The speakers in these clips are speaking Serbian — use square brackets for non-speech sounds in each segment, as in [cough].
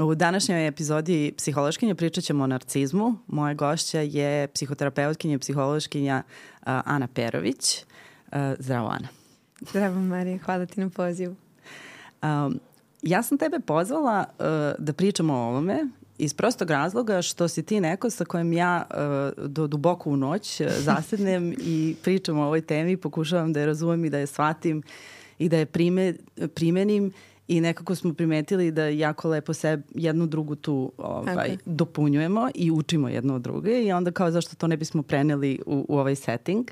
U današnjoj epizodi Psihološkinja pričat ćemo o narcizmu. Moja gošća je psihoterapeutkinja i psihološkinja uh, Ana Perović. Uh, zdravo, Ana. Zdravo, Marija. Hvala ti na pozivu. Um, ja sam tebe pozvala uh, da pričamo o ovome iz prostog razloga što si ti neko sa kojim ja uh, do duboko u noć uh, [laughs] zasednem i pričam o ovoj temi, pokušavam da je razumem i da je shvatim i da je prime, primenim i nekako smo primetili da jako lepo se jednu drugu tu ovaj, okay. dopunjujemo i učimo jedno od druge i onda kao zašto to ne bismo preneli u, u ovaj setting.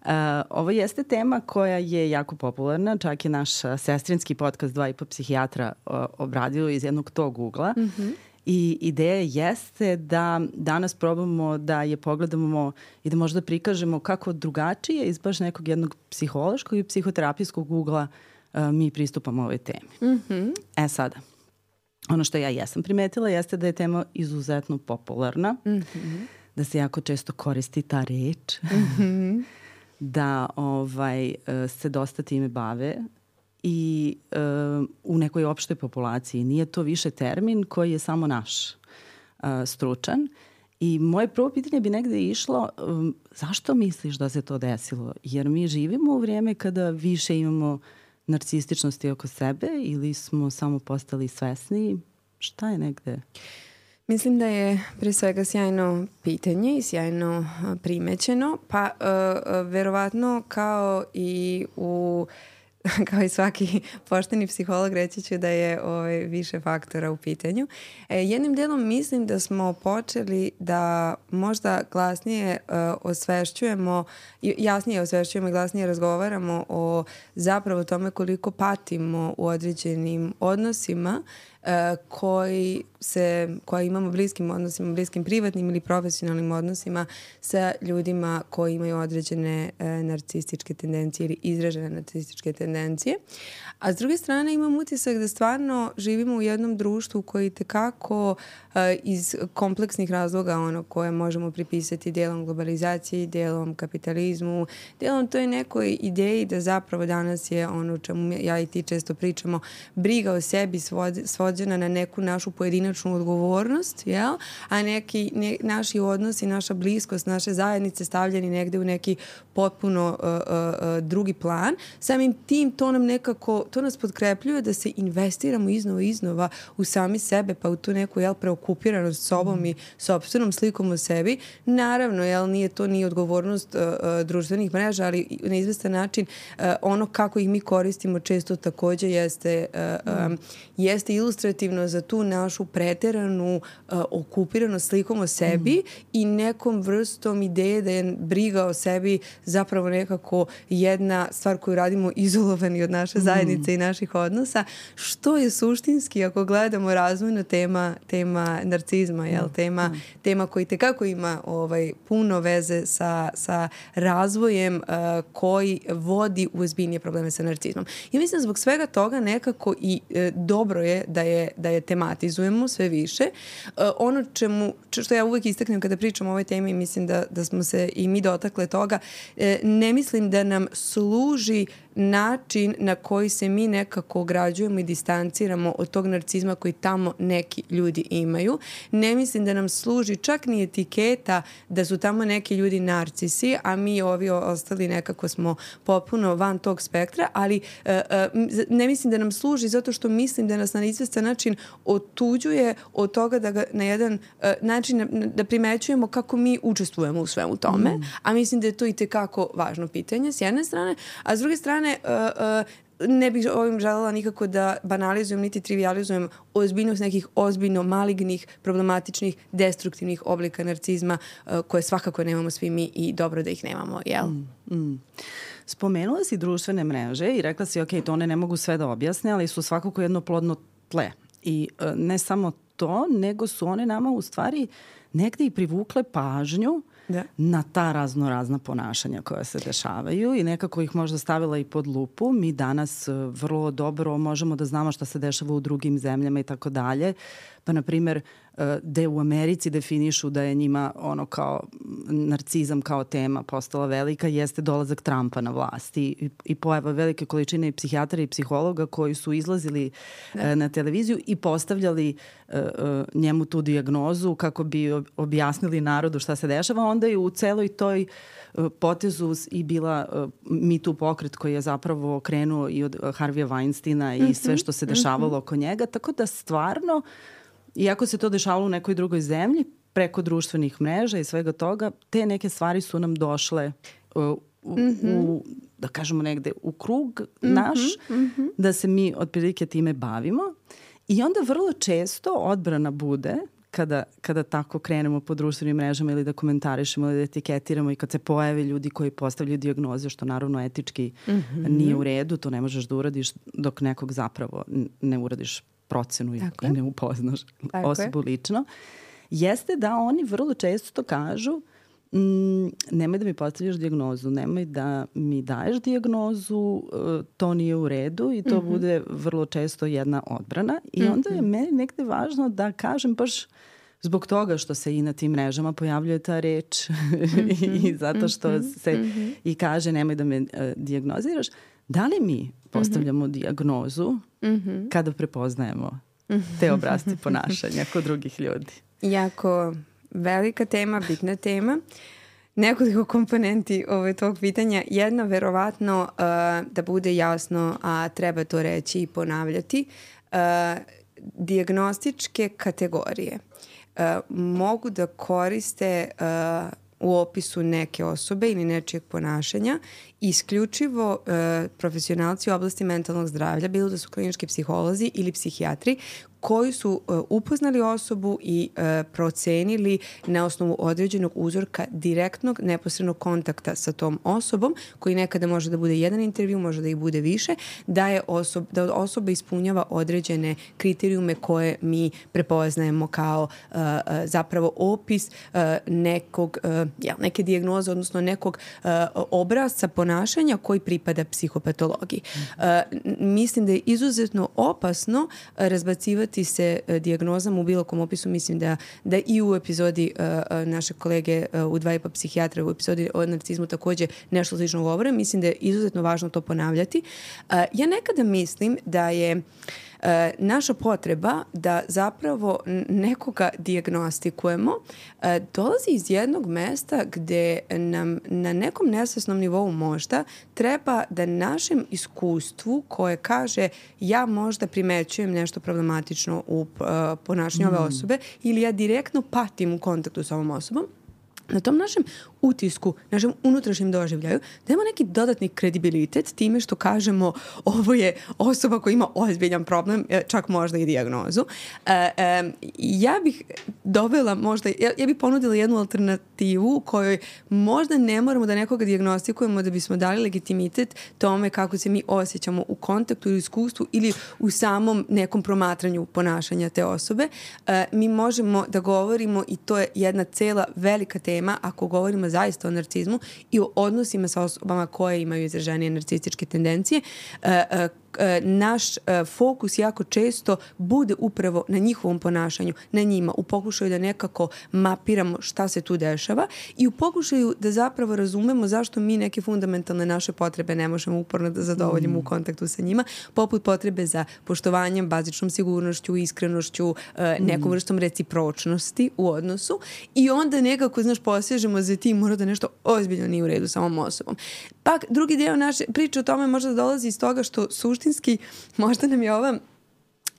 Uh, ovo jeste tema koja je jako popularna, čak je naš sestrinski podcast Dva i po psihijatra uh, obradio iz jednog tog ugla. Mm -hmm. I ideja jeste da danas probamo da je pogledamo i da možda prikažemo kako drugačije iz baš nekog jednog psihološkog i psihoterapijskog ugla uh, mi pristupamo ovoj temi. Mm -hmm. E sada, ono što ja jesam primetila jeste da je tema izuzetno popularna, mm -hmm. da se jako često koristi ta reč, mm -hmm. [laughs] da ovaj, e, se dosta time bave i uh, u nekoj opštoj populaciji. Nije to više termin koji je samo naš uh, stručan. I moje prvo pitanje bi negde išlo um, zašto misliš da se to desilo? Jer mi živimo u vrijeme kada više imamo narcističnosti oko sebe ili smo samo postali svesni? Šta je negde? Mislim da je pre svega sjajno pitanje i sjajno primećeno, pa uh, verovatno kao i u [laughs] kao i svaki pošteni psiholog reći ću da je ovaj, više faktora u pitanju. E, jednim delom mislim da smo počeli da možda glasnije uh, osvešćujemo, jasnije osvešćujemo i glasnije razgovaramo o zapravo tome koliko patimo u određenim odnosima E, koji se, koje imamo bliskim odnosima, bliskim privatnim ili profesionalnim odnosima sa ljudima koji imaju određene e, narcističke tendencije ili izražene narcističke tendencije. A s druge strane imam utisak da stvarno živimo u jednom društvu koji tekako e, iz kompleksnih razloga ono koje možemo pripisati delom globalizaciji, delom kapitalizmu, delom toj nekoj ideji da zapravo danas je ono čemu ja i ti često pričamo, briga o sebi svođena na neku našu pojedinačnu odgovornost, jel? a neki ne, naši odnosi, naša bliskost, naše zajednice stavljeni negde u neki potpuno uh, uh, drugi plan. Samim tim to nam nekako to nas podkrepljuje da se investiramo iznova i iznova u sami sebe, pa u tu neku jel, preokupiranost sobom mm. i sobstvenom slikom o sebi. Naravno, jel, nije to ni odgovornost uh, društvenih mreža, ali na izvestan način uh, ono kako ih mi koristimo često takođe jeste, uh, um, jeste ilustrativno za tu našu preteranu uh, okupiranost slikom o sebi mm. i nekom vrstom ideje da je briga o sebi zapravo nekako jedna stvar koju radimo izolovani od naše mm. Zajednice zajednice i naših odnosa, što je suštinski ako gledamo razvojno tema, tema narcizma, jel? Tema, mm. tema koji tekako ima ovaj, puno veze sa, sa razvojem uh, koji vodi u ozbiljnije probleme sa narcizmom. I mislim zbog svega toga nekako i uh, dobro je da je, da je tematizujemo sve više. Uh, ono čemu, što ja uvek istaknem kada pričam o ovoj temi, mislim da, da smo se i mi dotakle toga, uh, ne mislim da nam služi način na koji se mi nekako ograđujemo i distanciramo od tog narcizma koji tamo neki ljudi imaju. Ne mislim da nam služi čak ni etiketa da su tamo neki ljudi narcisi, a mi ovi ostali nekako smo popuno van tog spektra, ali uh, uh, ne mislim da nam služi zato što mislim da nas na izvestan način otuđuje od toga da ga na jedan uh, način da primećujemo kako mi učestvujemo u svemu tome, mm. a mislim da je to i tekako važno pitanje s jedne strane, a s druge strane uh, uh, ne bih ovim želela nikako da banalizujem niti trivializujem ozbiljnost nekih ozbiljno malignih, problematičnih, destruktivnih oblika narcizma uh, koje svakako nemamo svi mi i dobro da ih nemamo, jel? Mm, mm. Spomenula si društvene mreže i rekla si, ok, to one ne mogu sve da objasne, ali su svakako jedno plodno tle. I ne samo to, nego su one nama u stvari negde i privukle pažnju uh, da. na ta razno razna ponašanja koja se dešavaju i nekako ih možda stavila i pod lupu. Mi danas e, vrlo dobro možemo da znamo šta se dešava u drugim zemljama i tako dalje Pa, na primjer, da u Americi definišu da je njima ono kao narcizam kao tema postala velika jeste dolazak Trumpa na vlast i, i pojava velike količine psihijatara i psihologa koji su izlazili da. na televiziju i postavljali uh, njemu tu diagnozu kako bi objasnili narodu šta se dešava onda je u celoj toj potezu i bila Me Too pokret koji je zapravo krenuo i od Harvija Weinsteina i sve što se dešavalo mm -hmm. oko njega, tako da stvarno uh, iako se to dešavalo u nekoj drugoj zemlji, preko društvenih mreža i svega toga, te neke stvari su nam došle uh, u, mm -hmm. u, da kažemo negde, u krug mm -hmm, naš, mm -hmm. da se mi otprilike time bavimo. I onda vrlo često odbrana bude kada, kada tako krenemo po društvenim mrežama ili da komentarišemo ili da etiketiramo i kad se pojave ljudi koji postavljaju diagnoze, što naravno etički mm -hmm. nije u redu, to ne možeš da uradiš dok nekog zapravo ne uradiš procenu i, i ne upoznaš Tako osobu je. lično, jeste da oni vrlo često kažu mm, nemoj da mi postavljaš diagnozu, nemoj da mi daješ diagnozu, e, to nije u redu i to mm -hmm. bude vrlo često jedna odbrana i mm -hmm. onda je meni nekde važno da kažem baš zbog toga što se i na tim mrežama pojavljuje ta reč mm [laughs] -hmm. i zato što mm -hmm. se mm -hmm. i kaže nemoj da me uh, diagnoziraš, da li mi postavljamo mm -hmm. diagnozu mm -hmm. kada prepoznajemo te obrazce ponašanja kod drugih ljudi? Jako velika tema, bitna tema. Nekoliko komponenti ove tog pitanja. Jedna, verovatno, uh, da bude jasno, a treba to reći i ponavljati, uh, diagnostičke kategorije uh, mogu da koriste uh, u opisu neke osobe ili nečijeg ponašanja isključivo e, profesionalci u oblasti mentalnog zdravlja, bilo da su klinički psiholozi ili psihijatri, koji su uh, upoznali osobu i uh, procenili na osnovu određenog uzorka direktnog neposrednog kontakta sa tom osobom, koji nekada može da bude jedan intervju, može da ih bude više, da je osob, da osoba ispunjava određene kriterijume koje mi prepoznajemo kao uh, zapravo opis nekog, neke dijagnoze, odnosno nekog obrazca ponašanja koji pripada psihopatologiji. Mislim da je izuzetno opasno razbacivati baviti se uh, dijagnozama u bilo kom opisu, mislim da, da i u epizodi uh, uh, naše kolege uh, u dva i pa psihijatra, u epizodi o narcizmu takođe nešto slično govore, mislim da je izuzetno važno to ponavljati. Uh, ja nekada mislim da je uh, e, naša potreba da zapravo nekoga diagnostikujemo e, dolazi iz jednog mesta gde nam na nekom nesvesnom nivou možda treba da našem iskustvu koje kaže ja možda primećujem nešto problematično u uh, ponašanju mm. ove osobe ili ja direktno patim u kontaktu sa ovom osobom, na tom našem utisku, našem unutrašnjem doživljaju, da imamo neki dodatni kredibilitet time što kažemo ovo je osoba koja ima ozbiljan problem, e, čak možda i diagnozu. E, e, ja bih dovela možda, ja, ja bih ponudila jednu alternativu u kojoj možda ne moramo da nekoga diagnostikujemo da bismo dali legitimitet tome kako se mi osjećamo u kontaktu ili iskustvu ili u samom nekom promatranju ponašanja te osobe. E, mi možemo da govorimo i to je jedna cela velika tema ako govorimo zaista o narcizmu i o odnosima sa osobama koje imaju izraženije narcističke tendencije, uh, E, naš e, fokus jako često bude upravo na njihovom ponašanju, na njima, u pokušaju da nekako mapiramo šta se tu dešava i u pokušaju da zapravo razumemo zašto mi neke fundamentalne naše potrebe ne možemo uporno da zadovoljimo mm. u kontaktu sa njima, poput potrebe za poštovanjem, bazičnom sigurnošću, iskrenošću, e, nekom mm. vrstom recipročnosti u odnosu i onda nekako, znaš, posježemo za tim mora da nešto ozbiljno nije u redu sa ovom osobom. Pak, drugi deo naše priče o tome možda dolazi iz toga što suštinski možda nam je ova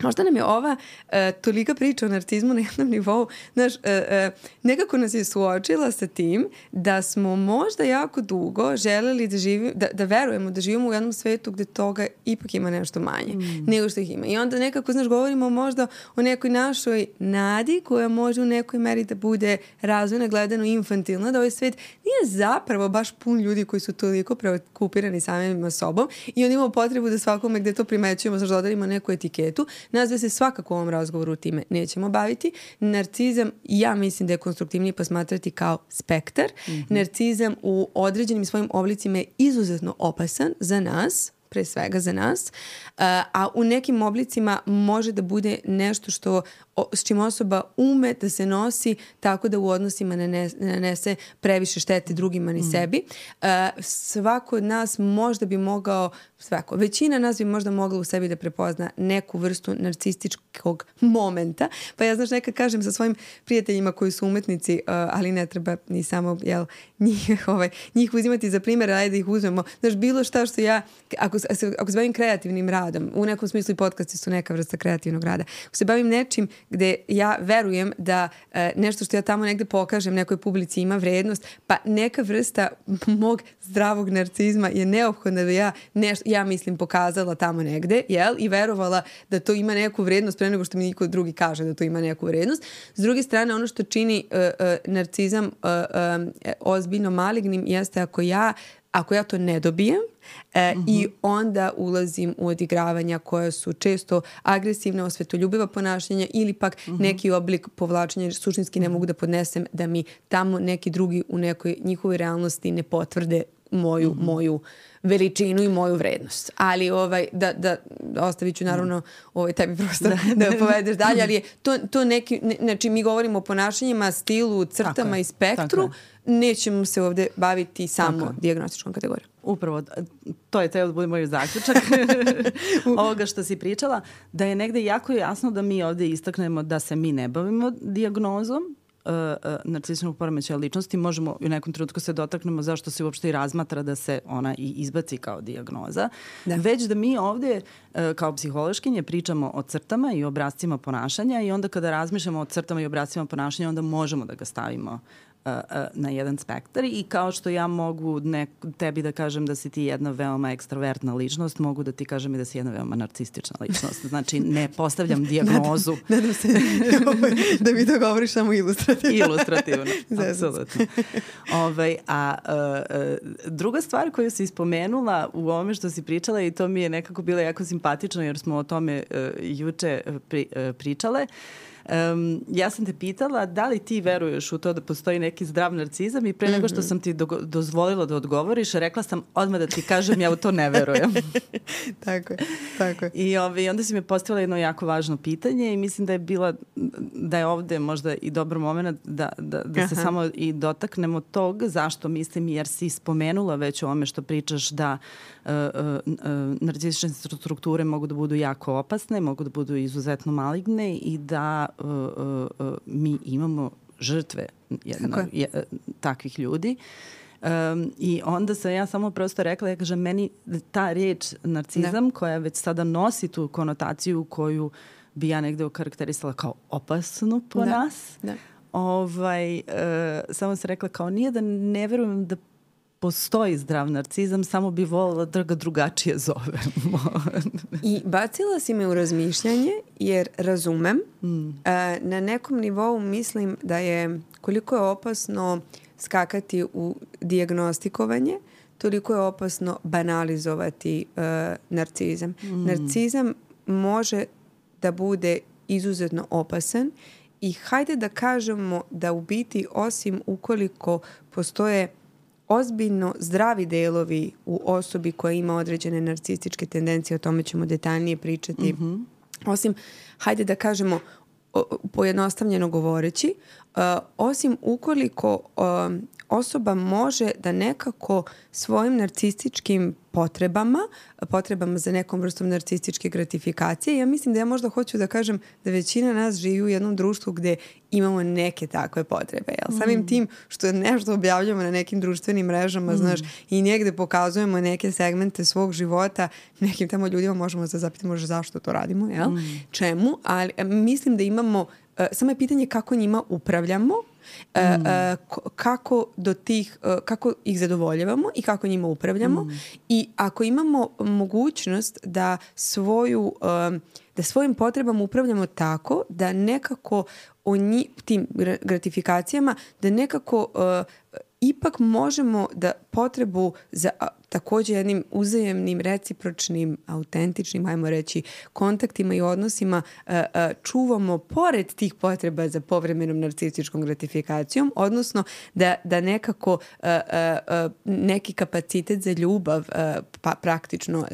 Možda nam je ova uh, tolika priča o narcizmu na jednom nivou, znaš, uh, uh, nekako nas je suočila sa tim da smo možda jako dugo želeli da živimo, da, da verujemo da živimo u jednom svetu gde toga ipak ima nešto manje mm. nego što ih ima. I onda nekako, znaš, govorimo možda o nekoj našoj nadi koja može u nekoj meri da bude razvojna, gledano infantilna, da ovaj svet nije zapravo baš pun ljudi koji su toliko preokupirani samim sobom i on ima potrebu da svakome gde to primećujemo, znaš, dodarimo neku etiketu, Nas da se svakako u ovom razgovoru time nećemo baviti. Narcizam, ja mislim da je konstruktivnije posmatrati kao spektar. Mm -hmm. Narcizam u određenim svojim oblicima je izuzetno opasan za nas, pre svega za nas, a u nekim oblicima može da bude nešto što s čim osoba ume da se nosi tako da u odnosima ne nanese previše štete drugima ni mm. sebi. Svako od nas možda bi mogao, svako, većina nas bi možda mogla u sebi da prepozna neku vrstu narcističkog momenta. Pa ja znaš nekad kažem sa svojim prijateljima koji su umetnici, ali ne treba ni samo jel, njih, [laughs] ovaj, njih uzimati za primjer, ajde da ih uzmemo. Znaš, bilo šta što ja, ako, ako se bavim kreativnim radom, u nekom smislu i podcasti su neka vrsta kreativnog rada, ako se bavim nečim gde ja verujem da e, nešto što ja tamo negde pokažem nekoj publici ima vrednost, pa neka vrsta [laughs] mog zdravog narcizma je neophodna da ja nešto, ja mislim pokazala tamo negde, jel? I verovala da to ima neku vrednost pre nego što mi niko drugi kaže da to ima neku vrednost. S druge strane, ono što čini uh, uh, narcizam uh, uh, ozbiljno malignim jeste ako ja ako ja to ne dobijem e, uh -huh. i mhm. onda ulazim u odigravanja koja su često agresivna, osvetoljubiva ponašanja ili pak uh mhm. -huh. neki oblik povlačenja, jer suštinski ne mogu da podnesem da mi tamo neki drugi u nekoj njihovoj realnosti ne potvrde moju, mm -hmm. moju veličinu i moju vrednost. Ali ovaj, da, da, da ostavit ću naravno ovaj, tebi prostor [laughs] da, da povedeš dalje, ali je to, to neki, ne, znači mi govorimo o ponašanjima, stilu, crtama i spektru, nećemo se ovde baviti samo tako. diagnostičkom kategorijom. Upravo, to je treba da bude moj zaključak [laughs] [laughs] ovoga što si pričala, da je negde jako jasno da mi ovde istaknemo da se mi ne bavimo diagnozom, uh, uh, narcističnog poremećaja ličnosti možemo u nekom trenutku se dotaknemo zašto se uopšte i razmatra da se ona i izbaci kao diagnoza, da. već da mi ovde uh, kao psihološkinje pričamo o crtama i obrazcima ponašanja i onda kada razmišljamo o crtama i obrazcima ponašanja onda možemo da ga stavimo na jedan spektar i kao što ja mogu ne, tebi da kažem da si ti jedna veoma ekstrovertna ličnost, mogu da ti kažem i da si jedna veoma narcistična ličnost. Znači, ne postavljam [laughs] dijagnozu. Nadam se [laughs] da mi to govoriš samo ilustrativno. ilustrativno, [laughs] apsolutno. Ovaj, a uh, druga stvar koju si spomenula u ovome što si pričala i to mi je nekako bilo jako simpatično jer smo o tome uh, juče pri, uh, pričale, uh, Um, ja sam te pitala da li ti veruješ u to da postoji neki zdrav narcizam i pre nego što mhm. sam ti do, dozvolila da odgovoriš, rekla sam odmah da ti kažem ja u to ne verujem. [laughs] tako je, tako je. I ovaj, onda si me postavila jedno jako važno pitanje i mislim da je bila, da je ovde možda i dobar moment da, da, da se samo i dotaknemo tog zašto mislim jer si spomenula već o ome što pričaš da narcistične strukture mogu da budu jako opasne, mogu da budu izuzetno maligne i da mi imamo žrtve jedno, je, takvih ljudi. Um, I onda sam ja samo prosto rekla, ja kažem, meni ta reč narcizam da. koja već sada nosi tu konotaciju koju bi ja negde okarakterisala kao opasnu po da. nas, da. Ovaj, uh, samo sam rekla kao nije da ne verujem da postoji zdrav narcizam, samo bi volila da ga drugačije zovemo. I bacila si me u razmišljanje jer razumem. Mm. E, na nekom nivou mislim da je koliko je opasno skakati u diagnostikovanje, toliko je opasno banalizovati uh, narcizam. Mm. Narcizam može da bude izuzetno opasan i hajde da kažemo da u biti osim ukoliko postoje ozbiljno zdravi delovi u osobi koja ima određene narcističke tendencije, o tome ćemo detaljnije pričati. Mm -hmm. Osim, hajde da kažemo, pojednostavljeno govoreći, osim ukoliko um, osoba može da nekako svojim narcističkim potrebama, potrebama za nekom vrstom narcističke gratifikacije. Ja mislim da ja možda hoću da kažem da većina nas živi u jednom društvu gde imamo neke takve potrebe. Jel? Samim mm. tim što nešto objavljamo na nekim društvenim mrežama, mm. znaš, i negde pokazujemo neke segmente svog života, nekim tamo ljudima možemo da zapitamo zašto to radimo, jel? Mm. Čemu? Ali mislim da imamo, samo je pitanje kako njima upravljamo E, mm. E, kako do tih, e, kako ih zadovoljavamo i kako njima upravljamo mm. i ako imamo mogućnost da svoju da svojim potrebama upravljamo tako da nekako o nji, tim gratifikacijama da nekako ipak možemo da potrebu za takođe jednim uzajemnim, recipročnim, autentičnim, ajmo reći, kontaktima i odnosima uh, uh, čuvamo pored tih potreba za povremenom narcističkom gratifikacijom, odnosno da, da nekako uh, neki kapacitet za ljubav pa, praktično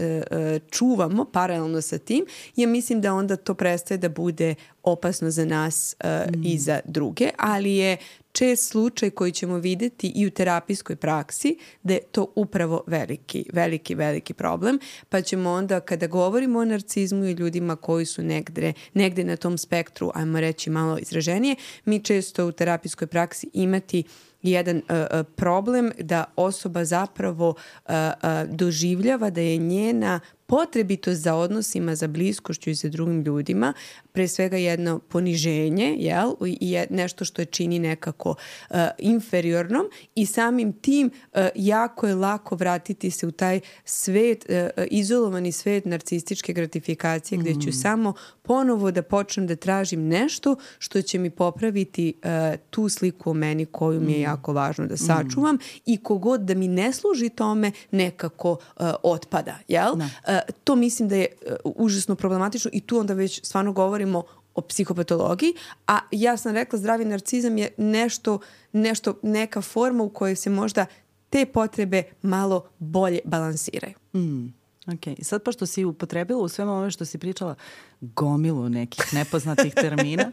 čuvamo paralelno sa tim, ja mislim da onda to prestaje da bude opasno za nas uh, mm. i za druge, ali je čest slučaj koji ćemo videti i u terapijskoj praksi da je to upravo veliki, veliki, veliki problem, pa ćemo onda kada govorimo o narcizmu i ljudima koji su negde, negde na tom spektru, ajmo reći malo izraženije, mi često u terapijskoj praksi imati jedan uh, problem da osoba zapravo uh, uh, doživljava da je njena potrebito za odnosima, za bliskošću i sa drugim ljudima, pre svega jedno poniženje, jel? I je nešto što je čini nekako uh, inferiornom i samim tim uh, jako je lako vratiti se u taj svet, uh, izolovani svet narcističke gratifikacije mm. gde ću mm. samo ponovo da počnem da tražim nešto što će mi popraviti uh, tu sliku o meni koju mi je mm. jako važno da sačuvam mm. i kogod da mi ne služi tome nekako uh, otpada, jel? Da. Uh, to mislim da je uh, užasno problematično i tu onda već stvarno govorimo o psihopatologiji, a ja sam rekla zdravi narcizam je nešto, nešto neka forma u kojoj se možda te potrebe malo bolje balansiraju. Mm. Ok, i sad pošto si upotrebila u svema ove što si pričala gomilu nekih nepoznatih termina,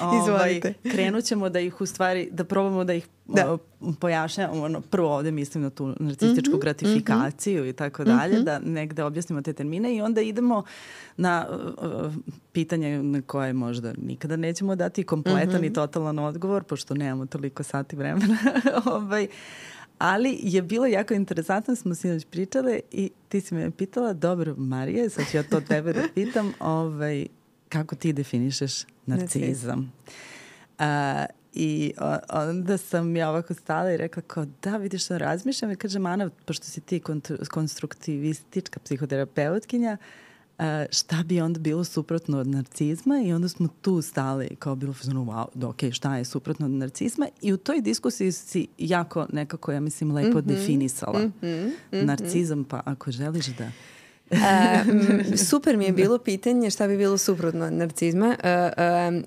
[laughs] ovaj, krenut ćemo da ih u stvari, da probamo da ih da. pojašnjamo. Ono, prvo ovde mislim na tu narcističku mm -hmm, gratifikaciju mm -hmm. i tako dalje, mm -hmm. da negde objasnimo te termine i onda idemo na uh, pitanje na koje možda nikada nećemo dati kompletan mm -hmm. i totalan odgovor, pošto nemamo toliko sati vremena. [laughs] ovaj, Ali je bilo jako interesantno, smo sinoć pričale i ti si me pitala, dobro Marije, sad ću ja to tebe da pitam, ovaj, kako ti definišeš narcizam? A, I onda sam ja ovako stala i rekla kao da vidiš što razmišljam i kaže Mana, pošto si ti konstruktivistička psihoterapeutkinja, Uh, šta bi onda bilo suprotno od narcizma i onda smo tu stali kao bilo fazonu wow, da, ok, šta je suprotno od narcizma i u toj diskusiji si jako nekako, ja mislim, lepo mm -hmm. definisala mm -hmm. narcizam, pa ako želiš da e, super mi je bilo pitanje šta bi bilo suprotno od narcizma, e, e,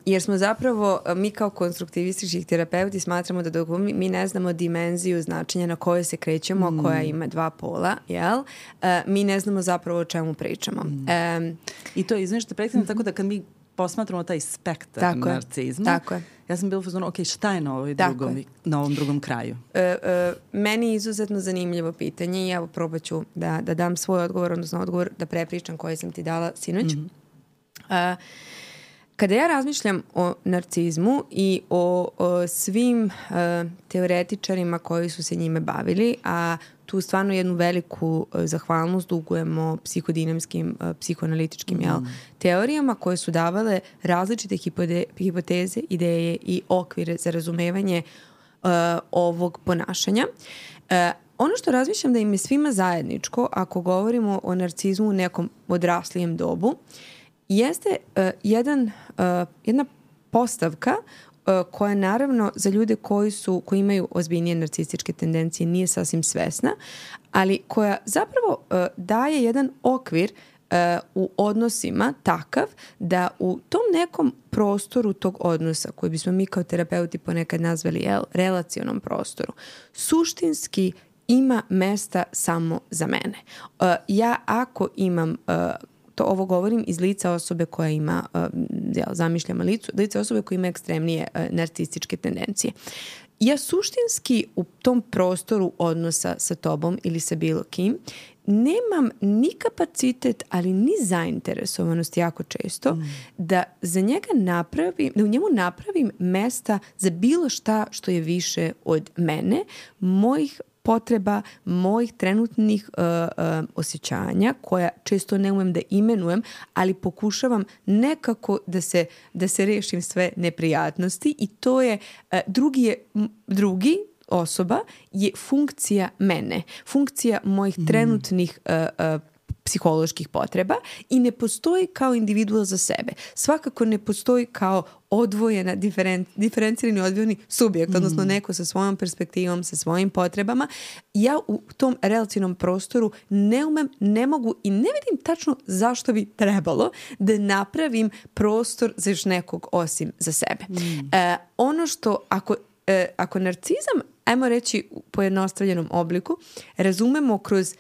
jer smo zapravo, mi kao konstruktivističkih terapeuti smatramo da dok mi, mi ne znamo dimenziju značenja na kojoj se krećemo, mm. koja ima dva pola, jel? E, mi ne znamo zapravo o čemu pričamo. Mm. E, I to je, izvinite, što prekladno, tako da kad mi posmatramo taj spektar tako narcizma, tako je. ja sam bila fazonu, ok, šta je na, ovoj drugom, je. na ovom drugom kraju? E, e, meni je izuzetno zanimljivo pitanje i evo probat ću da, da dam svoj odgovor, odnosno odgovor da prepričam koji sam ti dala sinoć. Mm -hmm. Kada ja razmišljam o narcizmu i o, o svim uh, teoretičarima koji su se njime bavili, a tu stvarno jednu veliku uh, zahvalnost dugujemo psihodinamskim, uh, psihoanalitičkim mm. jel, teorijama koje su davale različite hipode, hipoteze, ideje i okvire za razumevanje uh, ovog ponašanja. Uh, ono što razmišljam da im je svima zajedničko, ako govorimo o narcizmu u nekom odraslijem dobu, jeste uh, jedan, uh, jedna postavka koja naravno za ljude koji su koji imaju ozbiljnije narcističke tendencije nije sasvim svesna, ali koja zapravo uh, daje jedan okvir uh, u odnosima takav da u tom nekom prostoru tog odnosa koji bismo mi kao terapeuti ponekad nazvali jel, relacionom prostoru, suštinski ima mesta samo za mene. Ja ako imam to ovo govorim iz lica osobe koja ima, uh, jel, zamišljamo licu, lice osobe koja ima ekstremnije uh, narcističke tendencije. Ja suštinski u tom prostoru odnosa sa tobom ili sa bilo kim nemam ni kapacitet, ali ni zainteresovanost jako često mm. da za njega napravim, da u njemu napravim mesta za bilo šta što je više od mene, mojih potreba mojih trenutnih uh, uh, osjećanja koja često ne umem da imenujem, ali pokušavam nekako da se, da se rešim sve neprijatnosti i to je, uh, drugi je, drugi osoba je funkcija mene, funkcija mojih mm. trenutnih uh, uh, psiholoških potreba i ne postoji kao individual za sebe. Svakako ne postoji kao odvojena, diferen, diferencirani odvojeni subjekt, mm. odnosno neko sa svojom perspektivom, sa svojim potrebama. Ja u tom relacijnom prostoru ne umem, ne mogu i ne vidim tačno zašto bi trebalo da napravim prostor za još nekog osim za sebe. Mm. E, ono što, ako, e, ako narcizam, ajmo reći u pojednostavljenom obliku, razumemo kroz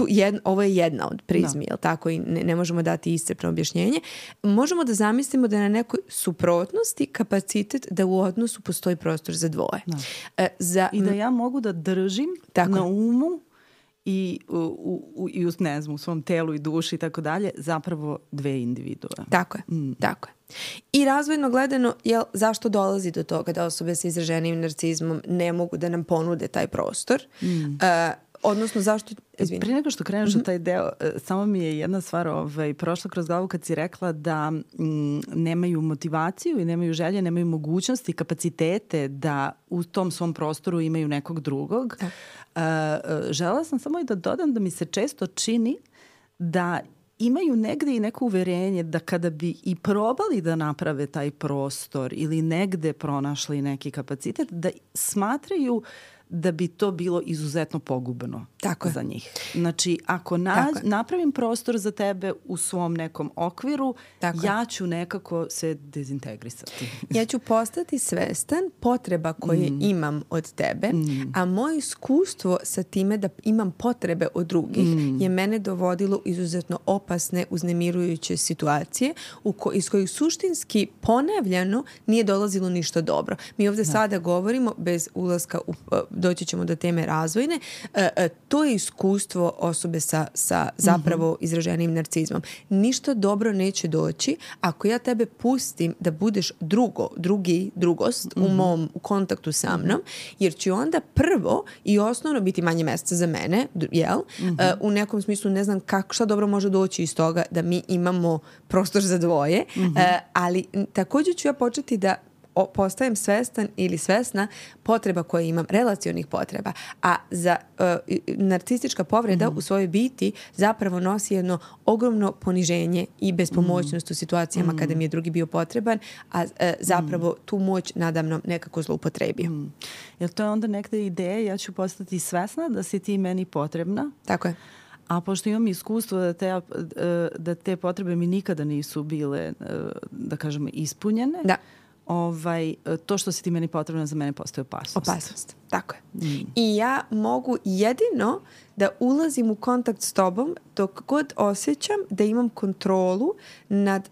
tu jed, ovo je jedna od prizmi, da. tako i ne, ne možemo dati iscrpno objašnjenje, možemo da zamislimo da je na nekoj suprotnosti kapacitet da u odnosu postoji prostor za dvoje. Da. E, za, I da ja mogu da držim tako. na umu i u, u, i u, ne znam, u svom telu i duši i tako dalje, zapravo dve individue. Tako je, mm. tako je. I razvojno gledano, jel, zašto dolazi do toga da osobe sa izraženim narcizmom ne mogu da nam ponude taj prostor? Mm. Uh, Odnosno, zašto... Izvini. Prije nego što kreneš mm -hmm. u taj deo, e, samo mi je jedna stvar ovaj, prošla kroz glavu kad si rekla da m, nemaju motivaciju i nemaju želje, nemaju mogućnosti, kapacitete da u tom svom prostoru imaju nekog drugog. Da. Uh, žela sam samo i da dodam da mi se često čini da imaju negde i neko uverenje da kada bi i probali da naprave taj prostor ili negde pronašli neki kapacitet, da smatraju uh, da bi to bilo izuzetno pogubno Tako za njih. Znači, ako na, napravim prostor za tebe u svom nekom okviru, Tako ja ću nekako se dezintegrisati. [laughs] Ja ću postati svestan potreba koje mm. imam od tebe, mm. a moje iskustvo sa time da imam potrebe od drugih mm. je mene dovodilo izuzetno opasne, uznemirujuće situacije u ko, iz kojih suštinski ponavljano nije dolazilo ništa dobro. Mi ovde da. sada govorimo bez ulaska u doći ćemo do teme razvojne, e, e, to je iskustvo osobe sa, sa zapravo -hmm. izraženim narcizmom. Ništa dobro neće doći ako ja tebe pustim da budeš drugo, drugi, drugost u mhm. mom u kontaktu sa mnom, jer će onda prvo i osnovno biti manje meseca za mene, jel? Mm -hmm. uh, u nekom smislu ne znam kako, šta dobro može doći iz toga da mi imamo prostor za dvoje, mm -hmm. uh, ali takođe ću ja početi da postajem svestan ili svesna potreba koje imam, relacionih potreba. A za uh, narcistička povreda mm -hmm. u svojoj biti zapravo nosi jedno ogromno poniženje i bespomoćnost mm -hmm. u situacijama mm -hmm. kada mi je drugi bio potreban, a uh, zapravo mm -hmm. tu moć nadamno nekako zloupotrebio. Mm. Jel to je onda nekda ideja, ja ću postati svesna da si ti meni potrebna? Tako je. A pošto imam iskustvo da te, e, da te potrebe mi nikada nisu bile, da kažemo, ispunjene, da ovaj, to što si ti meni potrebno za mene postoje opasnost. Opasnost, tako je. Mm. I ja mogu jedino da ulazim u kontakt s tobom dok god osjećam da imam kontrolu nad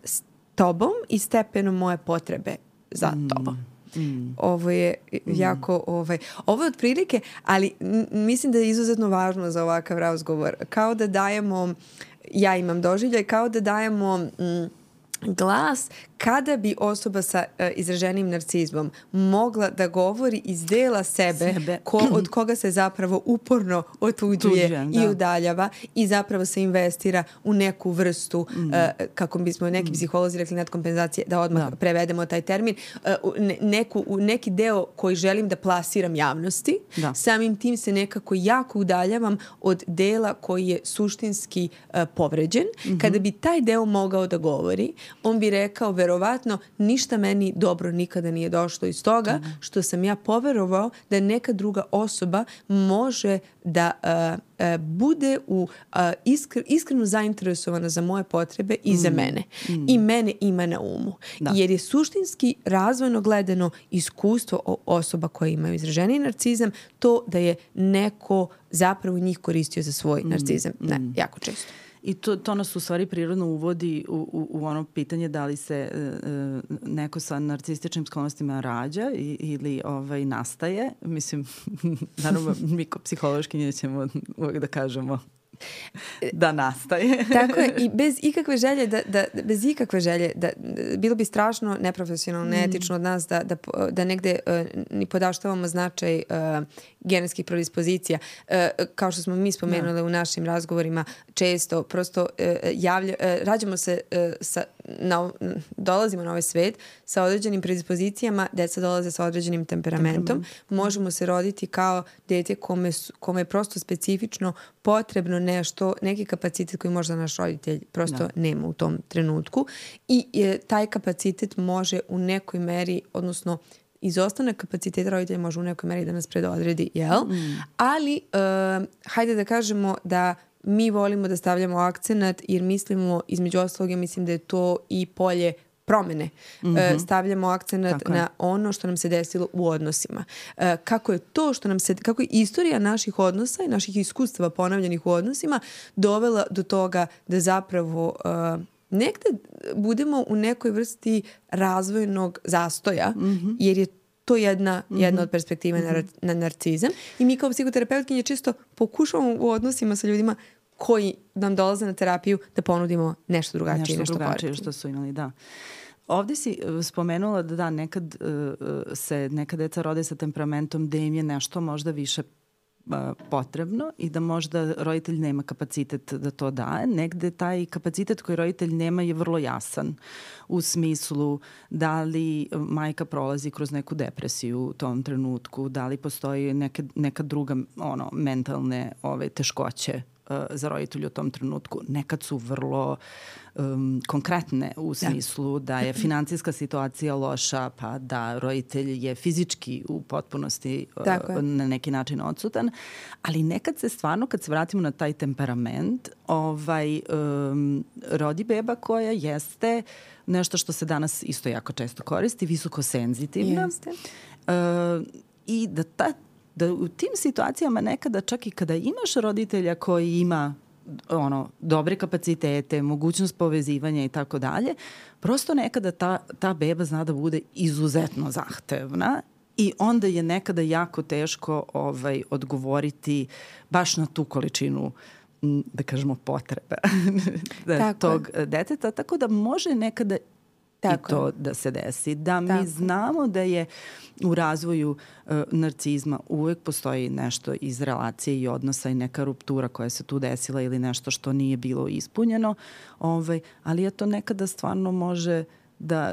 tobom i stepenom moje potrebe za mm. tobom. Mm. Ovo je mm. jako, ovaj, ovo je otprilike, ali mislim da je izuzetno važno za ovakav razgovor. Kao da dajemo, ja imam doživljaj, kao da dajemo mm, glas kada bi osoba sa uh, izraženim narcizmom mogla da govori iz dela sebe, sebe. Ko, od koga se zapravo uporno otuđuje Tuđen, i da. udaljava i zapravo se investira u neku vrstu, mm. uh, kako bismo neki mm. psiholozi rekli nadkompenzacije, da odmah da. prevedemo taj termin, uh, neku, neki deo koji želim da plasiram javnosti, da. samim tim se nekako jako udaljavam od dela koji je suštinski uh, povređen. Mm -hmm. Kada bi taj deo mogao da govori, on bi rekao, verovatno ništa meni dobro nikada nije došlo iz toga mhm. što sam ja poverovao da neka druga osoba može da uh, uh, bude u uh, iskr iskreno zainteresovana za moje potrebe i mm. za mene. Mm. I mene ima na umu. Da. Jer je suštinski razvojno gledano iskustvo osoba koja imaju izraženi narcizam to da je neko zapravo njih koristio za svoj mm. narcizam. Ne, mm. jako često. I to, to nas u stvari prirodno uvodi u, u, u ono pitanje da li se e, e neko sa narcističnim sklonostima rađa i, ili ovaj, nastaje. Mislim, [laughs] naravno, mi ko psihološki ćemo uvek da kažemo da nastaje. [laughs] Tako je i bez ikakve želje da, da bez ikakve želje da bilo bi strašno neprofesionalno, mm. neetično od nas da da da negde uh, ni podaštavamo značaj uh, genetskih predispozicija. Uh, kao što smo mi spomenuli da. u našim razgovorima često prosto uh, javlja uh, rađamo se uh, sa na, dolazimo na ovaj svet sa određenim predispozicijama, deca dolaze sa određenim temperamentom. Temperament. Možemo se roditi kao dete kome, kome je prosto specifično potrebno nešto, neki kapacitet koji možda naš roditelj prosto da. nema u tom trenutku i je, taj kapacitet može u nekoj meri, odnosno izostanak kapaciteta roditelja može u nekoj meri da nas predodredi, jel? Mm. Ali, uh, hajde da kažemo da mi volimo da stavljamo akcenat jer mislimo, između ostalog, ja mislim da je to i polje promene. Mm -hmm. Stavljamo akcenat na ono što nam se desilo u odnosima. E, kako je to što nam se, kako je istorija naših odnosa i naših iskustava ponavljanih u odnosima dovela do toga da zapravo uh, negde budemo u nekoj vrsti razvojnog zastoja, mm -hmm. jer je to jedna, mm -hmm. jedna od perspektive mm -hmm. na, na narcizam. I mi kao psihoterapeutkinje čisto pokušavamo u odnosima sa ljudima koji nam dolaze na terapiju da ponudimo nešto drugačije. Nešto, nešto drugačije što su imali, da. Ovde si uh, spomenula da da, nekad uh, se neka deca rode sa temperamentom da im je nešto možda više potrebno i da možda roditelj nema kapacitet da to daje. Negde taj kapacitet koji roditelj nema je vrlo jasan u smislu da li majka prolazi kroz neku depresiju u tom trenutku, da li postoji neke, neka druga ono, mentalne ove, teškoće za roditelju u tom trenutku. Nekad su vrlo um, konkretne u da. smislu da. da je financijska situacija loša, pa da roditelj je fizički u potpunosti uh, na neki način odsutan, ali nekad se stvarno, kad se vratimo na taj temperament, ovaj, um, rodi beba koja jeste nešto što se danas isto jako često koristi, visoko senzitivna. Jeste. Uh, I da ta da u tim situacijama nekada čak i kada imaš roditelja koji ima ono, dobre kapacitete, mogućnost povezivanja i tako dalje, prosto nekada ta, ta beba zna da bude izuzetno zahtevna i onda je nekada jako teško ovaj, odgovoriti baš na tu količinu da kažemo potrebe [laughs] da, tog deteta, tako da može nekada Tako. i to da se desi. Da mi Tako. znamo da je u razvoju uh, narcizma uvek postoji nešto iz relacije i odnosa i neka ruptura koja se tu desila ili nešto što nije bilo ispunjeno, ovaj, ali je to nekada stvarno može da,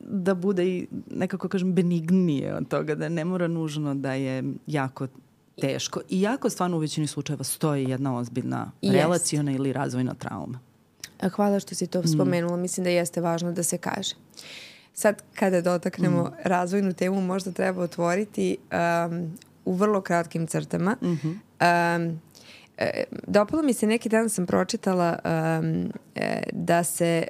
da bude i nekako kažem benignije od toga, da ne mora nužno da je jako teško. I jako stvarno u većini slučajeva stoji jedna ozbiljna relacijona ili razvojna trauma. Hvala što si to mm. spomenula. Mislim da jeste važno da se kaže. Sad, kada dotaknemo mm. razvojnu temu, možda treba otvoriti um, u vrlo kratkim crtama. Mm -hmm. um, dopalo mi se neki dan sam pročitala um, da se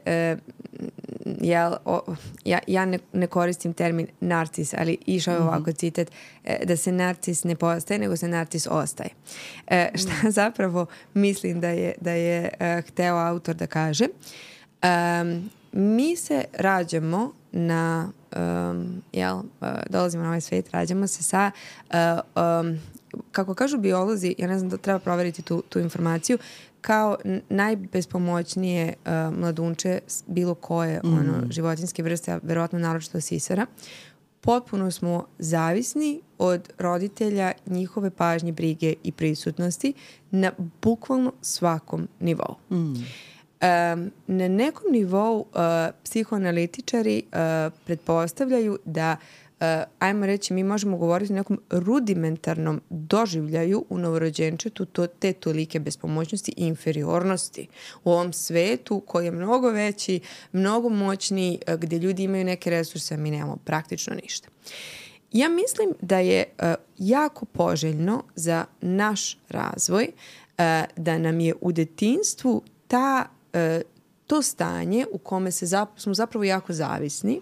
ja, o, ja, ja ne, ne koristim termin narcis, ali išao je mm -hmm. ovako citat e, da se narcis ne postaje, nego se narcis ostaje. E, šta mm. [laughs] zapravo mislim da je, da je uh, hteo autor da kaže? Um, mi se rađamo na um, jel, uh, dolazimo na ovaj svet, rađamo se sa uh, um, kako kažu biolozi, ja ne znam da treba proveriti tu, tu informaciju, kao najbespomoćnije uh, mladunče bilo koje mm. ono, životinske vrste, a verovatno naročito sisara, potpuno smo zavisni od roditelja, njihove pažnje, brige i prisutnosti na bukvalno svakom nivou. Mm. Um, na nekom nivou uh, psihoanalitičari uh, pretpostavljaju da uh, uh, ajmo reći, mi možemo govoriti o nekom rudimentarnom doživljaju u novorođenčetu to, te tolike bespomoćnosti i inferiornosti u ovom svetu koji je mnogo veći, mnogo moćniji, uh, gde ljudi imaju neke resurse, a mi nemamo praktično ništa. Ja mislim da je uh, jako poželjno za naš razvoj da nam je u detinstvu ta to stanje u kome se zap smo zapravo jako zavisni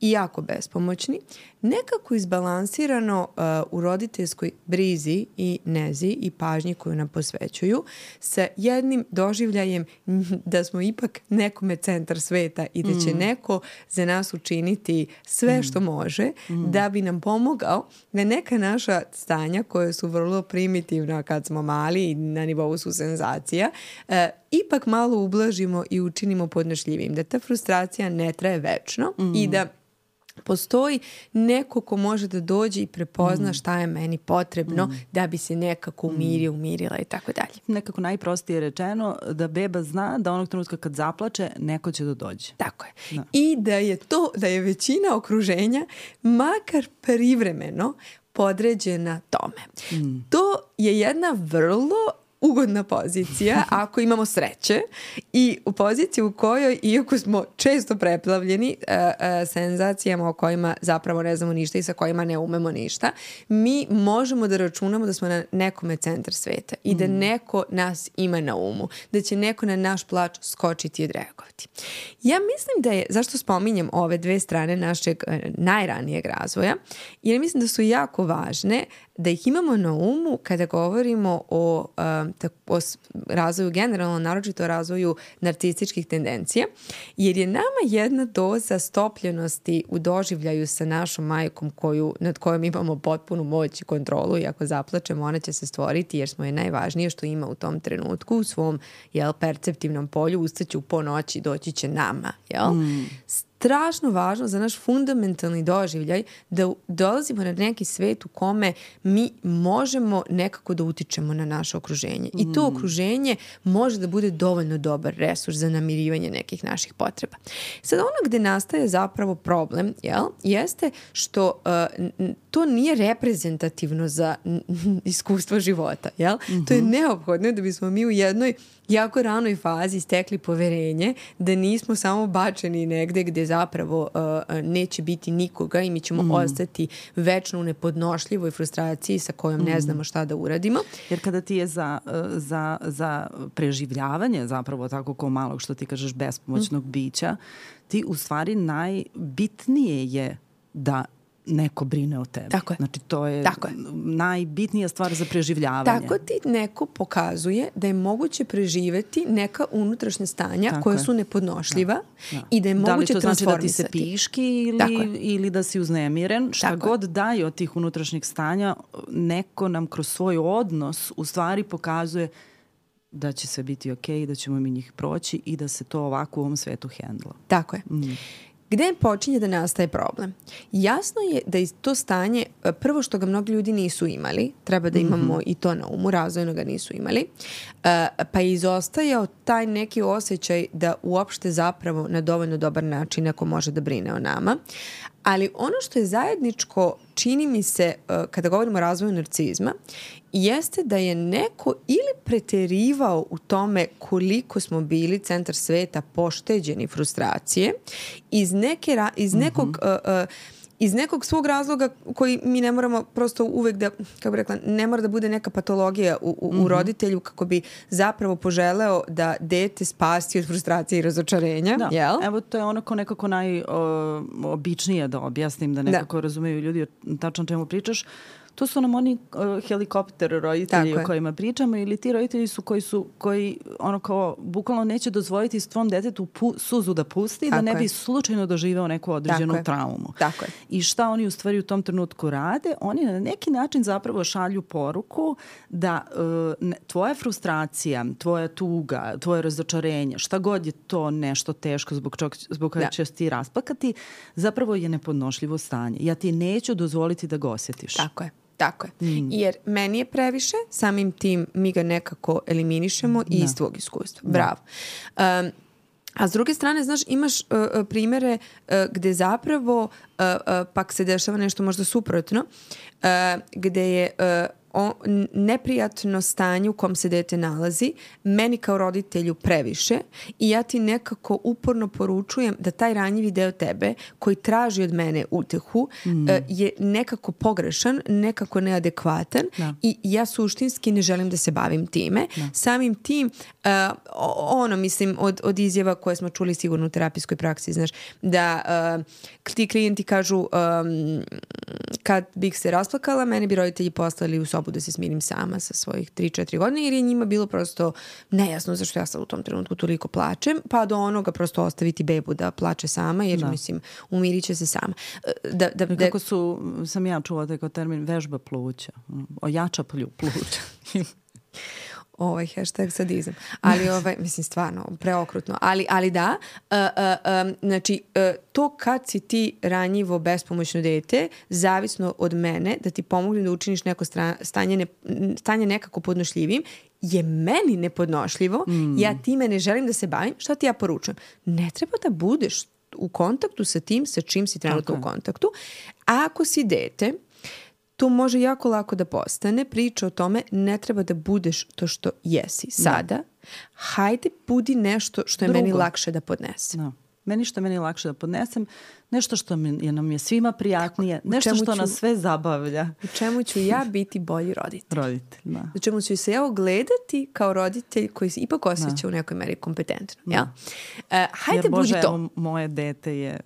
i jako bespomoćni, nekako izbalansirano uh, u roditeljskoj brizi i nezi i pažnji koju nam posvećuju sa jednim doživljajem [laughs] da smo ipak nekome centar sveta i da će mm. neko za nas učiniti sve mm. što može mm. da bi nam pomogao da neka naša stanja koje su vrlo primitivna kad smo mali i na nivou su senzacija, uh, ipak malo ublažimo i učinimo podnošljivim. Da ta frustracija ne traje večno mm. i da postoji neko ko može da dođe i prepozna šta je meni potrebno Mm. da bi se nekako umirio, umirila i tako dalje. Nekako najprostije rečeno da beba zna da onog trenutka kad zaplače neko će da dođe. Tako je. Da. I da je to, da je većina okruženja makar privremeno podređena tome. To je jedna vrlo ugodna pozicija [laughs] ako imamo sreće i u poziciji u kojoj, iako smo često preplavljeni uh, uh, senzacijama o kojima zapravo ne znamo ništa i sa kojima ne umemo ništa, mi možemo da računamo da smo na nekome centar sveta i da neko nas ima na umu, da će neko na naš plač skočiti i odreagovati. Ja mislim da je, zašto spominjem ove dve strane našeg e, najranijeg razvoja, jer mislim da su jako važne da ih imamo na umu kada govorimo o, o razvoju generalno, naročito o razvoju narcističkih tendencija, jer je nama jedna doza stopljenosti u doživljaju sa našom majkom koju, nad kojom imamo potpunu moć i kontrolu i ako zaplačemo ona će se stvoriti jer smo je najvažnije što ima u tom trenutku u svom jel, perceptivnom polju, ustaće u ponoći, doći će nama. Jel? Strašno važno za naš fundamentalni doživljaj da dolazimo na neki svet u kome mi možemo nekako da utičemo na naše okruženje. I to okruženje može da bude dovoljno dobar resurs za namirivanje nekih naših potreba. Sad ono gde nastaje zapravo problem jel, jeste što uh, to nije reprezentativno za iskustvo života. Jel? To je neophodno da bismo mi u jednoj jako ranoj fazi stekli poverenje da nismo samo bačeni negde gde zapravo uh, neće biti nikoga i mi ćemo ostati večno u nepodnošljivoj frustraciji sa kojom ne znamo šta da uradimo. Jer kada ti je za, uh, za, za preživljavanje zapravo tako ko malog što ti kažeš bespomoćnog Mm. bića, ti u stvari najbitnije je da neko brine o tebi. Tako je. Znači to je, Tako je. najbitnija stvar za preživljavanje. Tako ti neko pokazuje da je moguće preživeti neka unutrašnja stanja Tako koja je. su nepodnošljiva Da. i da je da li moguće to znači da ti se transformisati. piški ili, je. ili da si uznemiren, šta Tako je. god daje od tih unutrašnjih stanja, neko nam kroz svoj odnos u stvari pokazuje da će sve biti okej, da ćemo mi njih proći i da se to ovako u ovom svetu hendla. Tako je. Gde počinje da nastaje problem? Jasno je da iz to stanje, e, prvo što ga mnogi ljudi nisu imali, treba da imamo i to na umu, razvojno ga nisu imali, pa je izostajao taj neki osjećaj da uopšte zapravo na dovoljno dobar način neko može da brine o nama. Ali ono što je zajedničko, čini mi se, e, kada govorimo o razvoju narcizma, jeste da je neko ili preterivao u tome koliko smo bili centar sveta pošteđeni frustracije iz, neke, iz nekog... uh, uh, iz nekog svog razloga koji mi ne moramo prosto uvek da, kako bi rekla, ne mora da bude neka patologija u, u, u roditelju kako bi zapravo poželeo da dete spasi od frustracije i razočarenja, Da, jel? evo to je onako nekako najobičnije da objasnim, da nekako razumeju ljudi o tačno čemu pričaš. To su nam oni uh, helikopter roditelji Tako o je. kojima pričamo ili ti roditelji su koji su koji ono kao bukvalno neće dozvoliti svom detetu pu, suzu da pusti da Tako ne je. bi slučajno doživeo neku određenu je. traumu. Tako je. I šta oni u stvari u tom trenutku rade? Oni na neki način zapravo šalju poruku da uh, ne- tvoja frustracija, tvoja tuga, tvoje razočarenje, šta god je to nešto teško zbog, čog, zbog kojeg Da. ćeš ti raspakati, zapravo je nepodnošljivo stanje. Ja ti neću dozvoliti da ga osjetiš. Tako je. Tako je. Jer meni je previše, samim tim mi ga nekako eliminišemo i iz tvog iskustva. Bravo. Um, a s druge strane, znaš, imaš uh, primere uh, gde zapravo uh, uh, pak se dešava nešto možda suprotno, uh, gde je uh, o, neprijatno stanje u kom se dete nalazi meni kao roditelju previše i ja ti nekako uporno poručujem da taj ranjivi deo tebe koji traži od mene utehu e, je nekako pogrešan, nekako neadekvatan Da. i ja suštinski ne želim da se bavim time. Samim tim, o- ono, mislim, od, od izjava koje smo čuli sigurno u terapijskoj praksi, znaš, da e, ti klijenti kažu um, kad bih se rasplakala, mene bi roditelji poslali u sobu da se smirim sama sa svojih 3-4 godine jer je njima bilo prosto nejasno zašto ja sad u tom trenutku toliko plačem, pa do onoga prosto ostaviti bebu da plače sama jer mislim umirit će se sama. E, Da, da, da, Kako su, sam ja čula taj kao termin vežba pluća, ojača pluća. [laughs] ovaj hashtag sadizam. Ali [laughs] ovaj, mislim stvarno, preokrutno. Ali, ali da, uh, uh, um, znači uh, to kad si ti ranjivo bespomoćno dete, zavisno od mene, da ti pomognem da učiniš neko stanje, ne, stanje nekako podnošljivim, je meni nepodnošljivo, mm. ja time ne želim da se bavim, šta ti ja poručujem? Ne treba da budeš u kontaktu sa tim sa čim si trenutno u kontaktu. A ako si dete, to može jako lako da postane priča o tome ne treba da budeš to što jesi da. sada. Da. Hajde budi nešto što je Drugo. meni lakše da podnesem. Da. Meni što je meni lakše da podnesem, nešto što mi, je nam je svima prijatnije, Tako, nešto što ću, nas sve zabavlja. U čemu ću ja biti bolji roditelj. roditelj, da. U čemu ću se ja ogledati kao roditelj koji se ipak osjeća da. u nekoj meri kompetentno. Da. Ja? Uh, hajde Jer, Bože, budi to. Evo, moje dete je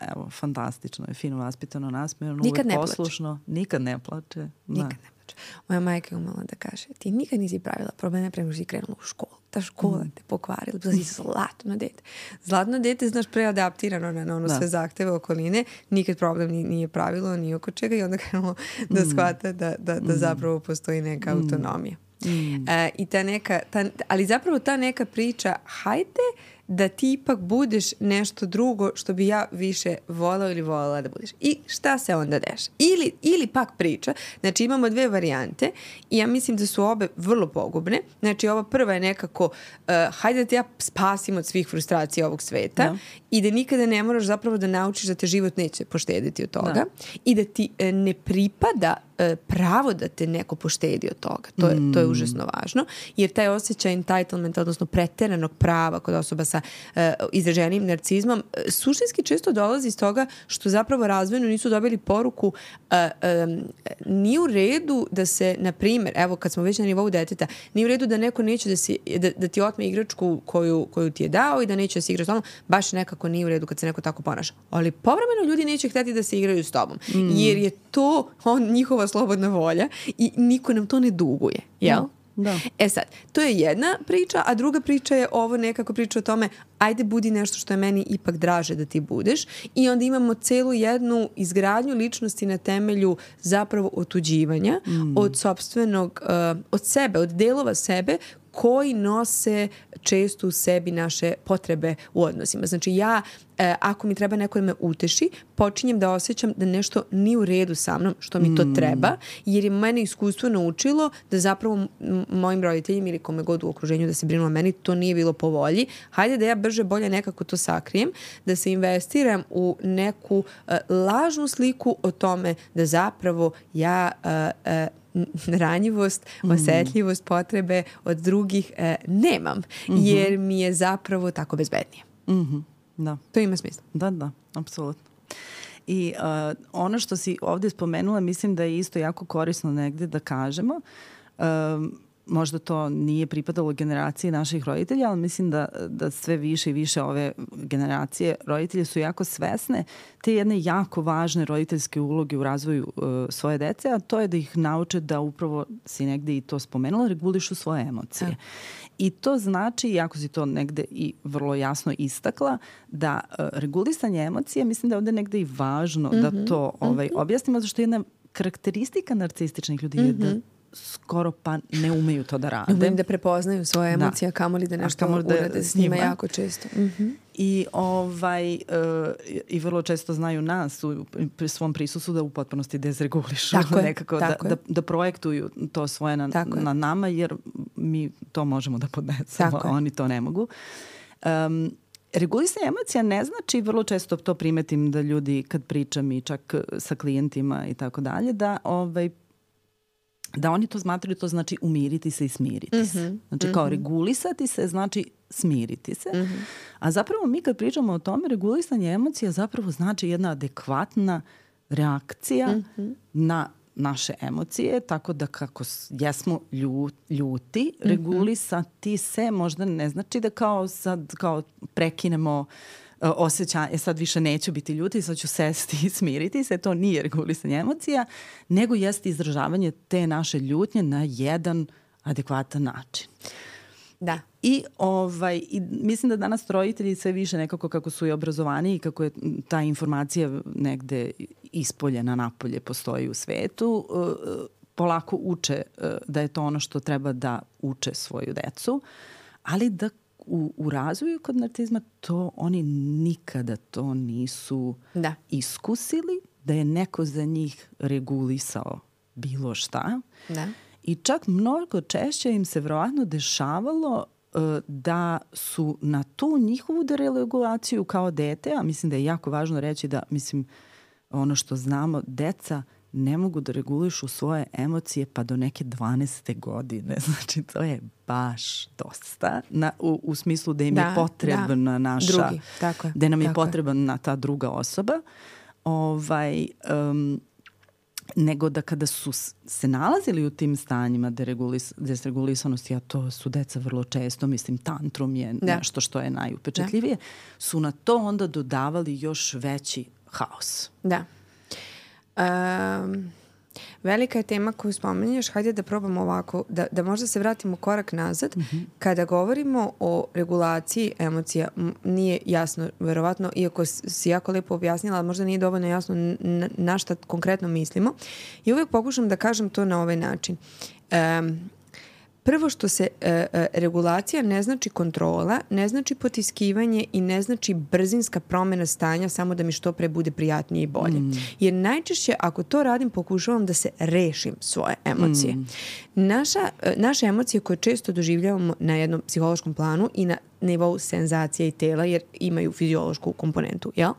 evo, fantastično je, fino vaspitano, nasmejano, nikad poslušno, plače. nikad ne plače. Da. Nikad ne plače. Moja majka je umela da kaže, ti nikad nisi pravila probleme prema što si krenula u školu. Ta škola mm. te pokvarila, bila si zlatno dete. Zlatno dete, znaš, preadaptirano na, ono da. sve zahteve okoline, nikad problem nije pravilo, ni oko čega i onda krenulo da mm. shvata da, da, da mm. zapravo postoji neka mm. autonomija. Mm. E, I ta neka, ta, ali zapravo ta neka priča, hajde da ti ipak budeš nešto drugo što bi ja više volao ili volala da budeš. I šta se onda deša? Ili, ili pak priča, znači imamo dve varijante i ja mislim da su obe vrlo pogubne. Znači ova prva je nekako uh, hajde da te ja spasim od svih frustracija ovog sveta da. i da nikada ne moraš zapravo da naučiš da te život neće poštediti od toga da. i da ti uh, ne pripada uh, pravo da te neko poštedi od toga. To je, mm. to je užasno važno. Jer taj osjećaj entitlement, odnosno preteranog prava kod osoba sa uh, izraženim narcizmom, e, suštinski često dolazi iz toga što zapravo razvojno nisu dobili poruku um, nije u redu da se, na primer, evo kad smo već na nivou deteta, nije u redu da neko neće da, si, da, da ti otme igračku koju, koju ti je dao i da neće da se igra s tobom, baš nekako nije u redu kad se neko tako ponaša. Ali povremeno ljudi neće hteti da se igraju s tobom, mm. jer je to on, njihova slobodna volja i niko nam to ne duguje, jel? Mm. Da. E sad, to je jedna priča, a druga priča je ovo nekako priča o tome ajde budi nešto što je meni ipak draže da ti budeš i onda imamo celu jednu izgradnju ličnosti na temelju zapravo otuđivanja mm. od sobstvenog, uh, od sebe, od delova sebe koji nose često u sebi naše potrebe u odnosima. Znači ja, e, ako mi treba neko da me uteši, počinjem da osjećam da nešto nije u redu sa mnom, što mi to mm. treba, jer je mene iskustvo naučilo da zapravo mojim roditeljima ili kome god u okruženju da se brinu o meni, to nije bilo po volji. Hajde da ja brže bolje nekako to sakrijem, da se investiram u neku uh, lažnu sliku o tome da zapravo ja uh, uh, ranjivost, mm. osetljivost, potrebe od drugih e, nemam, -hmm. jer mi je zapravo tako bezbednije. Mm -hmm. Da. To ima smisla. Da, da, apsolutno. I uh, ono što si ovde spomenula, mislim da je isto jako korisno negde da kažemo. Um, možda to nije pripadalo generaciji naših roditelja, ali mislim da, da sve više i više ove generacije roditelje su jako svesne te jedne jako važne roditeljske uloge u razvoju uh, svoje dece, a to je da ih nauče da upravo, si negde i to spomenula, regulišu svoje emocije. Ja. I to znači, iako si to negde i vrlo jasno istakla, da uh, regulisanje emocije, mislim da je ovde negde i važno mm -hmm. da mhm, to ovaj, -hmm. objasnimo, zato što je jedna karakteristika narcističnih ljudi mm -hmm. je da mhm skoro pa ne umeju to da rade. Ne umeju da prepoznaju svoje da. emocije, da. a kamoli da nešto kamoli da urade s njima jako često. Mm -hmm. I, ovaj, uh, I vrlo često znaju nas u svom prisusu da u potpunosti dezregulišu. Tako je, nekako, da, tako da, je. da, da projektuju to svoje na, tako na nama, jer mi to možemo da podnesemo, tako oni to ne mogu. Um, Regulisanje emocija ne znači, vrlo često to primetim da ljudi kad pričam i čak sa klijentima i tako dalje, da ovaj, da oni to smatraju, to znači umiriti se i smiriti mm -hmm. se. Znači mm -hmm. kao mhm. regulisati se znači smiriti se. Mm -hmm. A zapravo mi kad pričamo o tome, regulisanje emocija zapravo znači jedna adekvatna reakcija mm -hmm. na naše emocije, tako da kako jesmo ljuti, mm -hmm. regulisati se možda ne znači da kao sad kao prekinemo uh, E, osjeća, e sad više neću biti ljuti, sad ću sesti i smiriti se, to nije regulisanje emocija, nego jeste izražavanje te naše ljutnje na jedan adekvatan način. Da. I, ovaj, I mislim da danas roditelji sve više nekako kako su i obrazovani i kako je ta informacija negde ispoljena napolje postoji u svetu, uh, polako uče uh, da je to ono što treba da uče svoju decu, ali da u, u razvoju kod narcizma to oni nikada to nisu Da. iskusili, da je neko za njih regulisao bilo šta. Da. I čak mnogo češće im se verovatno dešavalo uh, da su na tu njihovu deregulaciju kao dete, a mislim da je jako važno reći da, mislim, ono što znamo, deca ne mogu da regulišu svoje emocije pa do neke 12. godine. [laughs] Znači, to je baš dosta na, u, u smislu da im Da, je potrebna da. naša, Drugi, tako je, da nam je tako je. potrebna ta druga osoba. Ovaj, um, nego da kada su se nalazili u tim stanjima deregulis, desregulisanosti, a to su deca vrlo često, mislim tantrum je Da. nešto što je najupečatljivije, su na to onda dodavali još veći haos. Da. Um, velika je tema koju spomenješ, hajde da probamo ovako, da, da možda se vratimo korak nazad. Kada govorimo o regulaciji emocija, nije jasno, verovatno, iako si jako lepo objasnila, ali možda nije dovoljno jasno n- na šta konkretno mislimo. I uvijek pokušam da kažem to na ovaj način. Um, Prvo što se e, e, regulacija ne znači kontrola, ne znači potiskivanje i ne znači brzinska promena stanja samo da mi što pre bude prijatnije i bolje. Jer najčešće ako to radim pokušavam da se rešim svoje emocije. Naša, e, naše emocije koje često doživljavamo na jednom psihološkom planu i na nivou senzacija i tela jer imaju fiziološku komponentu, jel?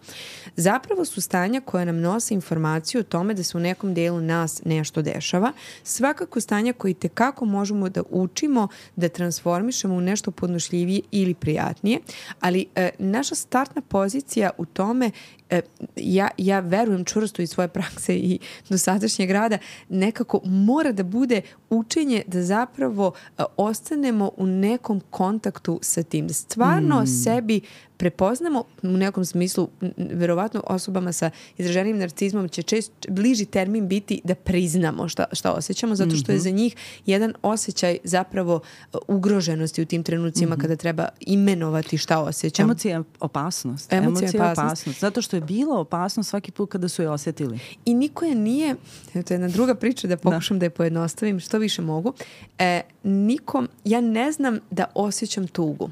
Zapravo su stanja koja nam nose informaciju o tome da se u nekom delu nas nešto dešava. Svakako stanja koji tekako možemo da učimo da transformišemo u nešto podnošljivije ili prijatnije, ali e, naša startna pozicija u tome e, ja, ja verujem čvrsto iz svoje prakse i dosadašnjeg rada, nekako mora da bude učenje da zapravo e, ostanemo u nekom kontaktu sa tim. Da stvarno sebi prepoznamo u nekom smislu, verovatno osobama sa izraženim narcizmom će čest, bliži termin biti da priznamo šta, šta osjećamo, zato što je za njih jedan osjećaj zapravo e, ugroženosti u tim trenucima kada treba imenovati šta osjećam. Emocija je opasnost. Emocija je je opasnost. opasnost. Zato što je bilo opasno svaki put kada su je osjetili. I niko je nije, to je jedna druga priča da pokušam da, je pojednostavim što više mogu, e, nikom, ja ne znam da osjećam tugu.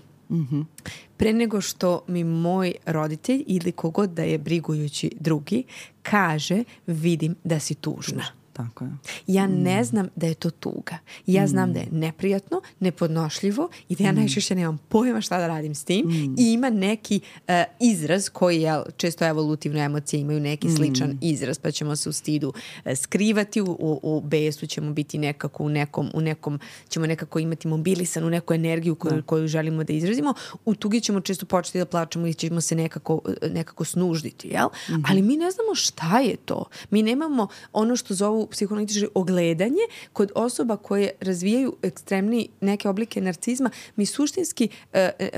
Pre nego što mi moj roditelj ili kogod da je brigujući drugi kaže vidim da si tužna. Tako je. Ja ne znam da je to tuga. Ja znam da je neprijatno, nepodnošljivo i da ja najčešće nemam pojma šta da radim s tim i ima neki e, izraz koji je često evolutivne emocije imaju neki sličan izraz pa ćemo se u stidu e, skrivati, u, u, u besu ćemo biti nekako u nekom, u nekom ćemo nekako imati mobilisanu neku energiju koju, koju želimo da izrazimo. U tugi ćemo često početi da plačemo i ćemo se nekako, nekako snužditi, jel? Ali mi ne znamo šta je to. Mi nemamo ono što zovu psihoanalitičari ogledanje kod osoba koje razvijaju ekstremni neke oblike narcizma. Mi suštinski e, e,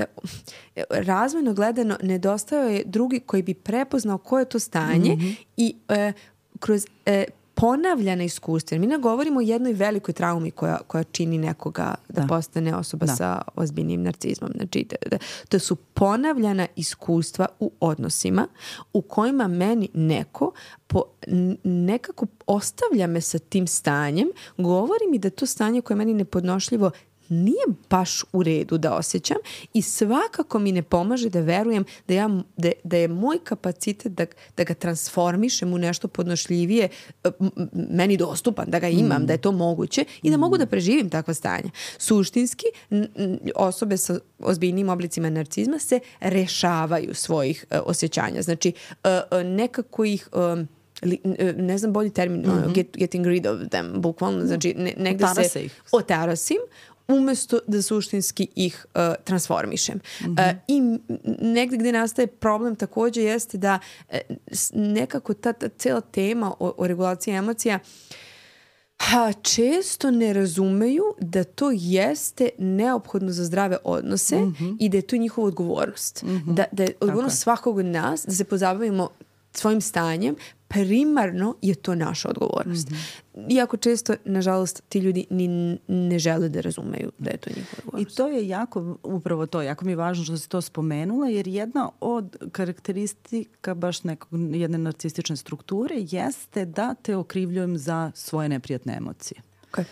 e, razvojno gledano nedostao je drugi koji bi prepoznao koje je to stanje i e, kroz e, ponavljana iskustva. Mi ne govorimo o jednoj velikoj traumi koja, koja čini nekoga da, Da. postane osoba Da. sa ozbiljnim narcizmom. Znači, da, da, to su ponavljana iskustva u odnosima u kojima meni neko po, nekako ostavlja me sa tim stanjem, govori mi da to stanje koje je meni nepodnošljivo nije baš u redu da osjećam i svakako mi ne pomaže da verujem da, ja, da, da je moj kapacitet da, da ga transformišem u nešto podnošljivije meni dostupan, da ga imam, da je to moguće i da mogu da preživim takva stanja. Suštinski, osobe sa ozbiljnim oblicima narcizma se rešavaju svojih e, osjećanja. Znači, e, e, nekako ih... li- ne znam bolji termin, ono, get, getting rid of them, bukvalno, znači ne, negde Otara se se ih. otarasim umesto da suštinski ih uh, transformišem. Uh, I negde gde nastaje problem takođe jeste da s- nekako ta, ta cela tema o, o regulaciji emocija Ha, često ne razumeju da to jeste neophodno za zdrave odnose i da je to njihova odgovornost. Da, da je odgovornost svakog od nas da se pozabavimo svojim stanjem primarno je to naša odgovornost. Mm -hmm. Iako često, nažalost, ti ljudi ni ne žele da razumeju da je to njihova odgovornost. I to je jako, upravo to, jako mi je važno što si to spomenula, jer jedna od karakteristika baš nekog, jedne narcistične strukture jeste da te okrivljujem za svoje neprijatne emocije. Okay.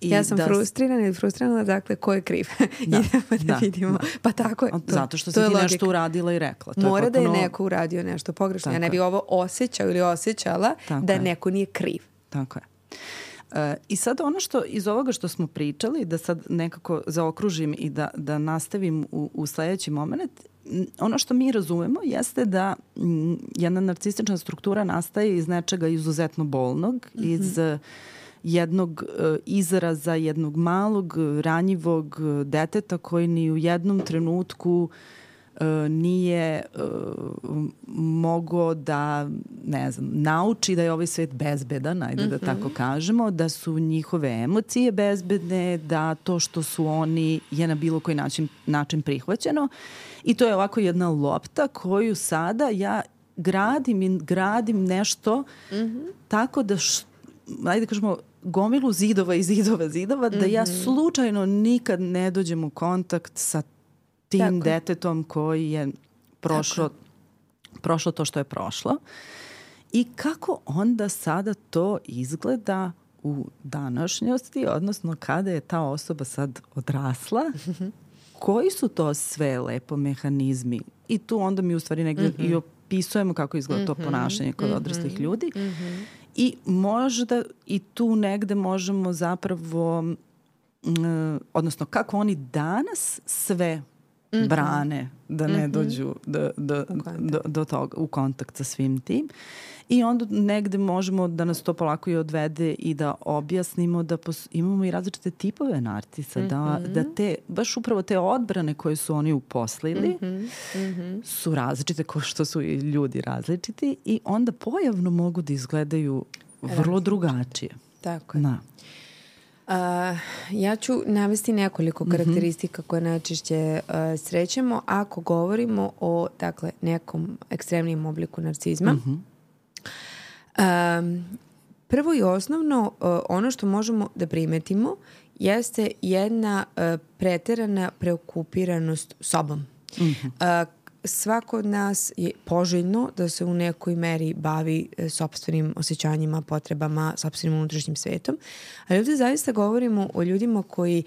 I ja sam da... frustrirana ili frustrirana, dakle, ko je kriv? [laughs] Da, Idemo da, da vidimo. Da. Pa tako je. To, Zato što si ti nešto uradila i rekla. To Mora je potpuno... da je neko uradio nešto pogrešno. Tako ja ne bi ovo osjećao ili osjećala tako da je. neko nije kriv. Tako je. Uh, I sad ono što iz ovoga što smo pričali, da sad nekako zaokružim i da, da nastavim u, u sledeći moment, ono što mi razumemo jeste da m, jedna narcistična struktura nastaje iz nečega izuzetno bolnog, mm -hmm. iz jednog uh, izraza, jednog malog, ranjivog uh, deteta koji ni u jednom trenutku nije mogao da, ne znam, nauči da je ovaj svet bezbedan, ajde mm -hmm. da mhm. tako kažemo, da su njihove emocije bezbedne, da to što su oni je na bilo koji način, način prihvaćeno. I to je ovako jedna lopta koju sada ja gradim i gradim nešto mm -hmm. tako da, š, ajde da kažemo, gomilu zidova i zidova zidova, da ja mhm. slučajno nikad ne dođem u kontakt sa tim Tako. detetom koji je prošlo, prošlo to što je prošlo. I kako onda sada to izgleda u današnjosti, odnosno kada je ta osoba sad odrasla, mhm. koji su to sve lepo mehanizmi? I tu onda mi u stvari negde mm -hmm. i opisujemo kako izgleda mm -hmm. to ponašanje kod mm -hmm. odraslih ljudi. Mm -hmm. I možda i tu negde možemo zapravo, mm, odnosno kako oni danas sve mm -hmm. brane da ne mm -hmm. dođu do, do, do, do toga, u kontakt sa svim tim. I onda negde možemo da nas to polako i odvede i da objasnimo da pos, imamo i različite tipove narcisa, mm -hmm. da, mhm. da te, baš upravo te odbrane koje su oni uposlili mm -hmm. Mm -hmm. su različite kao što su i ljudi različiti i onda pojavno mogu da izgledaju vrlo drugačije. Tako je. Da. Uh, ja ću navesti nekoliko mhm. karakteristika koje najčešće uh, srećemo ako govorimo o dakle, nekom ekstremnijem obliku narcizma. Mm -hmm. Um, prvo i osnovno, uh, ono što možemo da primetimo jeste jedna uh, preterana preokupiranost sobom. Mm -hmm. uh, svako od nas je poželjno da se u nekoj meri bavi e, sobstvenim osjećanjima, potrebama, sobstvenim unutrašnjim svetom. Ali ovde zaista govorimo o ljudima koji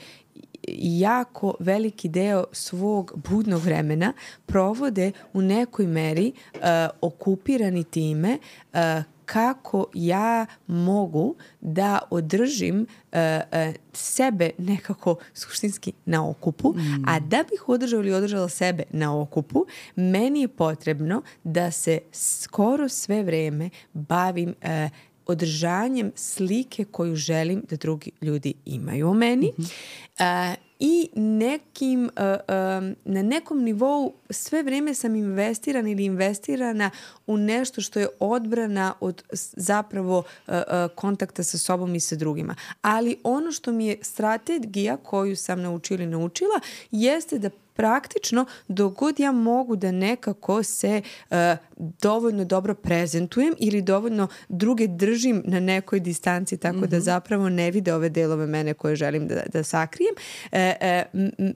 jako veliki deo svog budnog vremena provode u nekoj meri uh, okupirani time uh, kako ja mogu da održim uh, uh, sebe nekako suštinski na okupu, mm. a da bih održao ili održala sebe na okupu, meni je potrebno da se skoro sve vreme bavim uh, održanjem slike koju želim da drugi ljudi imaju o meni. Mm -hmm. uh, i nekim, uh, um, na nekom nivou sve vreme sam investiran ili investirana u nešto što je odbrana od zapravo uh, uh, kontakta sa sobom i sa drugima. Ali ono što mi je strategija koju sam naučila ili naučila jeste da praktično dok god ja mogu da nekako se uh, dovoljno dobro prezentujem ili dovoljno druge držim na nekoj distanci tako mm -hmm. da mhm. zapravo ne vide ove delove mene koje želim da, da sakrijem e, e,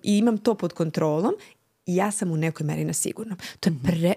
i imam to pod kontrolom ja sam u nekoj meri na sigurnom. To je, pre,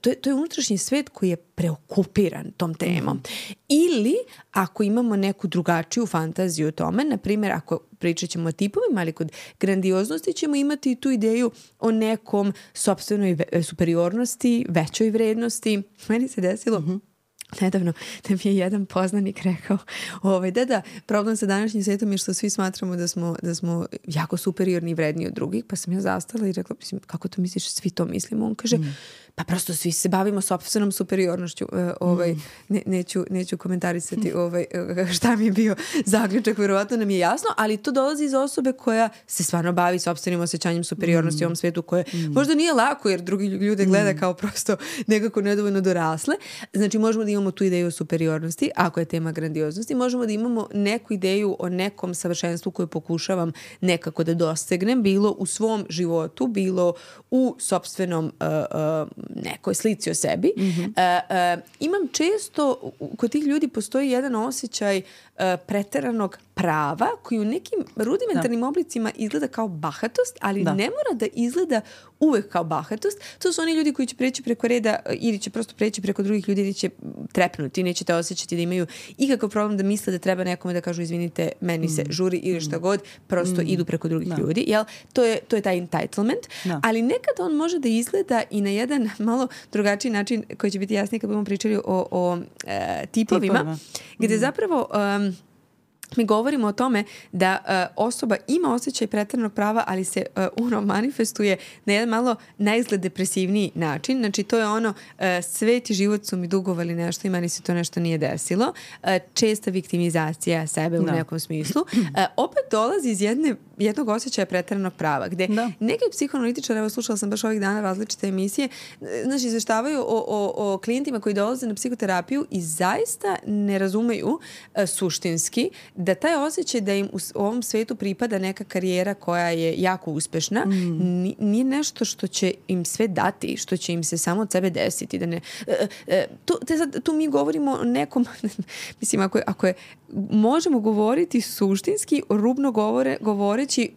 to je, to je unutrašnji svet koji je preokupiran tom temom. Ili ako imamo neku drugačiju fantaziju o tome, na primjer ako pričat ćemo o tipovima, ali kod grandioznosti ćemo imati tu ideju o nekom sobstvenoj superiornosti, većoj vrednosti. Meni se desilo mm -hmm nedavno da mi je jedan poznanik rekao ovaj, da da, problem sa današnjim svetom je što svi smatramo da smo, da smo jako superiorni i vredni od drugih, pa sam ja zastala i rekla, mislim, kako to misliš, svi to mislimo? On kaže, mm pa prosto svi se bavimo sobstvenom superiornošću. Uh, ovaj, mm. ne, neću, neću komentarisati ovaj, e, šta mi je bio zaključak, verovatno nam je jasno, ali to dolazi iz osobe koja se stvarno bavi sobstvenim osjećanjem superiornosti mm. u ovom svetu koje mm. možda nije lako jer drugi ljude gleda mm. kao prosto nekako nedovoljno dorasle. Znači možemo da imamo tu ideju o superiornosti, ako je tema grandioznosti, možemo da imamo neku ideju o nekom savršenstvu koju pokušavam nekako da dostegnem, bilo u svom životu, bilo u sobstvenom uh, uh, nekoj slici o sebi, mm -hmm. uh, uh, imam često, kod tih ljudi postoji jedan osjećaj uh, preteranog prava koji u nekim rudimentarnim da. oblicima izgleda kao bahatost, ali da. ne mora da izgleda uvek kao bahatost. To su oni ljudi koji će preći preko reda ili će prosto preći preko drugih ljudi ili će trepnuti, nećete osjećati da imaju ikakav problem da misle da treba nekome da kažu izvinite, meni se mm. žuri ili šta mm. god, prosto mm. idu preko drugih da. ljudi. Jel? To, je, to je taj entitlement. Da. Ali nekad on može da izgleda i na jedan malo drugačiji način koji će biti jasniji kad budemo pričali o, o e, tipovima, tipovima. gde mm. zapravo um, mi govorimo o tome da uh, osoba ima osjećaj pretrednog prava, ali se uh, ono manifestuje na jedan malo najizgled depresivniji način. Znači to je ono uh, svet i život su mi dugovali nešto i meni se to nešto nije desilo. Uh, česta viktimizacija sebe u da. nekom smislu. Uh, opet dolazi iz jedne, jednog osjećaja pretrednog prava, gde da. neki psihoanalitičari, evo slušala sam baš ovih dana različite emisije, znači izveštavaju o, o, o klijentima koji dolaze na psihoterapiju i zaista ne razumeju uh, suštinski da taj osjećaj da im u ovom svetu pripada neka karijera koja je jako uspešna mm. nije nešto što će im sve dati, što će im se samo od sebe desiti. Da ne, e, e, tu, te sad, tu mi govorimo o nekom, [laughs] mislim, ako je, ako je, možemo govoriti suštinski, rubno govore, govoreći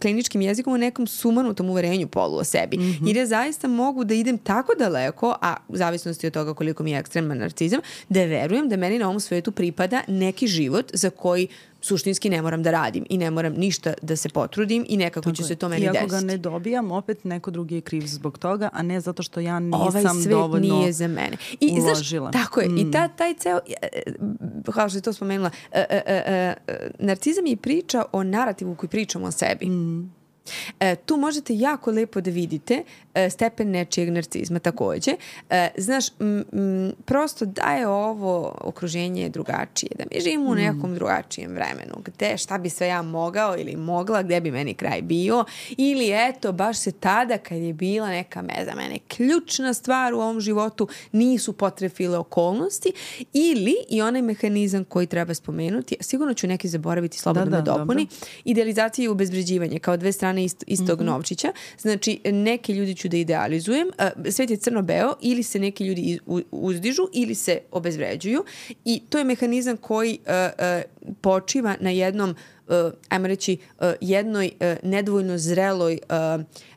kliničkim jezikom u nekom sumanutom uverenju polu o sebi. Mm -hmm. Jer ja zaista mogu da idem tako daleko, a u zavisnosti od toga koliko mi je ekstreman narcizam, da verujem da meni na ovom svetu pripada neki život za koji suštinski ne moram da radim i ne moram ništa da se potrudim i nekako Tako će je. se to meni desiti. I ako ga ne dobijam, opet neko drugi je kriv zbog toga, a ne zato što ja nisam ovaj svet dovoljno nije za mene. I, uložila. Znaš, tako je. Mm. I ta, taj ceo, e, e, kao što je to spomenula, e, e, e, narcizam je priča o narativu koji pričamo o sebi. Mm. E, tu možete jako lepo da vidite e, stepen nečijeg narcizma takođe. E, znaš, m, m, prosto da je ovo okruženje drugačije, da mi živimo u mm. nekom drugačijem vremenu, gde šta bi sve ja mogao ili mogla, gde bi meni kraj bio, ili eto, baš se tada kad je bila neka me za mene ključna stvar u ovom životu, nisu potrefile okolnosti, ili i onaj mehanizam koji treba spomenuti, sigurno ću neki zaboraviti, slobodno da, da, me dopuni, dobro. idealizacija i ubezbređivanje kao dve strane ist, istog mm -hmm. novčića. Znači, neke ljudi ću da idealizujem, svet je crno-beo, ili se neki ljudi uzdižu ili se obezvređuju i to je mehanizam koji počiva na jednom, ajmo reći, jednoj nedvojno zreloj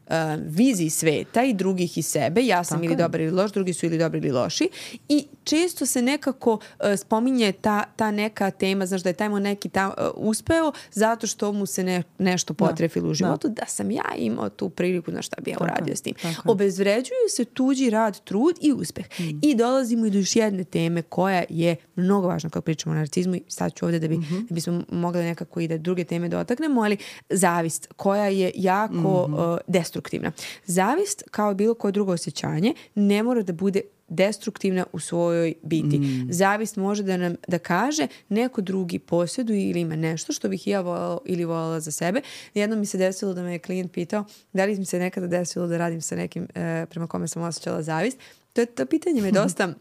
uh, uh, viziji sveta i drugih i sebe. Ja sam Tako ili dobar ili loš, drugi su ili dobri ili loši. I često se nekako uh, spominje ta, ta neka tema, znaš da je tajmo neki ta, uh, uspeo zato što mu se ne, nešto da. potrefilo da. u životu, da. da sam ja imao tu priliku, na šta bi ja uradio s tim. Tako. Obezvređuju se tuđi rad, trud i uspeh. Mm. I dolazimo i do još jedne teme koja je mnogo važna kad pričamo o narcizmu i sad ću ovde da, bi, mm -hmm. da bismo mogli nekako i da druge teme dotaknemo, ali zavist koja je jako mm -hmm. uh, destruktivna. Zavist, kao bilo koje drugo osjećanje, ne mora da bude destruktivna u svojoj biti. Mm. Zavist može da nam da kaže neko drugi posjeduje ili ima nešto što bih ja volala ili volala za sebe. Jednom mi se desilo da me je klijent pitao da li mi se nekada desilo da radim sa nekim e, prema kome sam osjećala zavist. To, to pitanje me [laughs] dosta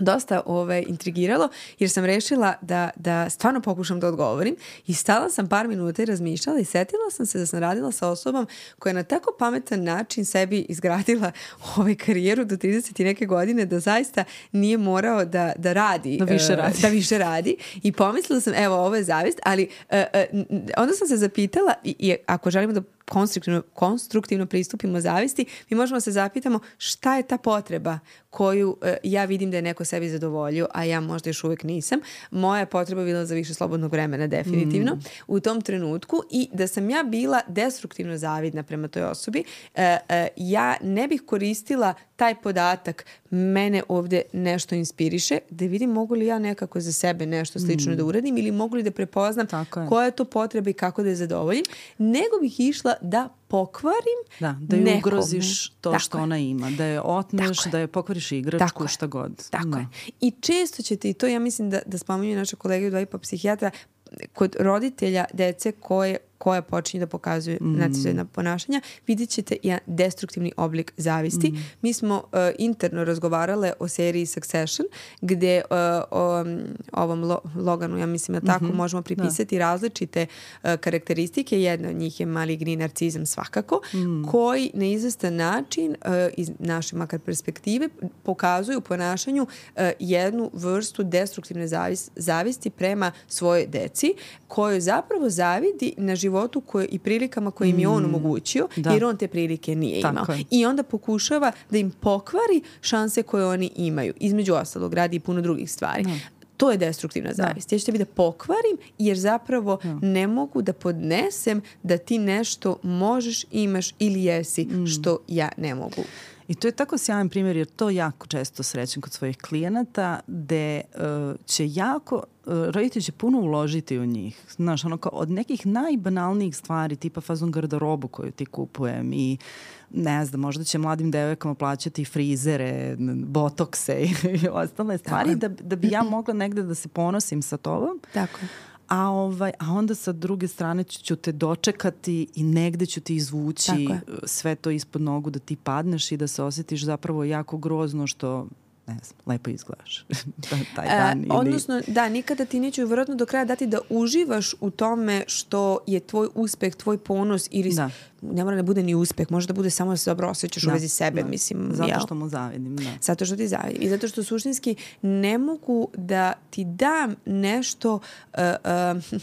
dosta ove, intrigiralo jer sam rešila da, da stvarno pokušam da odgovorim i stala sam par minuta i razmišljala i setila sam se da sam radila sa osobom koja je na tako pametan način sebi izgradila [laughs] ovaj karijeru do 30 i neke godine da zaista nije morao da, da radi. Da više radi. Uh, da više radi. I pomislila sam, evo, ovo je zavist, ali uh, uh, onda sam se zapitala i, i ako želimo da konstruktivno, konstruktivno pristupimo zavisti, mi možemo da se zapitamo šta je ta potreba koju uh, ja vidim da je neko sebi zadovoljio, a ja možda još uvek nisam. Moja potreba bila za više slobodnog vremena definitivno mm. u tom trenutku i da sam ja bila destruktivno zavidna prema toj osobi, uh, uh, ja ne bih koristila taj podatak mene ovde nešto inspiriše, da vidim mogu li ja nekako za sebe nešto slično mm. da uradim ili mogu li da prepoznam je. koja je to potreba i kako da je zadovoljim, nego bih išla da pokvarim Da, da je nekome. ugroziš to Tako što je. ona ima, da je otmeš, da je pokvariš igračku, Tako šta god. Tako ne. je. I često ćete, i to ja mislim da, da spominju naša kolega i dva i pa psihijatra, kod roditelja dece koje koja počinje da pokazuje mm. narcisoidna ponašanja, vidjet ćete jedan destruktivni oblik zavisti. Mm. Mi smo uh, interno razgovarale o seriji Succession, gde uh, o, ovom Lo, Loganu, ja mislim da tako, mm -hmm. možemo pripisati da. različite uh, karakteristike. Jedna od njih je maligni narcizam svakako, mm. koji na izvestan način, uh, iz naše makar perspektive, pokazuje u ponašanju uh, jednu vrstu destruktivne zavis, zavisti prema svojoj deci, koju zapravo zavidi na životu koje, i prilikama koje im je on mm. omogućio, da. jer on te prilike nije imao. I onda pokušava da im pokvari šanse koje oni imaju. Između ostalog, radi i puno drugih stvari. Da. To je destruktivna zavist. Da. Ja ću tebi da pokvarim jer zapravo da. ne mogu da podnesem da ti nešto možeš, imaš ili jesi mm. što ja ne mogu. I to je tako sjajan primjer jer to jako često srećem kod svojih klijenata gde uh, će jako, uh, roditelji će puno uložiti u njih. Znaš, ono kao od nekih najbanalnijih stvari tipa fazon garderobu koju ti kupujem i ne znam, možda će mladim devojkama plaćati frizere, botokse [laughs] i ostale stvari da, da bi ja mogla negde da se ponosim sa tobom. Tako a, ovaj, a onda sa druge strane ću te dočekati i negde ću ti izvući sve to ispod nogu da ti padneš i da se osjetiš zapravo jako grozno što ne znam, lepo izgledaš [laughs] taj e, dan. E, ili... Odnosno, da, nikada ti neću vjerojatno do kraja dati da uživaš u tome što je tvoj uspeh, tvoj ponos ili da. ne mora da bude ni uspeh, može da bude samo da se dobro osjećaš da, u vezi sebe, da. mislim. Zato jel? što mu zavidim, da. Zato što ti zavidim. I zato što suštinski ne mogu da ti dam nešto uh, uh,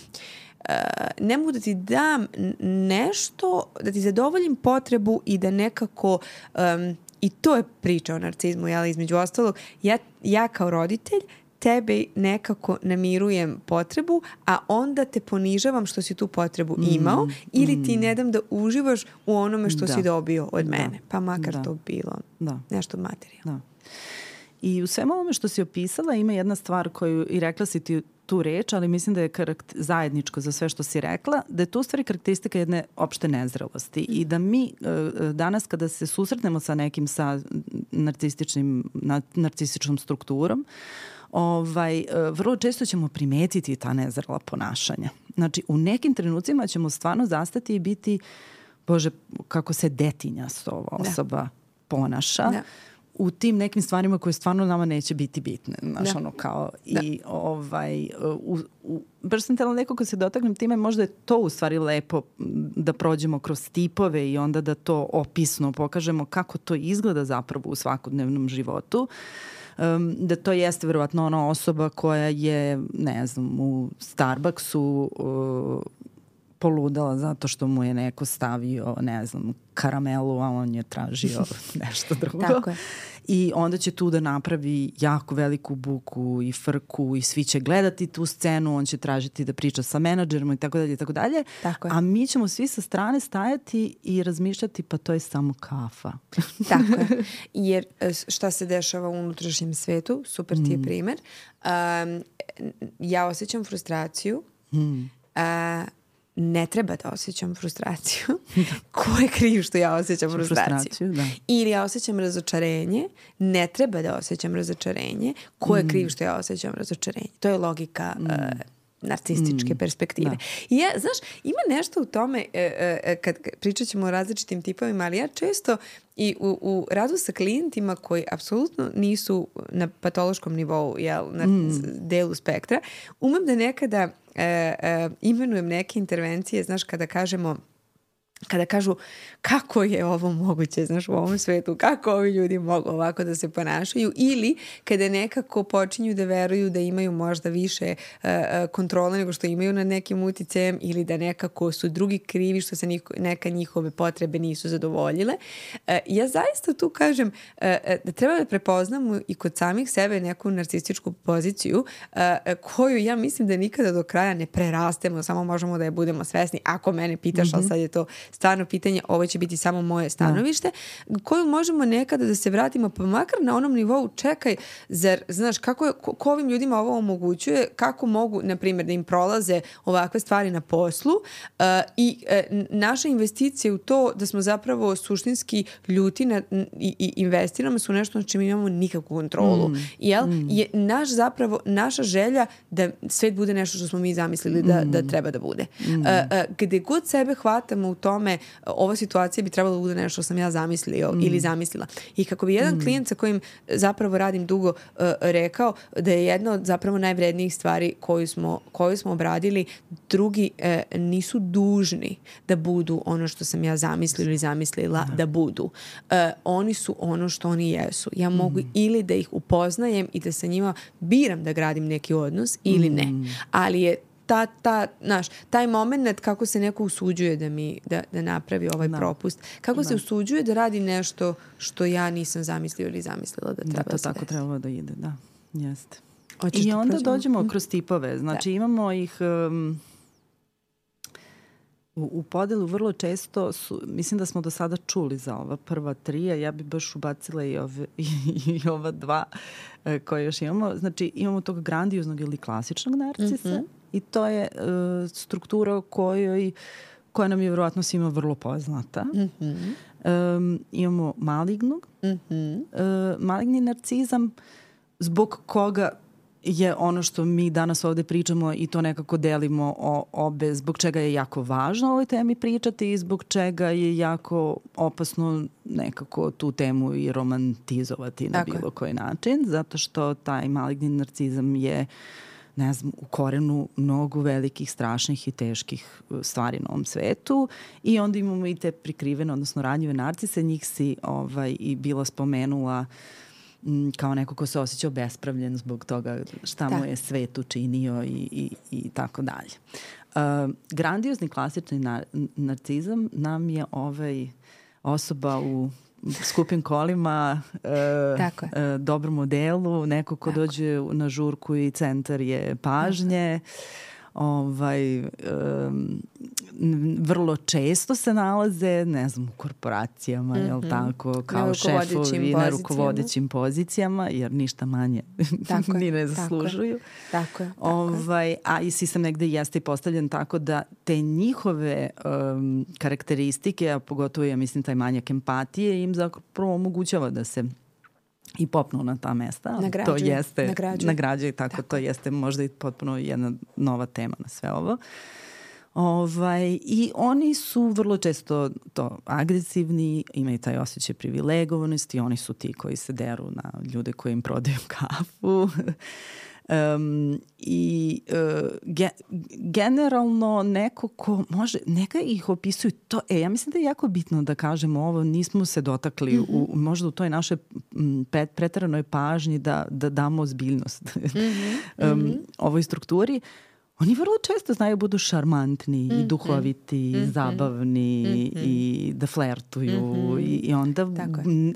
Uh, ne mogu da ti dam nešto, da ti zadovoljim potrebu i da nekako um, I to je priča o narcizmu, jel, između ostalog. Ja, ja kao roditelj tebe nekako namirujem potrebu, a onda te ponižavam što si tu potrebu mm, imao ili ti mm. ne dam da uživaš u onome što da. si dobio od da. mene. Pa makar da. to bilo da. nešto materijalno. Da. I u svemu ovome što si opisala ima jedna stvar koju i rekla si ti tu reč, ali mislim da je zajedničko za sve što si rekla, da je to u stvari karakteristika jedne opšte nezrelosti i da mi e, e, danas kada se susretnemo sa nekim sa narcističnim, narcističnom strukturom, ovaj, e, vrlo često ćemo primetiti ta nezrela ponašanja. Znači, u nekim trenucima ćemo stvarno zastati i biti, bože, kako se detinja s ova da. osoba da. ponaša. Da u tim nekim stvarima koje stvarno nama neće biti bitne. Znaš, da. ono kao da. i ovaj, u, u, baš sam tela neko ko se dotaknem time, možda je to u stvari lepo da prođemo kroz tipove i onda da to opisno pokažemo kako to izgleda zapravo u svakodnevnom životu. Um, da to jeste verovatno ona osoba koja je, ne znam, u Starbucksu uh, poludala zato što mu je neko stavio, ne znam, karamelu, a on je tražio [laughs] nešto drugo. Tako je. I onda će tu da napravi jako veliku buku i frku i svi će gledati tu scenu, on će tražiti da priča sa menadžerom i tako dalje i tako dalje. Tako je. A mi ćemo svi sa strane stajati i razmišljati pa to je samo kafa. [laughs] tako je. [laughs] Jer e, šta se dešava u unutrašnjem svetu, super ti je mm. primer. Um, ja osjećam frustraciju. Mm. Uh, ne treba da osjećam frustraciju. [laughs] Ko je kriv što ja osjećam frustraciju? frustraciju da. Ili ja osjećam razočarenje, ne treba da osjećam razočarenje. Ko je mm. kriv što ja osjećam razočarenje? To je logika mm. uh, narcističke mm. perspektive. Da. I ja, znaš, ima nešto u tome, e, e, kad pričat ćemo o različitim tipovima, ali ja često i u, u radu sa klijentima koji apsolutno nisu na patološkom nivou, jel, na mm. delu spektra, umem da nekada e, e, imenujem neke intervencije, znaš, kada kažemo kada kažu kako je ovo moguće, znaš, u ovom svetu, kako ovi ljudi mogu ovako da se ponašaju ili kada nekako počinju da veruju da imaju možda više uh, kontrole nego što imaju nad nekim uticajem ili da nekako su drugi krivi što se niko, neka njihove potrebe nisu zadovoljile. Uh, ja zaista tu kažem uh, da treba da prepoznamo i kod samih sebe neku narcističku poziciju uh, koju ja mislim da nikada do kraja ne prerastemo, samo možemo da je budemo svesni. Ako mene pitaš, mm -hmm. ali sad je to stvarno pitanje, ovo će biti samo moje stanovište, da. koju možemo nekada da se vratimo, pa makar na onom nivou, čekaj, zar, znaš, kako je, ko, ko ovim ljudima ovo omogućuje, kako mogu, na primjer, da im prolaze ovakve stvari na poslu uh, i uh, naša investicija u to da smo zapravo suštinski ljuti na, i, i investiramo su nešto na čemu imamo nikakvu kontrolu. Mm. Jel? Mm. Je naš zapravo, naša želja da svet bude nešto što smo mi zamislili da, mm. da treba da bude. Mm. Uh, uh, gde god sebe hvatamo u tome, ova situacija bi trebalo da bude nešto što sam ja zamislio mm. ili zamislila. I kako bi jedan mm. klijent sa kojim zapravo radim dugo uh, rekao da je jedna od zapravo najvrednijih stvari koju smo, koju smo obradili, drugi uh, nisu dužni da budu ono što sam ja zamislila ili zamislila da, da budu. Uh, oni su ono što oni jesu. Ja mogu mm. ili da ih upoznajem i da sa njima biram da gradim neki odnos ili ne. Mm. Ali je ta, ta, znaš, taj moment kako se neko usuđuje da mi, da, da napravi ovaj da. propust, kako da. se usuđuje da radi nešto što ja nisam zamislio ili zamislila da treba da, to tako trebalo da ide, da, jeste. Hoćeš I da onda prođemo? dođemo mhm. kroz tipove, znači da. imamo ih... Um, U, u podelu vrlo često su, mislim da smo do sada čuli za ova prva tri, a ja bi baš ubacila i, ove, i, [laughs] i ova dva e, koje još imamo. Znači imamo tog grandioznog ili klasičnog narcisa mm -hmm. I to je e, struktura kojoj koja nam je vjerovatno svima vrlo poznata. Mm -hmm. um, imamo malignog. Mm -hmm. uh, maligni narcizam zbog koga je ono što mi danas ovde pričamo i to nekako delimo o, obe, zbog čega je jako važno o ovoj temi pričati i zbog čega je jako opasno nekako tu temu i romantizovati na Tako bilo je. koji način, zato što taj maligni narcizam je ne znam, u korenu mnogo velikih, strašnih i teških uh, stvari na ovom svetu i onda imamo i te prikrivene, odnosno ranjive narcise, njih si ovaj, i bila spomenula kao neko ko se osjećao bespravljen zbog toga šta da. mu je svet učinio i, i, i tako dalje. Uh, grandiozni klasični na, narcizam nam je ovaj osoba u skupim kolima, uh, Tako uh, dobrom modelu, neko ko Tako. dođe na žurku i centar je pažnje. Tako ovaj, um, vrlo često se nalaze, ne znam, u korporacijama, mm -hmm. jel tako, kao na šefovi na rukovodećim pozicijama, jer ništa manje tako [laughs] ni ne zaslužuju. Tako je. Tako ovaj, a i sistem negde jeste i postavljen tako da te njihove um, karakteristike, a pogotovo ja mislim taj manjak empatije, im zapravo omogućava da se i popnu na ta mesta. Nagrađuje. To jeste, nagrađuje. nagrađuje tako, tako, to jeste možda i potpuno jedna nova tema na sve ovo. Ovaj, I oni su vrlo često to agresivni, imaju taj osjećaj privilegovanosti, oni su ti koji se deru na ljude koji im prodaju [laughs] kafu. Um, I uh, ge, generalno neko ko može, neka ih opisuju to, e, ja mislim da je jako bitno da kažemo ovo, nismo se dotakli mm -hmm. u, možda u toj našoj pet, pretaranoj pažnji da, da damo ozbiljnost mm -hmm. um, ovoj strukturi. Oni vrlo često znaju da budu šarmantni mm -hmm. i mhm. duhoviti, mm -hmm. zabavni mm -hmm. i da flertuju mm -hmm. i, i onda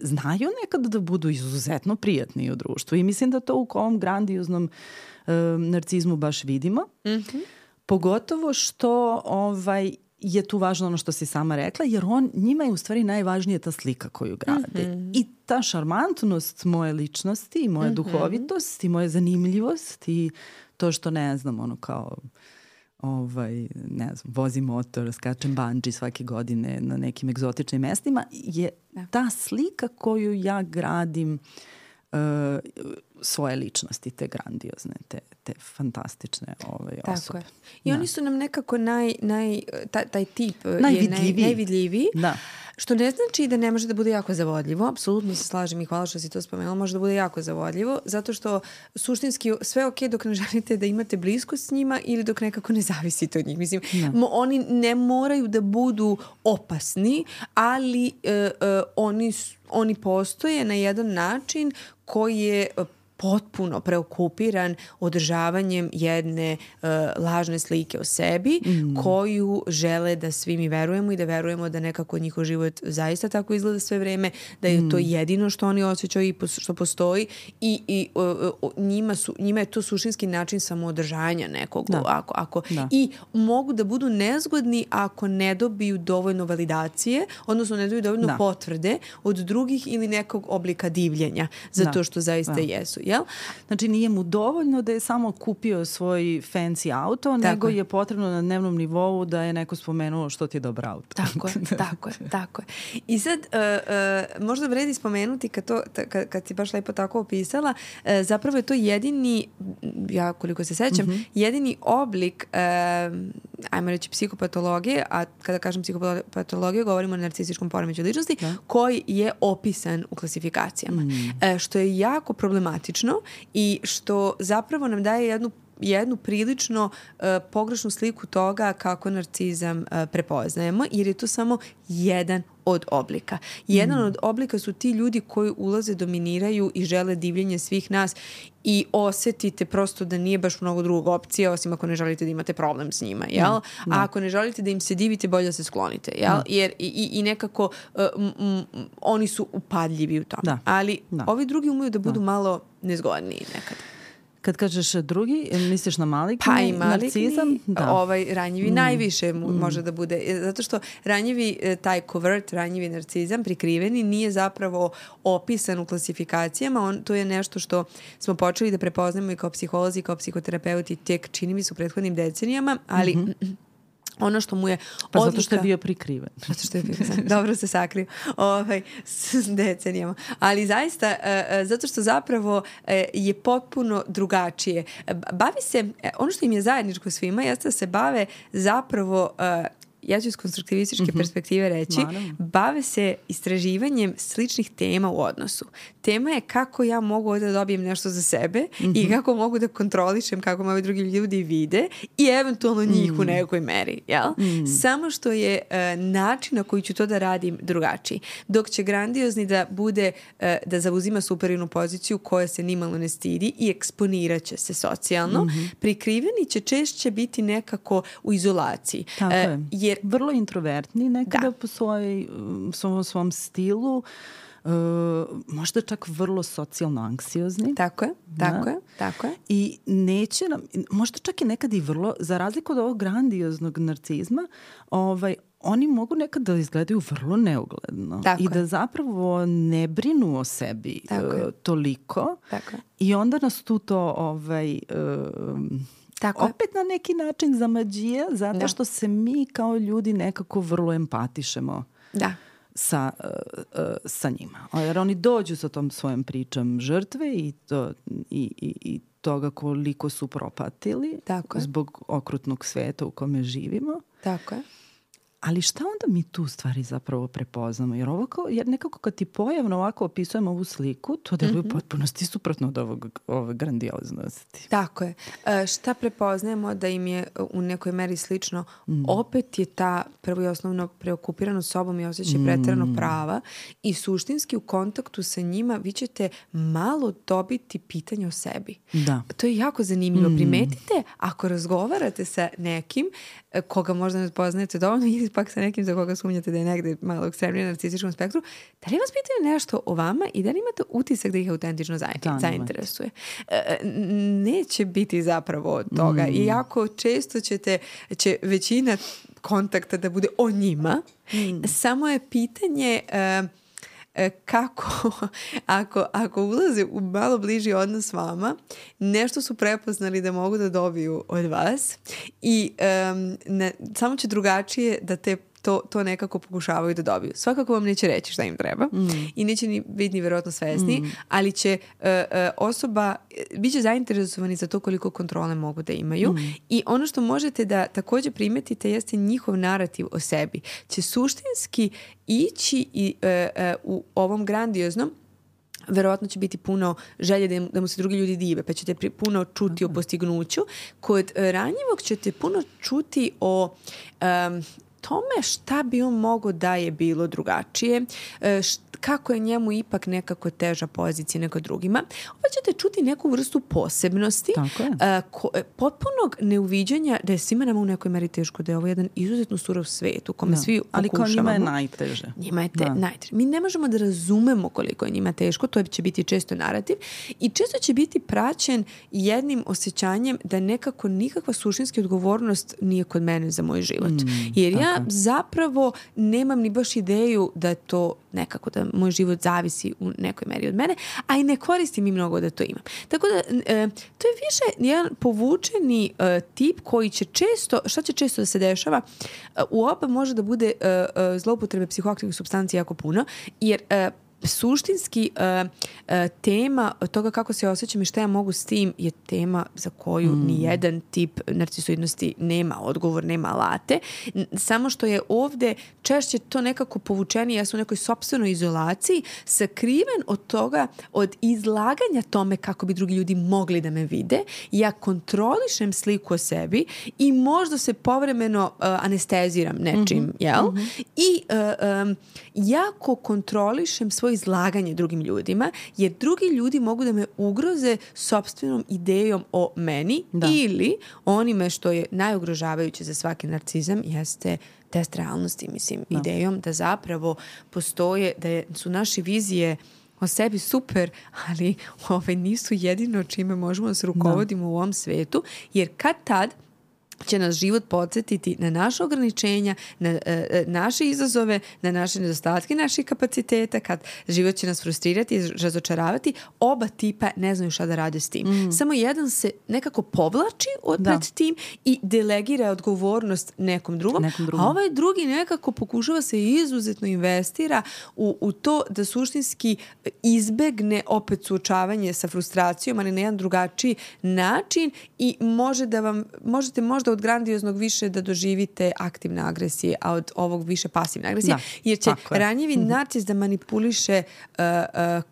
znaju nekada da budu izuzetno prijatni u društvu i mislim da to u ovom grandioznom um, narcizmu baš vidimo. Mm -hmm. Pogotovo što ovaj, je tu važno ono što si sama rekla, jer on, njima je u stvari najvažnija ta slika koju grade. Mm -hmm. I ta šarmantnost moje ličnosti, i moje mm -hmm. duhovitost i moje zanimljivost i to što ne znam, ono kao ovaj, ne znam, vozi motor, skačem banđi svake godine na nekim egzotičnim mestima, je da. ta slika koju ja gradim uh, svoje ličnosti, te grandiozne, te, te fantastične ovaj, Tako osobe. Je. I da. oni su nam nekako naj, naj, taj, taj tip najvidljiviji. je naj, najvidljiviji. Da. Što ne znači da ne može da bude jako zavodljivo, apsolutno se slažem i hvala što si to spomenula, može da bude jako zavodljivo, zato što suštinski sve ok dok ne [laughs] želite da imate bliskost s njima ili dok nekako ne zavisite od njih. Mislim, no. Da. oni ne moraju da budu opasni, ali uh, uh, oni, oni postoje na jedan način koji je potpuno preokupiran održavanjem jedne uh, lažne slike o sebi mm. koju žele da svi mi verujemo i da verujemo da nekako njihov život zaista tako izgleda sve vreme, da je mm. to jedino što oni osjećaju i što postoji i, i uh, njima, su, njima je to suštinski način samoodržanja nekog. Da. Ako, ako, da. I mogu da budu nezgodni ako ne dobiju dovoljno validacije, odnosno ne dobiju dovoljno da. potvrde od drugih ili nekog oblika divljenja za da. to što zaista da. jesu. Jel? Znači nije mu dovoljno da je samo kupio svoj fancy auto, tako nego je. je potrebno na dnevnom nivou da je neko spomenuo što ti je dobro auto. Tako je, [laughs] tako je, tako je. I sad, uh, uh, možda vredi spomenuti kad, to, kad, kad si baš lepo tako opisala, uh, zapravo je to jedini, ja koliko se sećam, mm -hmm. jedini oblik, uh, ajmo reći, psihopatologije, a kada kažem psihopatologije, govorimo o narcističkom poremeću ličnosti, da. koji je opisan u klasifikacijama. Mm. Uh, što je jako problematično i što zapravo nam daje jednu jednu prilično uh, pogrešnu sliku toga kako narcizam uh, prepoznajemo, jer je to samo jedan od oblika. Jedan mm. od oblika su ti ljudi koji ulaze, dominiraju i žele divljenje svih nas i osetite prosto da nije baš mnogo drugog opcija osim ako ne želite da imate problem s njima, jel? Mm. A ako ne želite da im se divite, bolje da se sklonite, jel? Mm. Jer i, i nekako uh, m, m, oni su upadljivi u tome. Da. Ali da. ovi drugi umeju da budu da. malo nezgodniji nekad. Kad kažeš drugi, misliš na maligni, pa i maligni, narcizam? Da. Ovaj, ranjivi mm. najviše mu, mm. može da bude. E, zato što ranjivi, e, taj covert, ranjivi narcizam, prikriveni, nije zapravo opisan u klasifikacijama. On, to je nešto što smo počeli da prepoznamo i kao psiholozi i kao psihoterapeuti tek čini mi su prethodnim decenijama, ali mm -hmm ono što mu je pa odlika... zato što je bio prikriven. [laughs] Zato što je bio prikriven. Dobro se sakrio ovaj, s decenijama. Ali zaista, uh, zato što zapravo uh, je potpuno drugačije. Bavi se, ono što im je zajedničko svima jeste da se bave zapravo uh, ja ću iz konstruktivističke mm -hmm. perspektive reći, Naravno. bave se istraživanjem sličnih tema u odnosu. Tema je kako ja mogu ovde da dobijem nešto za sebe mm -hmm. i mhm. kako mogu da kontrolišem kako me ovi drugi ljudi vide i eventualno njih mm -hmm. u nekoj meri. Jel? Mm -hmm. Samo što je uh, način na koji ću to da radim drugačiji. Dok će grandiozni da bude, uh, da zauzima superiornu poziciju koja se nimalo ne stidi i eksponirat će se socijalno, mm -hmm. prikriveni će češće biti nekako u izolaciji. Tako uh, je jer vrlo introvertni nekada da. po svoj, svom, svom stilu, Uh, možda čak vrlo socijalno anksiozni. Tako je, tako da. je, tako je. I neće nam, možda čak i nekad i vrlo, za razliku od ovog grandioznog narcizma, ovaj, oni mogu nekad da izgledaju vrlo neugledno Tako i da zapravo ne brinu o sebi Tako uh, toliko Tako i onda nas tu to ovaj, uh, Tako opet je. na neki način zamađija zato da. što se mi kao ljudi nekako vrlo empatišemo. Da sa, uh, uh, sa njima. Jer oni dođu sa tom svojom pričom žrtve i, to, i, i, i toga koliko su propatili Tako zbog okrutnog sveta u kome živimo. Tako je. Ali šta onda mi tu stvari zapravo prepoznamo? Jer, ovo kao, jer nekako kad ti pojavno ovako opisujemo ovu sliku, to deluje mm -hmm. potpunosti suprotno od ovog, ove grandioznosti. Tako je. E, šta prepoznajemo da im je u nekoj meri slično? Mm. Opet je ta prvo i osnovno preokupirano sobom i osjećaj mm. pretrano prava i suštinski u kontaktu sa njima vi ćete malo dobiti pitanje o sebi. Da. To je jako zanimljivo. Mm. Primetite, ako razgovarate sa nekim e, koga možda ne poznajete dovoljno [laughs] ili pak sa nekim za koga sumnjate da je negde malo ekstremnije na narcističkom spektru, da li vas pitaju nešto o vama i da li imate utisak da ih autentično da, zainteresuje? E, neće biti zapravo toga mm. i jako često ćete, će većina kontakta da bude o njima, mm. samo je pitanje... Uh, E, kako, [laughs] ako, ako ulaze u malo bliži odnos s vama, nešto su prepoznali da mogu da dobiju od vas i um, ne, samo će drugačije da te to, to nekako pokušavaju da dobiju. Svakako vam neće reći šta im treba mm. i neće ni biti ni verovatno svesni, mm. ali će uh, uh, osoba, bit će zainteresovani za to koliko kontrole mogu da imaju mm. i ono što možete da takođe primetite jeste njihov narativ o sebi. Će suštinski ići i, uh, u ovom grandioznom verovatno će biti puno želje da, da mu se drugi ljudi dive, pa ćete puno čuti o postignuću. Kod ranjivog ćete puno čuti o um, tome šta bi on mogo da je bilo drugačije, e, kako je njemu ipak nekako teža pozicija nego drugima. Ovo ćete čuti neku vrstu posebnosti, Tako je. e, ko, e, potpunog neuviđanja da je svima nama u nekoj meri teško, da je ovo jedan izuzetno surov svet u kome Da. svi Ali kao njima je pokušavamo. najteže. Njima je te, Da. najteže. Mi ne možemo da razumemo koliko je njima teško, to će biti često narativ i često će biti praćen jednim osjećanjem da nekako nikakva suštinska odgovornost nije kod mene za moj život. Jer ja je. zapravo nemam ni baš ideju da to nekako da moj život zavisi u nekoj meri od mene, a i ne koristim i mnogo da to imam. Tako da e, to je više jedan povučeni e, tip koji će često, šta će često da se dešava, e, u oba može da bude e, e, zloupotrebe psihoaktivnih substanci jako puno, jer e, suštinski e, e, tema toga kako se osjećam i šta ja mogu s tim je tema za koju Mm. ni jedan tip narcisoidnosti nema odgovor, nema alate. Samo što je ovde češće to nekako povučenije, ja sam u nekoj sopstvenoj izolaciji, sakriven od toga, od izlaganja tome kako bi drugi ljudi mogli da me vide. Ja kontrolišem sliku o sebi i možda se povremeno uh, anesteziram nečim, jel? I uh, um, jako kontrolišem svoje izlaganje drugim ljudima, jer drugi ljudi mogu da me ugroze sobstvenom idejom o meni Da. ili onime što je najugrožavajuće za svaki narcizam jeste test realnosti, mislim, idejom da zapravo postoje, da je, su naše vizije o sebi super, ali ove nisu jedino čime možemo da se rukovodimo u ovom svetu, jer kad tad će nas život podsjetiti na naše ograničenja, na e, e, naše izazove, na naše nedostatke naših kapaciteta, kad život će nas frustrirati i razočaravati, oba tipa ne znaju šta da rade s tim. Samo jedan se nekako povlači od Da. pred tim i delegira odgovornost nekom drugom, Nekom drugom. a ovaj drugi nekako pokušava se izuzetno investira u, u to da suštinski izbegne opet suočavanje sa frustracijom, ali na jedan drugačiji način i može da vam, možete možda od grandioznog više da doživite aktivne agresije, a od ovog više pasivne agresije, Da, jer će tako je. ranjivi narcis da manipuliše uh,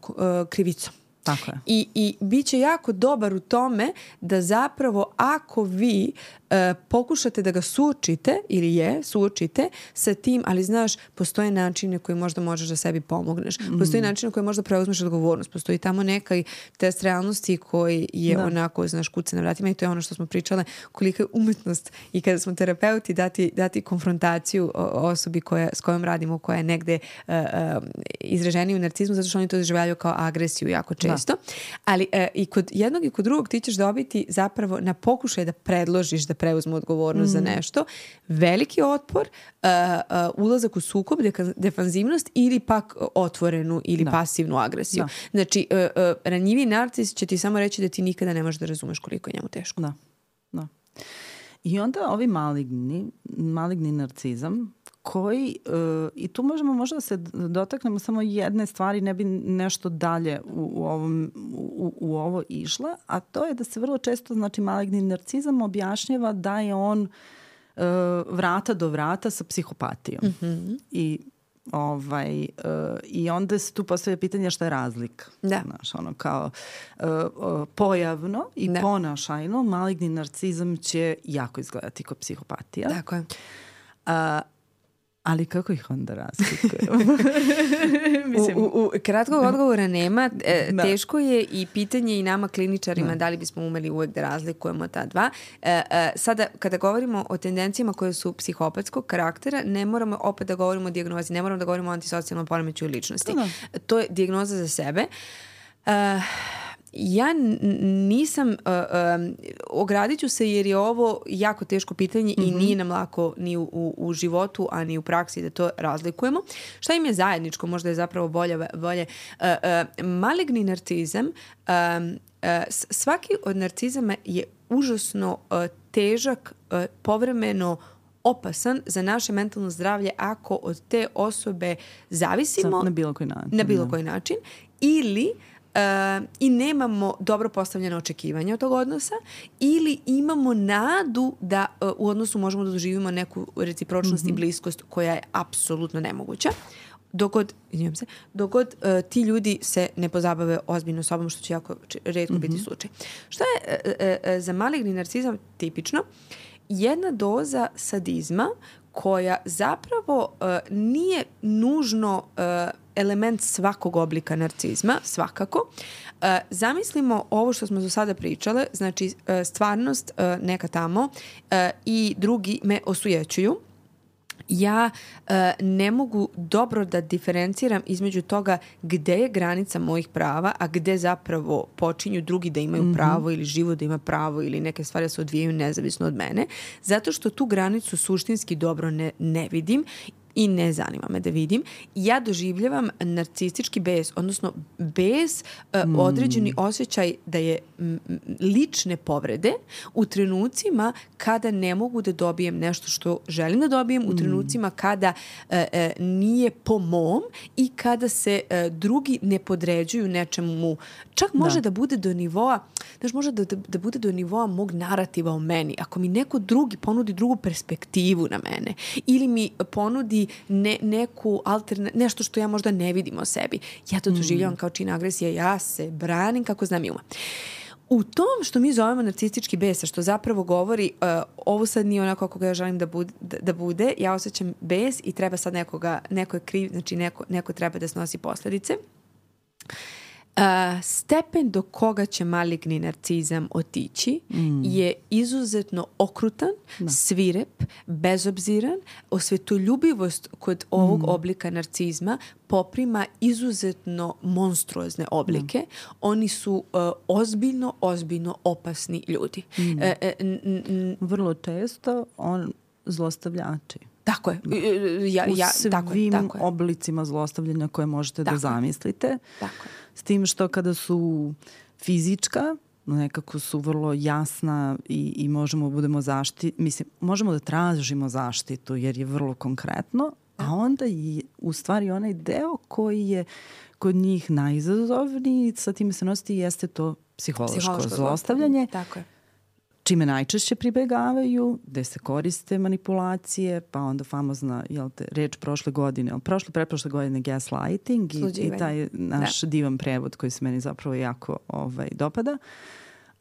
uh, uh, krivicom. Tako je. I, I bit će jako dobar u tome da zapravo ako vi e, pokušate da ga suočite ili je, suočite sa tim, ali znaš, postoje načine koji možda možeš da sebi pomogneš. Postoji način na koji možda preuzmeš odgovornost. Postoji tamo nekaj test realnosti koji je Da. onako, znaš, kuce na vratima i to je ono što smo pričale, kolika je umetnost i kada smo terapeuti dati, dati konfrontaciju osobi koja, s kojom radimo, koja je negde uh, uh, izraženija u narcizmu, zato što oni to doživljavaju kao agresiju jako često. Ali uh, i kod jednog i kod drugog ti ćeš dobiti zapravo na pokušaj da predložiš da preuzmu odgovornost za nešto, veliki otpor, uh, uh, ulazak u sukob, defanzivnost ili pak otvorenu ili Da. pasivnu agresiju. Da. Znači, uh, uh, ranjivi narcis će ti samo reći da ti nikada ne možeš da razumeš koliko je njemu teško. Da, da. I onda ovi maligni, maligni narcizam koji, e, i tu možemo možda da se dotaknemo samo jedne stvari, ne bi nešto dalje u, u, ovom, u, u ovo išla, a to je da se vrlo često, znači maligni narcizam objašnjava da je on e, vrata do vrata sa psihopatijom. I ovaj, e, i onda se tu postavlja pitanje šta je razlika. Da. Znaš, ono kao e, e, pojavno i Da. ponašajno maligni narcizam će jako izgledati kao psihopatija. Tako je. A, ali kako ih onda razlikujemo? [laughs] Mislim, U, u, u, kratkog odgovora nema. E, Da. Teško je i pitanje i nama kliničarima da li bismo umeli uvek da razlikujemo ta dva. E, e, sada, kada govorimo o tendencijama koje su psihopatskog karaktera, ne moramo opet da govorimo o dijagnozi, ne moramo da govorimo o antisocijalnom poremeću ličnosti. Da, To je dijagnoza za sebe. E, ja nisam, uh, um, ogradit ću se jer je ovo jako teško pitanje i nije nam lako ni u, u, u životu, a ni u praksi da to razlikujemo. Šta im je zajedničko, možda je zapravo bolje, bolje. Uh, uh, maligni narcizam, um, uh, s- svaki od narcizama je užasno uh, težak, uh, povremeno opasan za naše mentalno zdravlje ako od te osobe zavisimo na bilo koji način. na bilo da. koji način ili i nemamo dobro postavljene očekivanja od tog odnosa ili imamo nadu da e, u odnosu možemo da doživimo neku recipročnost i bliskost koja je apsolutno nemoguća dogod, izvinjam se, dogod e, ti ljudi se ne pozabave ozbiljno sobom, što će jako redko biti slučaj. Šta je e, e, za maligni narcizam tipično? Jedna doza sadizma koja zapravo uh, nije nužno uh, element svakog oblika narcizma, svakako. Uh, zamislimo ovo što smo do sada pričale, znači uh, stvarnost uh, neka tamo uh, i drugi me osujećuju ja uh, ne mogu dobro da diferenciram između toga gde je granica mojih prava, a gde zapravo počinju drugi da imaju mm -hmm. pravo ili život da ima pravo ili neke stvari da se odvijaju nezavisno od mene, zato što tu granicu suštinski dobro ne, ne vidim i ne zanima me da vidim. Ja doživljavam narcistički bes, odnosno bes, uh, mm. određeni osjećaj da je lične povrede u trenucima kada ne mogu da dobijem nešto što želim da dobijem, mm. u trenucima kada uh, uh, nije po mom i kada se uh, drugi ne podređuju nečemu. Čak može da, da bude do nivoa, znaš, može da, da, da bude do nivoa mog narativa o meni. Ako mi neko drugi ponudi drugu perspektivu na mene ili mi ponudi ne, neku alterna, nešto što ja možda ne vidim o sebi. Ja to doživljavam mm. kao čin agresije, ja se branim kako znam i uma. U tom što mi zovemo narcistički bes, što zapravo govori uh, ovo sad nije onako kako ja želim da bude, da, da bude, ja osjećam bes i treba sad nekoga, neko je kriv, znači neko, neko treba da snosi posledice. Uh, Uh, stepen do koga će maligni narcizam otići mm. je izuzetno okrutan, da. svirep, bezobziran. Osvetoljubivost kod ovog mm. oblika narcizma poprima izuzetno monstruozne oblike. Da. Oni su uh, ozbiljno, ozbiljno opasni ljudi. Mm. Uh, Vrlo često on zlostavljači. Tako je. Ja, ja, U svim tako je, tako je. oblicima zlostavljanja koje možete da tako da zamislite. Tako je. S tim što kada su fizička, nekako su vrlo jasna i, i možemo da budemo zašti, mislim, možemo da tražimo zaštitu jer je vrlo konkretno, a da. onda i u stvari onaj deo koji je kod njih najizazovniji sa time se nositi jeste to psihološko, psihološko zlostavljanje. Tako je čime najčešće pribegavaju, gde se koriste manipulacije, pa onda famozna jel te, reč prošle godine, prošle, preprošle godine gaslighting i, i taj naš da. divan prevod koji se meni zapravo jako ovaj, dopada.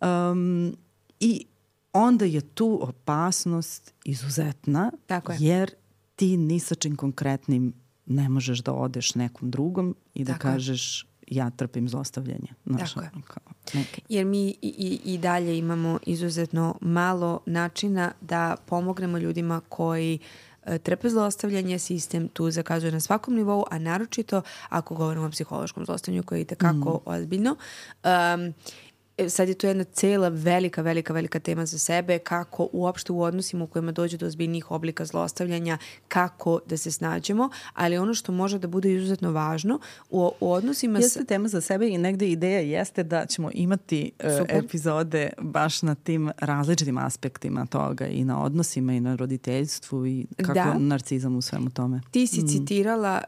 Um, I onda je tu opasnost izuzetna, Tako je. jer ti ni sa čim konkretnim ne možeš da odeš nekom drugom i da Tako kažeš ja trpim zlostavljanje. Znaš, Tako je. Kao, okay. Jer mi i, i, i dalje imamo izuzetno malo načina da pomognemo ljudima koji e, trpe zlostavljanje, sistem tu zakazuje na svakom nivou, a naročito ako govorimo o psihološkom zlostavljanju koje je tekako mm. ozbiljno. Um, sad je to jedna cela velika, velika, velika tema za sebe, kako uopšte u odnosima u kojima dođe do ozbiljnijih oblika zlostavljanja, kako da se snađemo, ali ono što može da bude izuzetno važno u, u odnosima... Jeste sa... tema za sebe i negde ideja jeste da ćemo imati uh, epizode baš na tim različitim aspektima toga i na odnosima i na roditeljstvu i kako da. narcizam u svemu tome. Ti si mm. citirala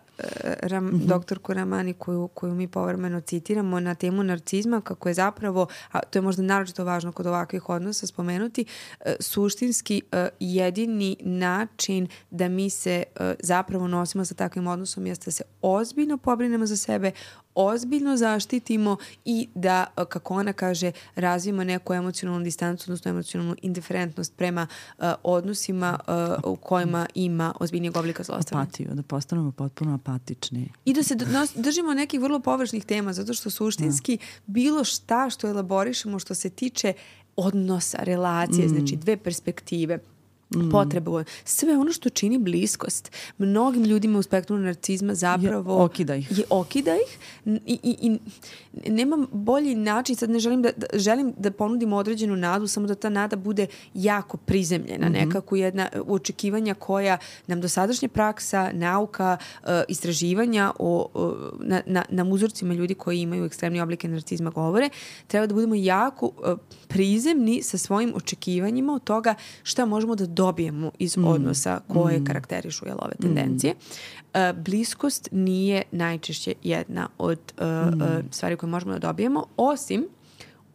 Ram, mm -hmm. doktorku Ramani koju, koju mi povremeno citiramo na temu narcizma, kako je zapravo a to je možda naročito važno kod ovakvih odnosa spomenuti, e, suštinski e, jedini način da mi se zapravo nosimo sa takvim odnosom jeste da se ozbiljno pobrinemo za sebe, ozbiljno zaštitimo i da, kako ona kaže, razvijemo neku emocionalnu distancu, odnosno emocionalnu indiferentnost prema uh, odnosima uh, u kojima ima ozbiljnijeg oblika zlostavljanja. Apatiju, da postanemo potpuno apatični. I da se držimo nekih vrlo površnih tema, zato što suštinski da. bilo šta što elaborišemo što se tiče odnosa, relacije, mm. znači dve perspektive mm. potreba. Sve ono što čini bliskost. Mnogim ljudima u spektru narcizma zapravo... Je, okida ih. Je okida ih i, i, i nemam bolji način, sad ne želim da, da, želim da ponudim određenu nadu, samo da ta nada bude jako prizemljena, mm -hmm. nekako jedna očekivanja koja nam dosadašnja praksa, nauka, uh, istraživanja o, na, na, na uzorcima ljudi koji imaju ekstremni oblike narcizma govore, treba da budemo jako uh, prizemni sa svojim očekivanjima od toga šta možemo da dobijemo iz mm. odnosa koje mm. karakterišu jel, ove tendencije. Mm. Uh, bliskost nije najčešće jedna od uh, mm. uh, stvari koje možemo da dobijemo, osim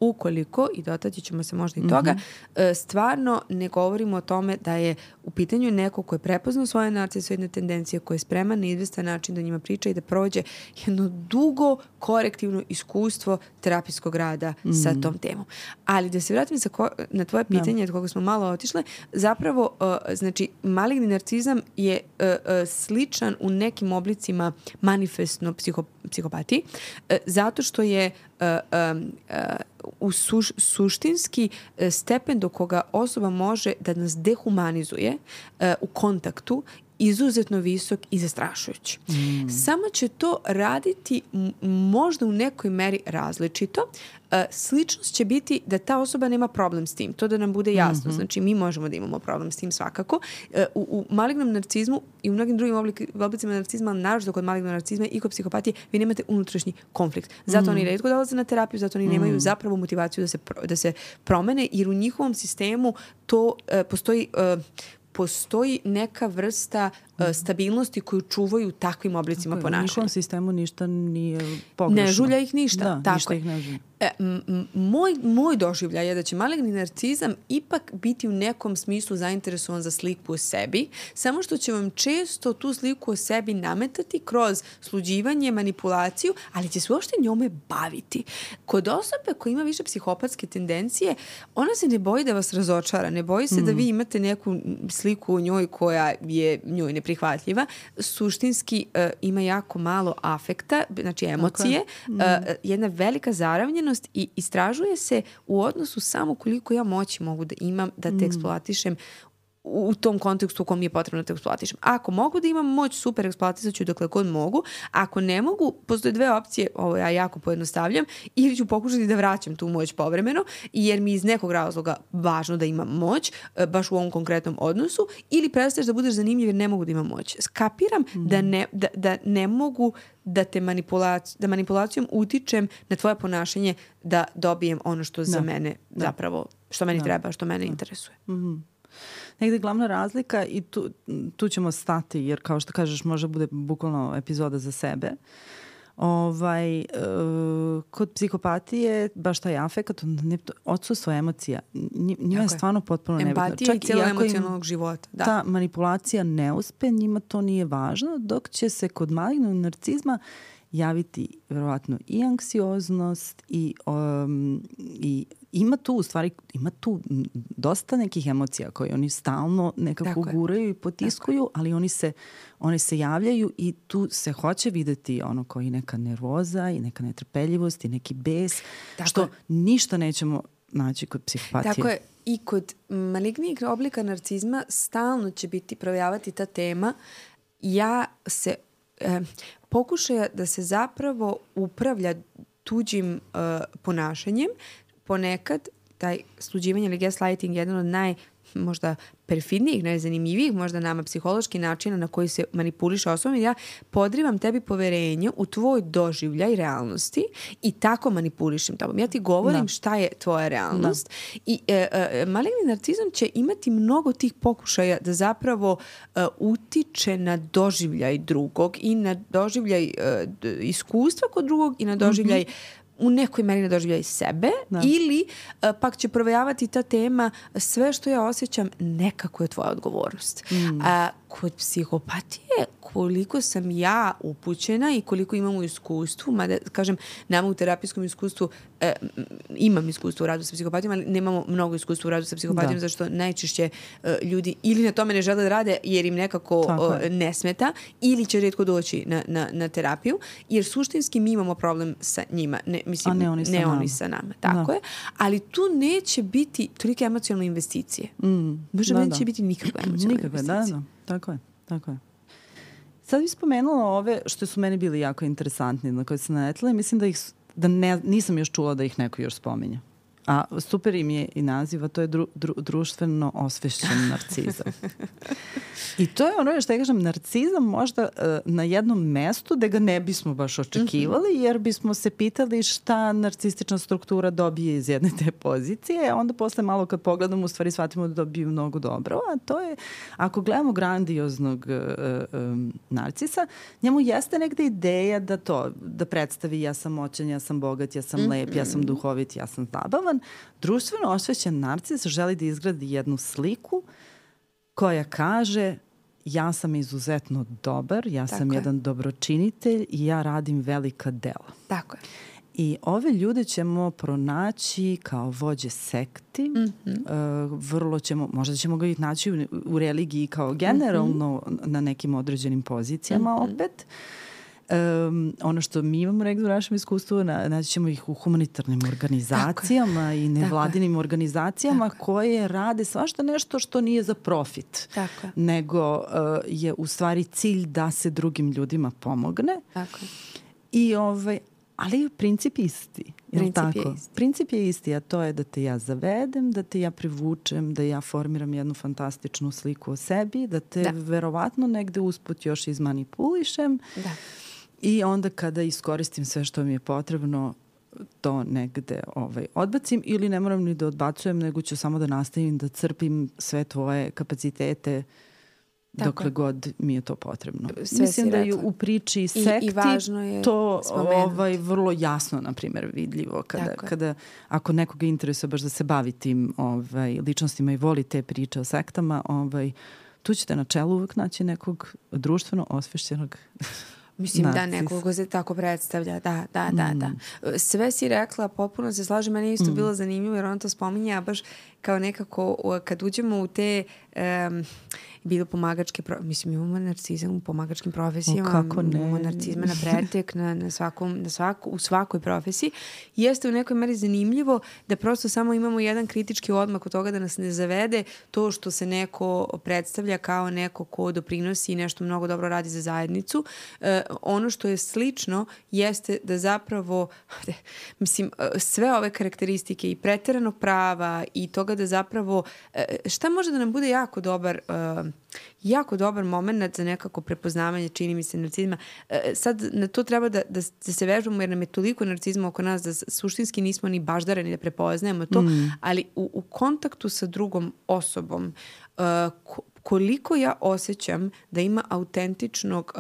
ukoliko, i dotaći ćemo se možda i toga, mm -hmm. stvarno ne govorimo o tome da je u pitanju neko ko je prepoznao svoje narcisoidne tendencije, ko je spreman na izvestan način da njima priča i da prođe jedno dugo korektivno iskustvo terapijskog rada mm. sa mhm. tom temom. Ali da se vratim sa ko, na tvoje da. pitanje od koga smo malo otišle, zapravo, uh, znači, maligni narcizam je uh, uh, sličan u nekim oblicima manifestno psiho, psihopatiji, uh, zato što je u suš, suštinski stepen do koga osoba može da nas dehumanizuje u kontaktu izuzetno visok i zastrašujući. Mm. Samo će to raditi možda u nekoj meri različito. Uh, sličnost će biti da ta osoba nema problem s tim. To da nam bude jasno. Mm -hmm. Znači, mi možemo da imamo problem s tim svakako. Uh, u, u malignom narcizmu i u mnogim drugim oblik, oblicima narcizma, naravno kod malignog narcizma i kod psihopatije, vi nemate unutrašnji konflikt. Zato mm. oni redko dolaze na terapiju, zato oni mm. nemaju zapravo motivaciju da se, da se promene, jer u njihovom sistemu to uh, postoji uh, postoji neka vrsta stabilnosti koju čuvaju takvim oblicima ponašanja. U njihovom sistemu ništa nije pogrešno. Ne žulja ih ništa. Da, tako ništa ih ne žulja. E, moj, moj doživljaj je da će maligni narcizam ipak biti u nekom smislu zainteresovan za sliku o sebi, samo što će vam često tu sliku o sebi nametati kroz sluđivanje, manipulaciju, ali će se uopšte njome baviti. Kod osobe koja ima više psihopatske tendencije, ona se ne boji da vas razočara, ne boji se mm. da vi imate neku sliku u njoj koja je njoj neprihvatljiva. Suštinski uh, ima jako malo afekta, znači emocije, okay. mm. uh, jedna velika zaravnjenost i istražuje se u odnosu samo koliko ja moći mogu da imam da te mm. eksploatišem u tom kontekstu u kom je potrebno da te eksploatišem. Ako mogu da imam moć, super, eksploatisat ću dokle god mogu. Ako ne mogu, postoje dve opcije, ovo ja jako pojednostavljam, ili ću pokušati da vraćam tu moć povremeno, jer mi iz nekog razloga važno da imam moć, e, baš u ovom konkretnom odnosu, ili prestaješ da budeš zanimljiv jer ne mogu da imam moć. Skapiram mm. da, ne, da, da ne mogu da te manipulac, da manipulacijom utičem na tvoje ponašanje da dobijem ono što da. za mene da. zapravo, što meni da. treba, što mene da. interesuje. Mm -hmm negde glavna razlika i tu, tu ćemo stati jer kao što kažeš može bude bukvalno epizoda za sebe. Ovaj, uh, kod psihopatije baš taj afekat, odsustvo emocija, njima je stvarno potpuno nebitno. Empatija Čak i cijelo emocionalnog života. Da. Ta manipulacija ne uspe, njima to nije važno, dok će se kod malignog narcizma javiti verovatno i anksioznost i, um, i ima tu u stvari, ima tu dosta nekih emocija koje oni stalno nekako Tako guraju i potiskuju, ali oni se, oni se javljaju i tu se hoće videti ono koji neka nervoza i neka netrpeljivost i neki bes, Tako što je. ništa nećemo naći kod psihopatije. Tako je. I kod malignijeg oblika narcizma stalno će biti projavati ta tema ja se e, pokušaja da se zapravo upravlja tuđim uh, ponašanjem. Ponekad taj sluđivanje ili gaslighting je jedan od naj možda perfidnijih, najzanimljivijih možda nama psihološki načina na koji se manipuliše osobom, ja podrivam tebi poverenje u tvoj doživljaj realnosti i tako manipulišem tobom. Ja ti govorim da. šta je tvoja realnost da. i e, e, maligni narcizam će imati mnogo tih pokušaja da zapravo e, utiče na doživljaj drugog i na doživljaj e, iskustva kod drugog i na doživljaj mm -hmm u nekoj meri ne doživljaj sebe da. ili uh, pak će provejavati ta tema sve što ja osjećam nekako je tvoja odgovornost. Mm. A kod psihopatije koliko sam ja upućena i koliko imam u iskustvu, mada kažem nama u terapijskom iskustvu e, imam iskustvo u radu sa psihopatijom, ali nemamo mnogo iskustva u radu sa psihopatijom da. zašto najčešće e, ljudi ili na tome ne žele da rade jer im nekako o, ne smeta ili će redko doći na, na, na terapiju jer suštinski mi imamo problem sa njima, ne, mislim, A ne oni sa ne nama. Oni sa nama tako da. je, ali tu neće biti tolike emocionalne investicije. Mm, Možda da, neće da. biti nikakve [clears throat] emocionalne nikakve, investicije. Da, da. Tako je, tako je. Sad bih spomenula ove što su meni bili jako interesantni na koje sam naletila i mislim da ih da ne, nisam još čula da ih neko još spominja. A super im je i naziva, to je dru, dru, društveno osvešćen [laughs] narcizam. I to je ono što ja kažem, narcizam možda uh, na jednom mestu da ga ne bismo baš očekivali, mm -hmm. jer bismo se pitali šta narcistična struktura dobije iz jedne te pozicije, onda posle malo kad pogledamo u stvari shvatimo da dobiju mnogo dobro, a to je, ako gledamo grandioznog uh, um, narcisa, njemu jeste negde ideja da to, da predstavi ja sam moćan, ja sam bogat, ja sam lep, ja sam duhovit, ja sam zabavan. Društveno osvećen narcis želi da izgradi jednu sliku koja kaže ja sam izuzetno dobar, ja Tako sam je. jedan dobročinitelj i ja radim velika dela. Tako je. I ove ljude ćemo pronaći kao vođe sekti, mm -hmm. uh, vrlo ćemo, možda ćemo ga i naći u, u religiji kao generalno mm -hmm. na nekim određenim pozicijama mm -hmm. opet. Um, ono što mi imamo negdje u našem iskustvu, na, naći ćemo ih u humanitarnim organizacijama i nevladinim Tako organizacijama Tako koje rade svašta nešto što nije za profit, Tako nego uh, je u stvari cilj da se drugim ljudima pomogne. Tako I ovaj, ali princip isti. Princip tako? je isti. Princip je isti, a to je da te ja zavedem, da te ja privučem, da ja formiram jednu fantastičnu sliku o sebi, da te da. verovatno negde usput još izmanipulišem. Da I onda kada iskoristim sve što mi je potrebno, to negde ovaj, odbacim ili ne moram ni da odbacujem, nego ću samo da nastavim da crpim sve tvoje kapacitete Tako. dokle god mi je to potrebno. Sve Mislim da je u priči sekti I, i važno je to ovaj, vrlo jasno, na primjer, vidljivo. Kada, Tako kada ako nekoga interesuje baš da se bavi tim ovaj, ličnostima i voli te priče o sektama, ovaj, tu ćete na čelu uvek naći nekog društveno osvešćenog Mislim da, Narcis. da nekoga se tako predstavlja, da, da, da, mm. da. Sve si rekla, popuno se slažem, meni je isto mm. bilo zanimljivo jer on to spominje, a baš kao nekako kad uđemo u te um, bilo pomagačke, pro... mislim imamo narcizam u pomagačkim profesijama, kako ne. imamo narcizma na pretek, na, na svakom, na svaku, u svakoj profesiji. Jeste u nekoj meri zanimljivo da prosto samo imamo jedan kritički odmak od toga da nas ne zavede to što se neko predstavlja kao neko ko doprinosi i nešto mnogo dobro radi za zajednicu. E, ono što je slično jeste da zapravo, [laughs] mislim, e, sve ove karakteristike i preterano prava i toga da zapravo, e, šta može da nam bude jako dobar uh, jako dobar moment za nekako prepoznavanje, čini mi se, narcizma. E, sad na to treba da, da, da se vežbamo jer nam je toliko narcizma oko nas da suštinski nismo ni baždareni da prepoznajemo to, mm. ali u, u kontaktu sa drugom osobom uh, koliko ja osjećam da ima autentičnog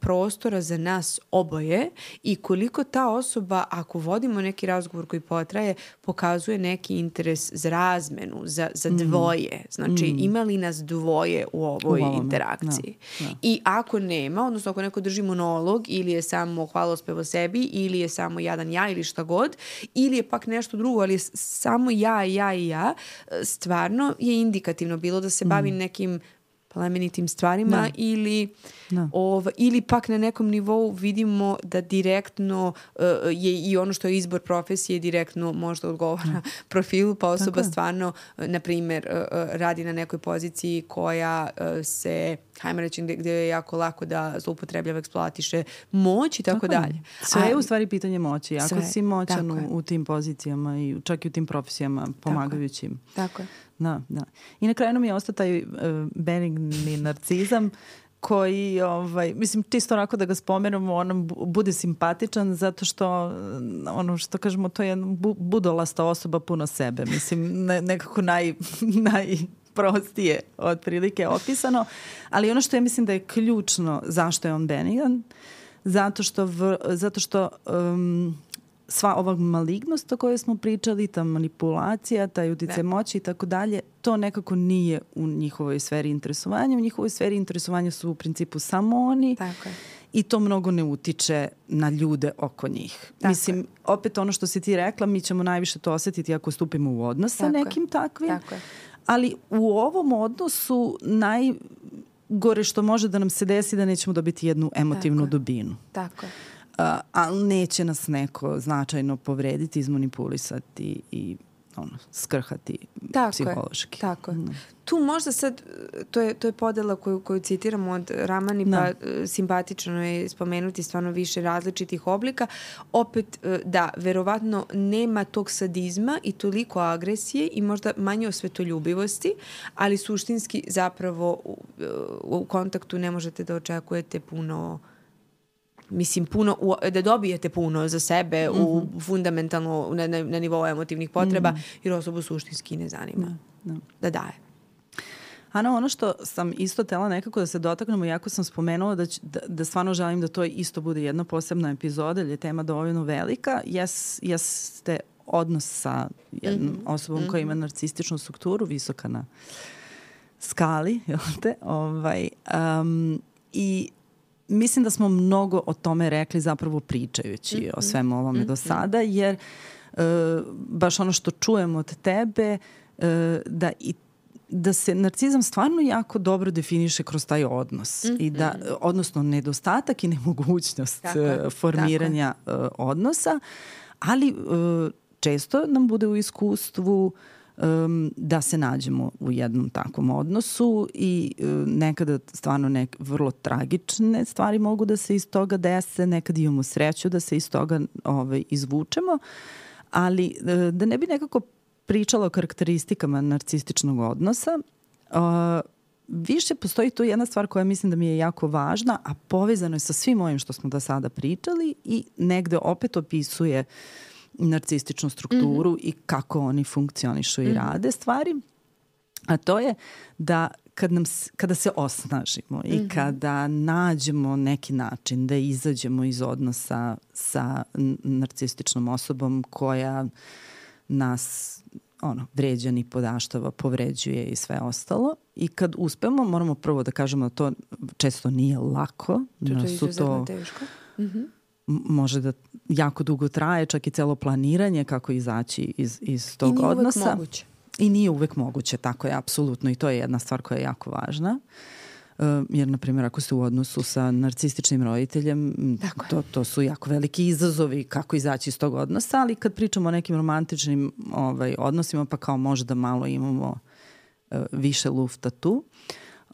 prostora za nas oboje i koliko ta osoba, ako vodimo neki razgovor koji potraje, pokazuje neki interes za razmenu, za, za mm. dvoje. Znači, mm. ima li nas dvoje u ovoj u interakciji? No, no. I ako nema, odnosno ako neko drži monolog ili je samo hvalospev o sebi ili je samo jadan ja ili šta god, ili je pak nešto drugo, ali samo ja, ja i ja, stvarno je indikativno bilo da se bavi mm. nekim plemenitim stvarima da. ili da. Ov, ili pak na nekom nivou vidimo da direktno uh, je i ono što je izbor profesije direktno možda odgovara da. [laughs] profilu pa osoba Tako stvarno na primer uh, radi na nekoj poziciji koja uh, se hajmo reći gde, gde je jako lako da zloupotrebljava, eksploatiše moć i tako, tako dalje. Sve je u stvari pitanje moći. Ako sve, si moćan u, u tim pozicijama i čak i u tim profesijama pomagajućim. Tako Tako je. Da, da. I na kraju nam je ostao taj uh, benigni narcizam koji, ovaj, mislim, čisto onako da ga spomenemo, on bude simpatičan zato što, ono što kažemo, to je bu, budolasta osoba puno sebe. Mislim, ne, nekako naj, [laughs] naj prostije otprilike opisano, ali ono što ja mislim da je ključno zašto je on benigan, zato što, v, zato što um, sva ova malignost o kojoj smo pričali, ta manipulacija, taj utice da. moći i tako dalje, to nekako nije u njihovoj sferi interesovanja. U njihovoj sferi interesovanja su u principu samo oni. Tako je. I to mnogo ne utiče na ljude oko njih. Tako Mislim, je. opet ono što si ti rekla, mi ćemo najviše to osetiti ako stupimo u odnos Tako sa nekim je. takvim. Tako je. Ali u ovom odnosu naj gore što može da nam se desi da nećemo dobiti jednu emotivnu Tako dubinu. Tako je uh, ali neće nas neko značajno povrediti, izmanipulisati i ono, skrhati Tako psihološki. Je, tako je. Tu možda sad, to je, to je podela koju, koju citiramo od Ramani, pa da. simpatično je spomenuti stvarno više različitih oblika. Opet, e, da, verovatno nema tog sadizma i toliko agresije i možda manje osvetoljubivosti, ali suštinski zapravo u, u kontaktu ne možete da očekujete puno mislim puno u, da dobijete puno za sebe mm -hmm. u mhm. fundamentalno na, na, na nivou emotivnih potreba mm -hmm. jer osobu suštinski ne zanima da, da. da daje. Ana, ono što sam isto tela nekako da se dotaknemo, jako sam spomenula da, da, da stvarno želim da to isto bude jedna posebna epizoda, jer je tema dovoljno velika, jes, jeste odnos sa jednom mm -hmm. osobom mm -hmm. koja ima mhm. narcističnu strukturu, visoka na skali, jel te? Ovaj, um, I mislim da smo mnogo o tome rekli zapravo pričajući mm -hmm. o mhm. svemu ovome mm -hmm. do sada, jer uh, baš ono što čujemo od tebe, uh, da i da se narcizam stvarno jako dobro definiše kroz taj odnos mm -hmm. i da odnosno nedostatak i nemogućnost tako, uh, formiranja tako. Uh, odnosa ali uh, često nam bude u iskustvu um, da se nađemo u jednom takvom odnosu i um, nekada stvarno nek, vrlo tragične stvari mogu da se iz toga dese, nekad imamo sreću da se iz toga ovaj, izvučemo, ali uh, da ne bi nekako pričala o karakteristikama narcističnog odnosa, uh, više postoji tu jedna stvar koja mislim da mi je jako važna, a povezano je sa svim ovim što smo do sada pričali i negde opet opisuje uh, narcističnu strukturu mm -hmm. i kako oni funkcionišu i mm -hmm. rade stvari. A to je da kad nam, kada se osnažimo mm -hmm. i mhm. kada nađemo neki način da izađemo iz odnosa sa narcističnom osobom koja nas ono, vređa ni podaštava, povređuje i sve ostalo. I kad uspemo, moramo prvo da kažemo da to često nije lako. To, to je izuzetno teško. Mm -hmm može da jako dugo traje, čak i celo planiranje kako izaći iz, iz tog odnosa. I nije odnosa. uvek moguće. I nije uvek moguće, tako je, apsolutno. I to je jedna stvar koja je jako važna. Uh, jer, na primjer, ako ste u odnosu sa narcističnim roditeljem, Tako to, to su jako veliki izazovi kako izaći iz tog odnosa, ali kad pričamo o nekim romantičnim ovaj, odnosima, pa kao možda malo imamo uh, više lufta tu.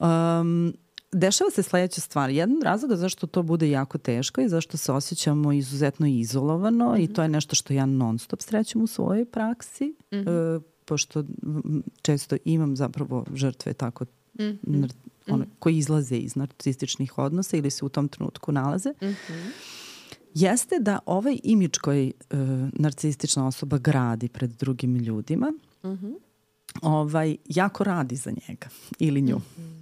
Um, dešava se sledeća stvar. Jedan razlog zašto to bude jako teško i zašto se osjećamo izuzetno izolovano mm -hmm. i mhm. to je nešto što ja non stop srećem u svojoj praksi, mm -hmm. e, pošto često imam zapravo žrtve tako mm -hmm. one, koji izlaze iz narcističnih odnosa ili se u tom trenutku nalaze. Mm -hmm. Jeste da ovaj imidž koji e, narcistična osoba gradi pred drugim ljudima mm -hmm. ovaj, jako radi za njega ili nju. Mm -hmm.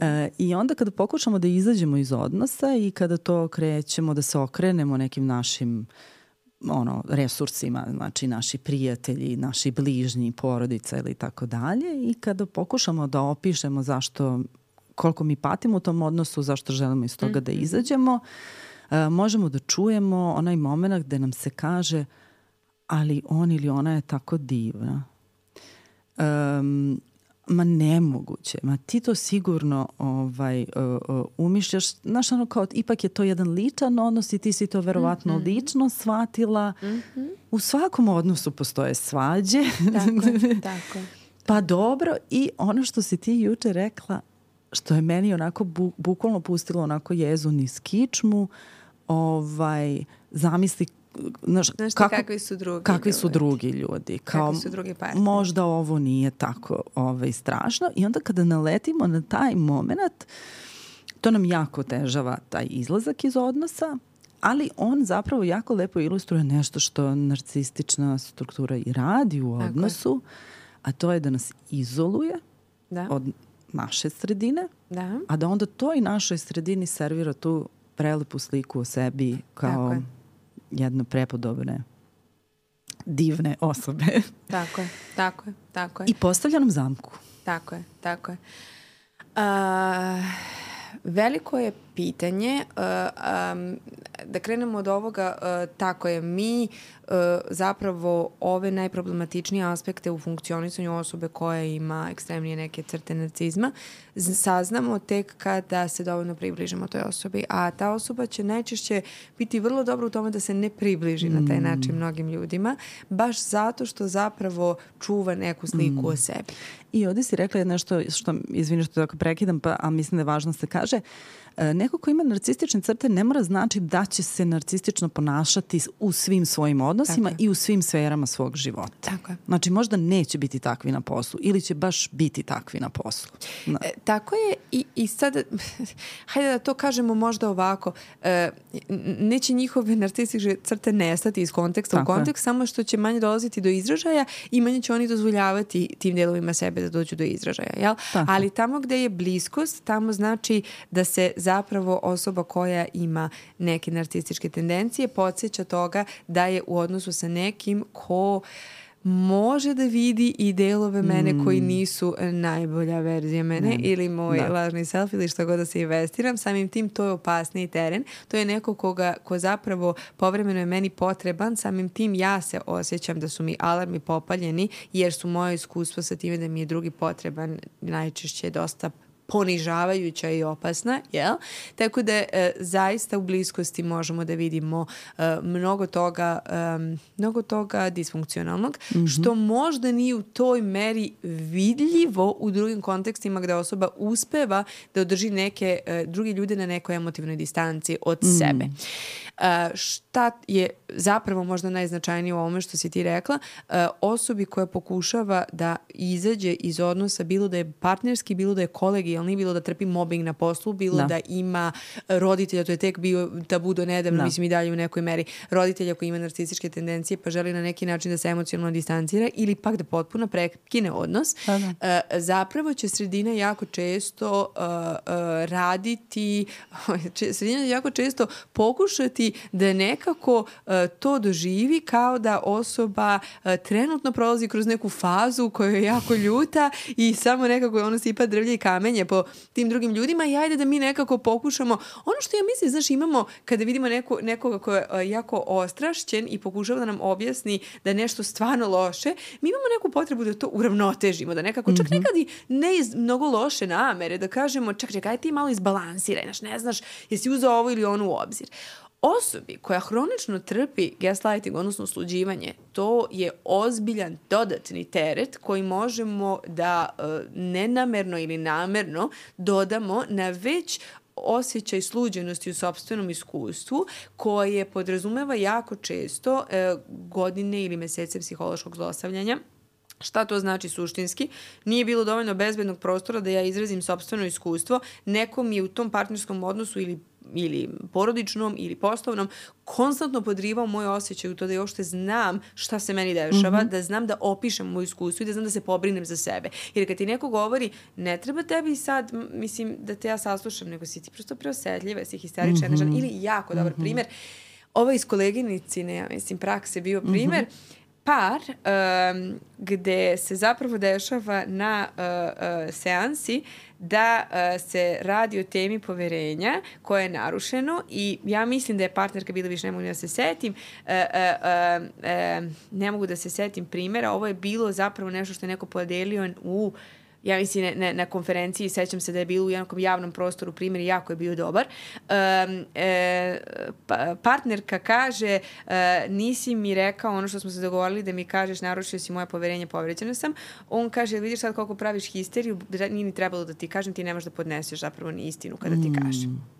E, I onda kada pokušamo da izađemo iz odnosa i kada to krećemo da se okrenemo nekim našim ono, resursima, znači naši prijatelji, naši bližnji, porodica ili tako dalje i kada pokušamo da opišemo zašto, koliko mi patimo u tom odnosu, zašto želimo iz toga mm -hmm. da mhm. izađemo, e, možemo da čujemo onaj moment gde nam se kaže ali on ili ona je tako divna. Um, ma nemoguće, ma ti to sigurno ovaj, uh, umišljaš, znaš ono kao, ipak je to jedan ličan odnos i ti si to verovatno mm -hmm. lično shvatila. Mm -hmm. U svakom odnosu postoje svađe. Tako, [laughs] tako. Pa dobro, i ono što si ti juče rekla, što je meni onako bu, bukvalno pustilo onako jezu niz kičmu, ovaj, zamisli znaš, znaš kako, kakvi su drugi kakvi su drugi ljudi? Kao kakvi su drugi partneri? možda ovo nije tako ovaj, strašno. I onda kada naletimo na taj moment to nam jako težava taj izlazak iz odnosa ali on zapravo jako lepo ilustruje nešto što narcistična struktura i radi u odnosu, a to je da nas izoluje da. od naše sredine, da. a da onda toj našoj sredini servira tu prelepu sliku o sebi kao jedno prepodobne divne osobe. [laughs] Tako je, tako je, tako je. I postavlja nam zamku. Tako je, tako je. Uh, veliko je pitanje. Um, da krenemo od ovoga, uh, tako je, mi uh, zapravo ove najproblematičnije aspekte u funkcionisanju osobe koja ima ekstremnije neke crte narcizma saznamo tek kada se dovoljno približimo toj osobi. A ta osoba će najčešće biti vrlo dobro u tome da se ne približi mm. na taj mm. način mnogim ljudima, baš zato što zapravo čuva neku sliku mm. o sebi. I ovdje si rekla nešto što, izvini što tako prekidam, pa, a mislim da je važno da se kaže, uh, E, neko ko ima narcistične crte ne mora znači da će se narcistično ponašati u svim svojim odnosima i u svim sferama svog života. Tako je. Znači možda neće biti takvi na poslu ili će baš biti takvi na poslu. Na. E, tako je i, i sad, [laughs] hajde da to kažemo možda ovako, e, neće njihove narcistične crte nestati iz konteksta tako u kontekst, je. samo što će manje dolaziti do izražaja i manje će oni dozvoljavati tim delovima sebe da dođu do izražaja. Jel? Ali tamo gde je bliskost, tamo znači da se zapravo osoba koja ima neke narcističke tendencije podsjeća toga da je u odnosu sa nekim ko može da vidi i delove mene mm. koji nisu najbolja verzija mene ne. ili moj da. lažni self ili što god da se investiram, samim tim to je opasniji teren. To je neko koga, ko zapravo povremeno je meni potreban, samim tim ja se osjećam da su mi alarmi popaljeni jer su moje iskustvo sa time da mi je drugi potreban najčešće dosta ponižavajuća i opasna, jel? Tako da e, zaista u bliskosti možemo da vidimo e, mnogo toga e, mnogo toga disfunkcionalnog, mm -hmm. što možda nije u toj meri vidljivo u drugim kontekstima gde osoba uspeva da održi neke e, drugi ljude na nekoj emotivnoj distanci od mm. sebe. Šta je zapravo možda najznačajnije u ovome što si ti rekla, osobi koja pokušava da izađe iz odnosa, bilo da je partnerski, bilo da je kolegijalni, bilo da trpi mobbing na poslu, bilo da, da ima roditelja, to je tek bio tabu do nedavno, da. mislim i dalje u nekoj meri, roditelja koji ima narcističke tendencije pa želi na neki način da se emocionalno distancira ili pak da potpuno prekine odnos, da, da. Zapravo će sredina jako često raditi, [laughs] sredina jako često pokušati da nekako uh, to doživi kao da osoba uh, trenutno prolazi kroz neku fazu koja je jako ljuta i samo nekako ono sipa drvlje i kamenje po tim drugim ljudima i ajde da mi nekako pokušamo. Ono što ja mislim, znaš, imamo kada vidimo neko, nekoga ko je uh, jako ostrašćen i pokušava da nam objasni da je nešto stvarno loše, mi imamo neku potrebu da to uravnotežimo, da nekako, čak mhm. nekad i ne iz mnogo loše namere, da kažemo, čak čekaj, ti malo izbalansiraj, znaš, ne znaš, jesi uzao ovo ili ono u obzir osobi koja hronično trpi gaslighting, odnosno sluđivanje, to je ozbiljan dodatni teret koji možemo da e, nenamerno ili namerno dodamo na već osjećaj sluđenosti u sobstvenom iskustvu koje podrazumeva jako često e, godine ili mesece psihološkog zlostavljanja Šta to znači suštinski? Nije bilo dovoljno bezbednog prostora da ja izrazim sobstveno iskustvo. Nekom je u tom partnerskom odnosu ili ili porodičnom ili poslovnom, konstantno podrivao moj osjećaj u to da ja uopšte znam šta se meni dešava, mm -hmm. da znam da opišem moju iskustvo i da znam da se pobrinem za sebe. Jer kad ti neko govori, ne treba tebi sad, mislim, da te ja saslušam, nego si ti prosto preosetljiva, si histerična, mm -hmm. ili jako dobar mm -hmm. primer. Ovo iz koleginicine, ja mislim, prakse bio primer, mm -hmm par um, gde se zapravo dešava na uh, uh, seansi da uh, se radi o temi poverenja koje je narušeno i ja mislim da je partnerka bila više ne mogu da se setim uh, uh, uh, ne mogu da se setim primjera ovo je bilo zapravo nešto što je neko podelio u uh, ja mislim na, na, na konferenciji, sećam se da je bilo u jednom javnom prostoru, primjer jako je bio dobar. Um, e, pa, partnerka kaže, e, nisi mi rekao ono što smo se dogovorili da mi kažeš, narušio si moje poverenje, povređena sam. On kaže, vidiš sad koliko praviš histeriju, nije ni trebalo da ti kažem, ti nemaš da podneseš zapravo ni istinu kada ti kažem. Mm.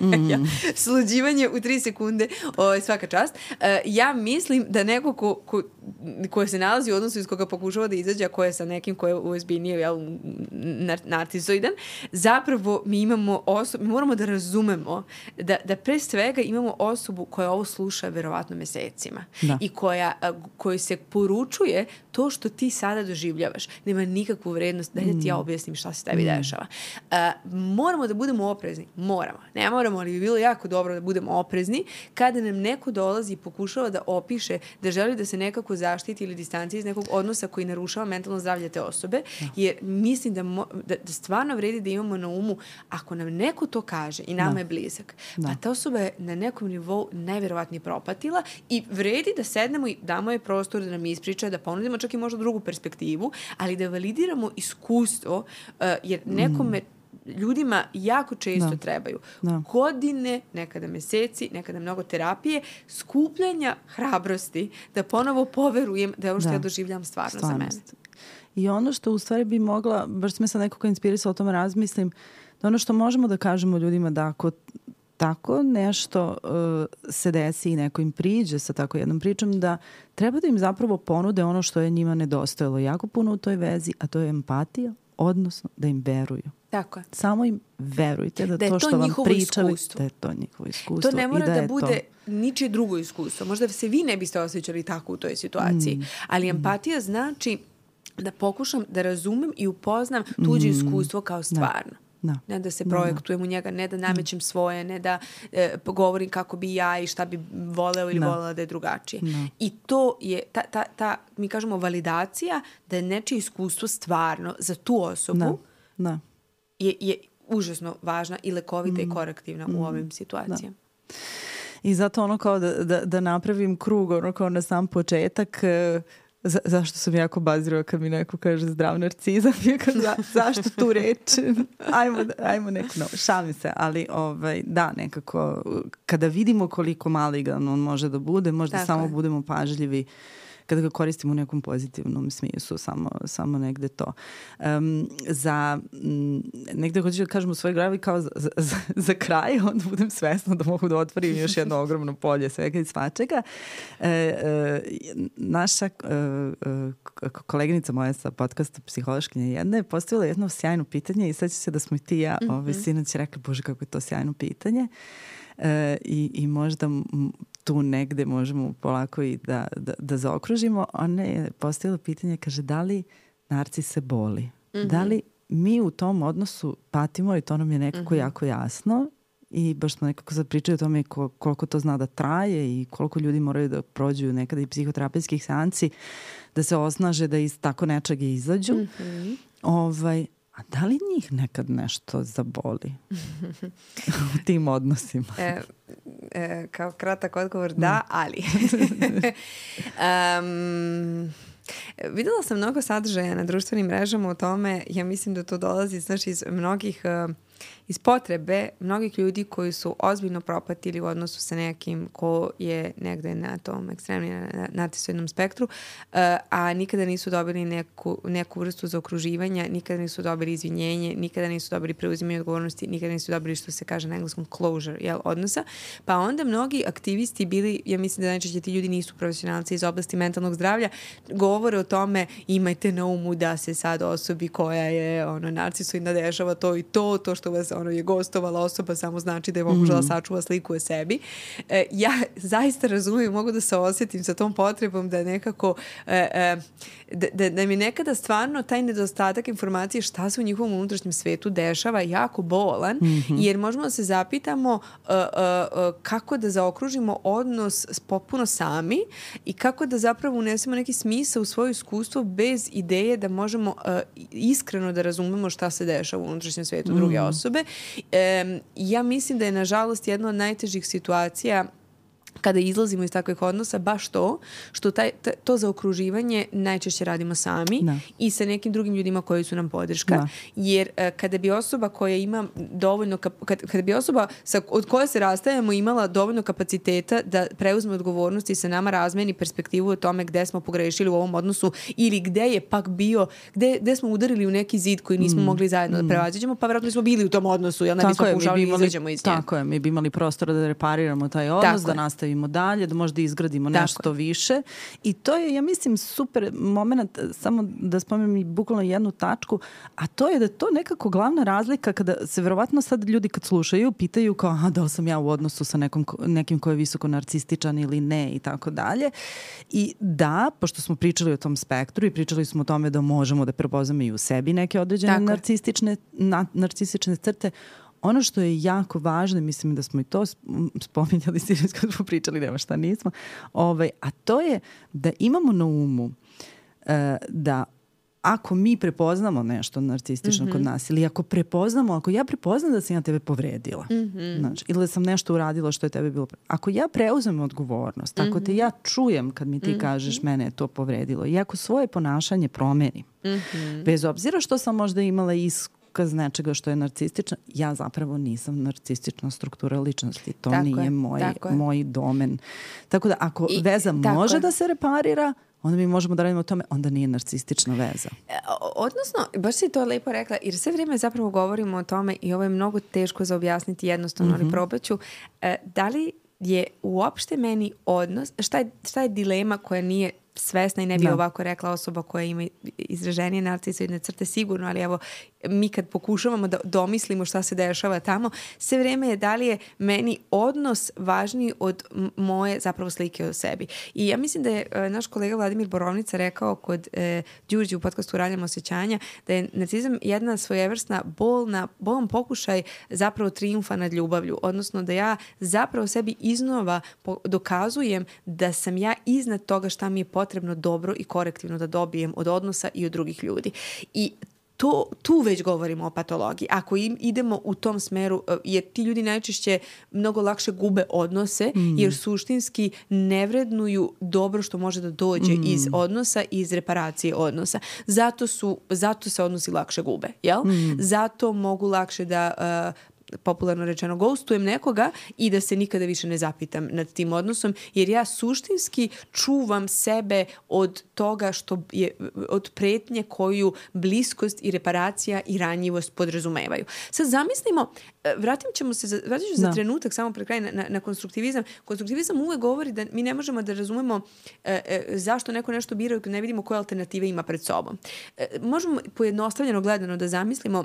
Mm. [laughs] ja, sluđivanje u tri sekunde, o, svaka čast. Uh, ja mislim da neko ko, ko, ko se nalazi u odnosu iz koga pokušava da izađe, a ko je sa nekim ko je USB-nije, jel, narcizoidan, zapravo mi imamo osobu, mi moramo da razumemo da, da pre svega imamo osobu koja ovo sluša verovatno mesecima da. i koja, kojoj se poručuje to što ti sada doživljavaš nema nikakvu vrednost, da, da ti ja mm. objasnim šta se tebi mm. dešava. Uh, moramo da budemo oprezni oprezni. Moramo. Ne moramo, ali bi bilo jako dobro da budemo oprezni kada nam neko dolazi i pokušava da opiše da želi da se nekako zaštiti ili distanci iz nekog odnosa koji narušava mentalno zdravlje te osobe, da. jer mislim da, mo, da, da stvarno vredi da imamo na umu ako nam neko to kaže i nama da. je blizak, da. pa ta osoba je na nekom nivou najverovatnije propatila i vredi da sednemo i damo je prostor da nam ispriča, da ponudimo čak i možda drugu perspektivu, ali da validiramo iskustvo, uh, jer nekome mm ljudima jako često da. trebaju da. godine, nekada meseci, nekada mnogo terapije, skupljanja hrabrosti da ponovo poverujem da je ovo što da. ja doživljam stvarno Stvarnost. za mene. I ono što u stvari bi mogla, baš me sad nekako inspirisala o tome razmislim, da ono što možemo da kažemo ljudima da ako tako nešto uh, se desi i neko im priđe sa tako jednom pričom da treba da im zapravo ponude ono što je njima nedostojalo jako puno u toj vezi, a to je empatija, odnosno da im veruju. Tako je. Samo im verujte da, da to što vam pričali, iskustvo. da je to njihovo iskustvo. To ne mora da, da bude to... ničije drugo iskustvo. Možda se vi ne biste osjećali tako u toj situaciji, mm. ali empatija mm. znači da pokušam da razumem i upoznam tuđe mm. iskustvo kao da. stvarno. Da. Da. Ne da se projektujem da. u njega, ne da namećem svoje, ne da e, govorim kako bi ja i šta bi voleo ili da. volela da je drugačije. Da. I to je, ta, ta, ta, mi kažemo, validacija da je nečije iskustvo stvarno za tu osobu da. Da. Je, je užasno važna i lekovita mm. i korektivna mm. u ovim situacijama. Da. I zato ono kao da, da, da napravim krug, ono kao na sam početak, uh, Za, zašto sam jako bazirova kad mi neko kaže zdrav narcizam? [laughs] Ja kad, za, zašto tu reč? [laughs] ajmo, ajmo neko no, šalim se, ali ovaj, da, nekako, kada vidimo koliko maligan on može da bude, možda Tako samo je. budemo pažljivi kada ga koristimo u nekom pozitivnom smislu, samo, samo negde to. Um, za, m, negde hoću da kažem u svojoj gravi kao za, za, za kraj, [laughs] onda budem svesna da mogu da otvorim još jedno ogromno polje svega i svačega. E, e, naša e, e, koleginica moja sa podcasta Psihološkinja jedna je postavila jedno sjajno pitanje i sad se da smo i ti ja, mm -hmm. ovaj, sinoć rekli, bože kako je to sjajno pitanje. E, i, i možda tu negde možemo polako i da, da, da zaokružimo. Ona je postavila pitanje, kaže, da li narcis se boli? Mm -hmm. Da li mi u tom odnosu patimo i to nam je nekako mm -hmm. jako jasno i baš smo nekako sad pričali o tome koliko to zna da traje i koliko ljudi moraju da prođu nekada i psihoterapijskih seanci da se osnaže da iz tako nečega izađu. Mm -hmm. ovaj, A da li njih nekad nešto zaboli u tim odnosima? E, e, kao kratak odgovor da, mm. ali. [laughs] um, videla sam mnogo sadržaja na društvenim mrežama o tome, ja mislim da to dolazi znači, iz mnogih uh, iz potrebe mnogih ljudi koji su ozbiljno propatili u odnosu sa nekim ko je negde na tom ekstremnim natisojnom spektru, uh, a nikada nisu dobili neku, neku vrstu zaokruživanja, nikada nisu dobili izvinjenje, nikada nisu dobili preuzimanje odgovornosti, nikada nisu dobili što se kaže na engleskom closure jel, odnosa. Pa onda mnogi aktivisti bili, ja mislim da najčešće ti ljudi nisu profesionalci iz oblasti mentalnog zdravlja, govore o tome imajte na umu da se sad osobi koja je ono, narcisoidna dešava to i to, to što vas ono je gostovala osoba samo znači da je pokušala mm. sačuva sliku o sebi. E, ja zaista razumijem, mogu da se osjetim sa tom potrebom da nekako e, e, da, da, da mi nekada stvarno taj nedostatak informacije šta se u njihovom unutrašnjem svetu dešava jako bolan, mm -hmm. jer možemo da se zapitamo uh, uh, uh, kako da zaokružimo odnos popuno sami i kako da zapravo unesemo neki smisa u svoje iskustvo bez ideje da možemo uh, iskreno da razumemo šta se dešava u unutrašnjem svetu mm -hmm. druge mhm. Osobe. Um, ja mislim da je nažalost jedna od najtežih situacija kada izlazimo iz takvih odnosa baš to što taj, to zaokruživanje najčešće radimo sami da. i sa nekim drugim ljudima koji su nam podrška da. jer uh, kada bi osoba koja ima dovoljno kad, kada bi osoba sa, od koje se rastajemo imala dovoljno kapaciteta da preuzme odgovornost i sa nama razmeni perspektivu o tome gde smo pogrešili u ovom odnosu ili gde je pak bio gde, gde smo udarili u neki zid koji nismo mm. mogli zajedno da mm. da prevaziđemo pa verovatno smo bili u tom odnosu jel ne bismo pokušali da izađemo iz nje tako je mi bi imali prostora da repariramo taj odnos tako da nastavimo nastavimo dalje, da možda izgradimo Tako. nešto više. I to je, ja mislim, super moment, samo da spomenem i bukvalno jednu tačku, a to je da to nekako glavna razlika kada se verovatno sad ljudi kad slušaju pitaju kao, a da li sam ja u odnosu sa nekom, nekim ko je visoko narcističan ili ne i tako dalje. I da, pošto smo pričali o tom spektru i pričali smo o tome da možemo da prepoznamo i u sebi neke određene narcistične, na, narcistične crte, ono što je jako važno, mislim da smo i to spominjali [laughs] sinoć kad smo pričali, nema šta nismo, ovaj, a to je da imamo na umu uh, da ako mi prepoznamo nešto narcistično mm -hmm. kod mhm. nas ili ako prepoznamo, ako ja prepoznam da sam ja tebe povredila mm -hmm. znači, ili da sam nešto uradila što je tebe bilo ako ja preuzem odgovornost, mm -hmm. ako te mhm. ja čujem kad mi ti mm -hmm. kažeš mene je to povredilo i ako svoje ponašanje promenim mm -hmm. bez obzira što sam možda imala iskaz nečega što je narcistično, ja zapravo nisam narcistična struktura ličnosti. To tako nije je, moj, moj domen. Tako da ako I, veza može je. da se reparira, onda mi možemo da radimo o tome, onda nije narcistična veza. E, odnosno, baš si to lepo rekla, jer sve vrijeme zapravo govorimo o tome i ovo je mnogo teško za objasniti jednostavno, mm -hmm. ali mhm. probaću. E, da li je uopšte meni odnos, šta je, šta je dilema koja nije svesna i ne bi da. ovako rekla osoba koja ima izraženije narcisoidne crte sigurno, ali evo mi kad pokušavamo da domislimo šta se dešava tamo, sve vreme je da li je meni odnos važniji od moje zapravo slike o sebi. I ja mislim da je e, naš kolega Vladimir Borovnica rekao kod e, Đurđe u podcastu Raljamo osjećanja da je narcizam jedna svojevrsna bolna, bolan pokušaj zapravo triumfa nad ljubavlju. Odnosno da ja zapravo sebi iznova dokazujem da sam ja iznad toga šta mi je potrebno dobro i korektivno da dobijem od odnosa i od drugih ljudi. I to, tu već govorimo o patologiji. Ako im, idemo u tom smeru, e, jer ti ljudi najčešće mnogo lakše gube odnose, mm. jer suštinski ne vrednuju dobro što može da dođe mm. iz odnosa i iz reparacije odnosa. Zato, su, zato se odnosi lakše gube, jel? Mm. Zato mogu lakše da uh, popularno rečeno ghostujem nekoga i da se nikada više ne zapitam nad tim odnosom jer ja suštinski čuvam sebe od toga što je od pretnje koju bliskost i reparacija i ranjivost podrazumevaju. Sad zamislimo, e, vratim ćemo se, vratit ću za da. trenutak samo pred kraj na, na, na konstruktivizam. Konstruktivizam uvek govori da mi ne možemo da razumemo e, e, zašto neko nešto bira ne vidimo koje alternative ima pred sobom. E, možemo pojednostavljeno gledano da zamislimo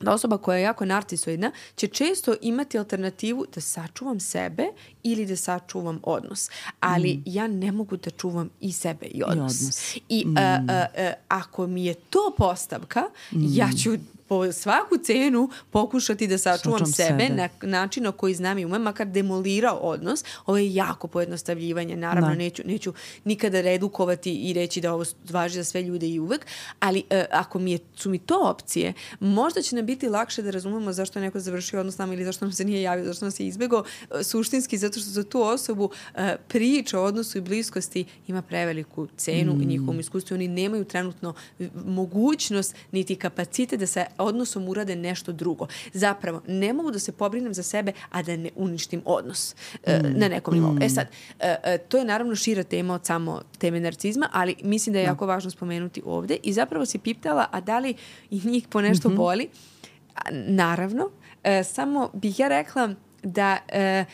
da osoba koja je jako narcisoidna će često imati alternativu da sačuvam sebe ili da sačuvam odnos. Ali mm. ja ne mogu da čuvam i sebe i odnos. I, odnos. I mm. uh, uh, uh, ako mi je to postavka, mm. ja ću po svaku cenu pokušati da sačuvam Sačuvam sebe, sebe na način na koji znam i umem, makar demolirao odnos. Ovo je jako pojednostavljivanje, naravno da. neću, neću nikada redukovati i reći da ovo važi za sve ljude i uvek, ali uh, ako mi je, su mi to opcije, možda će nam biti lakše da razumemo zašto je neko završio odnos nama ili zašto nam se nije javio, zašto nam se izbegao, uh, suštinski zato što za tu osobu uh, priča o odnosu i bliskosti ima preveliku cenu mm. i njihovom iskustvu. Oni nemaju trenutno mogućnost niti kapacitet da se odnosom urade nešto drugo. Zapravo, ne mogu da se pobrinem za sebe, a da ne uništim odnos e, mm. na nekom nivou. E mm. E sad, uh, to je naravno šira tema od samo teme narcizma, ali mislim da je no. Da. jako važno spomenuti ovde i zapravo si piptala, a da li i njih po nešto mm -hmm. boli? Naravno, uh, samo bih ja rekla da uh,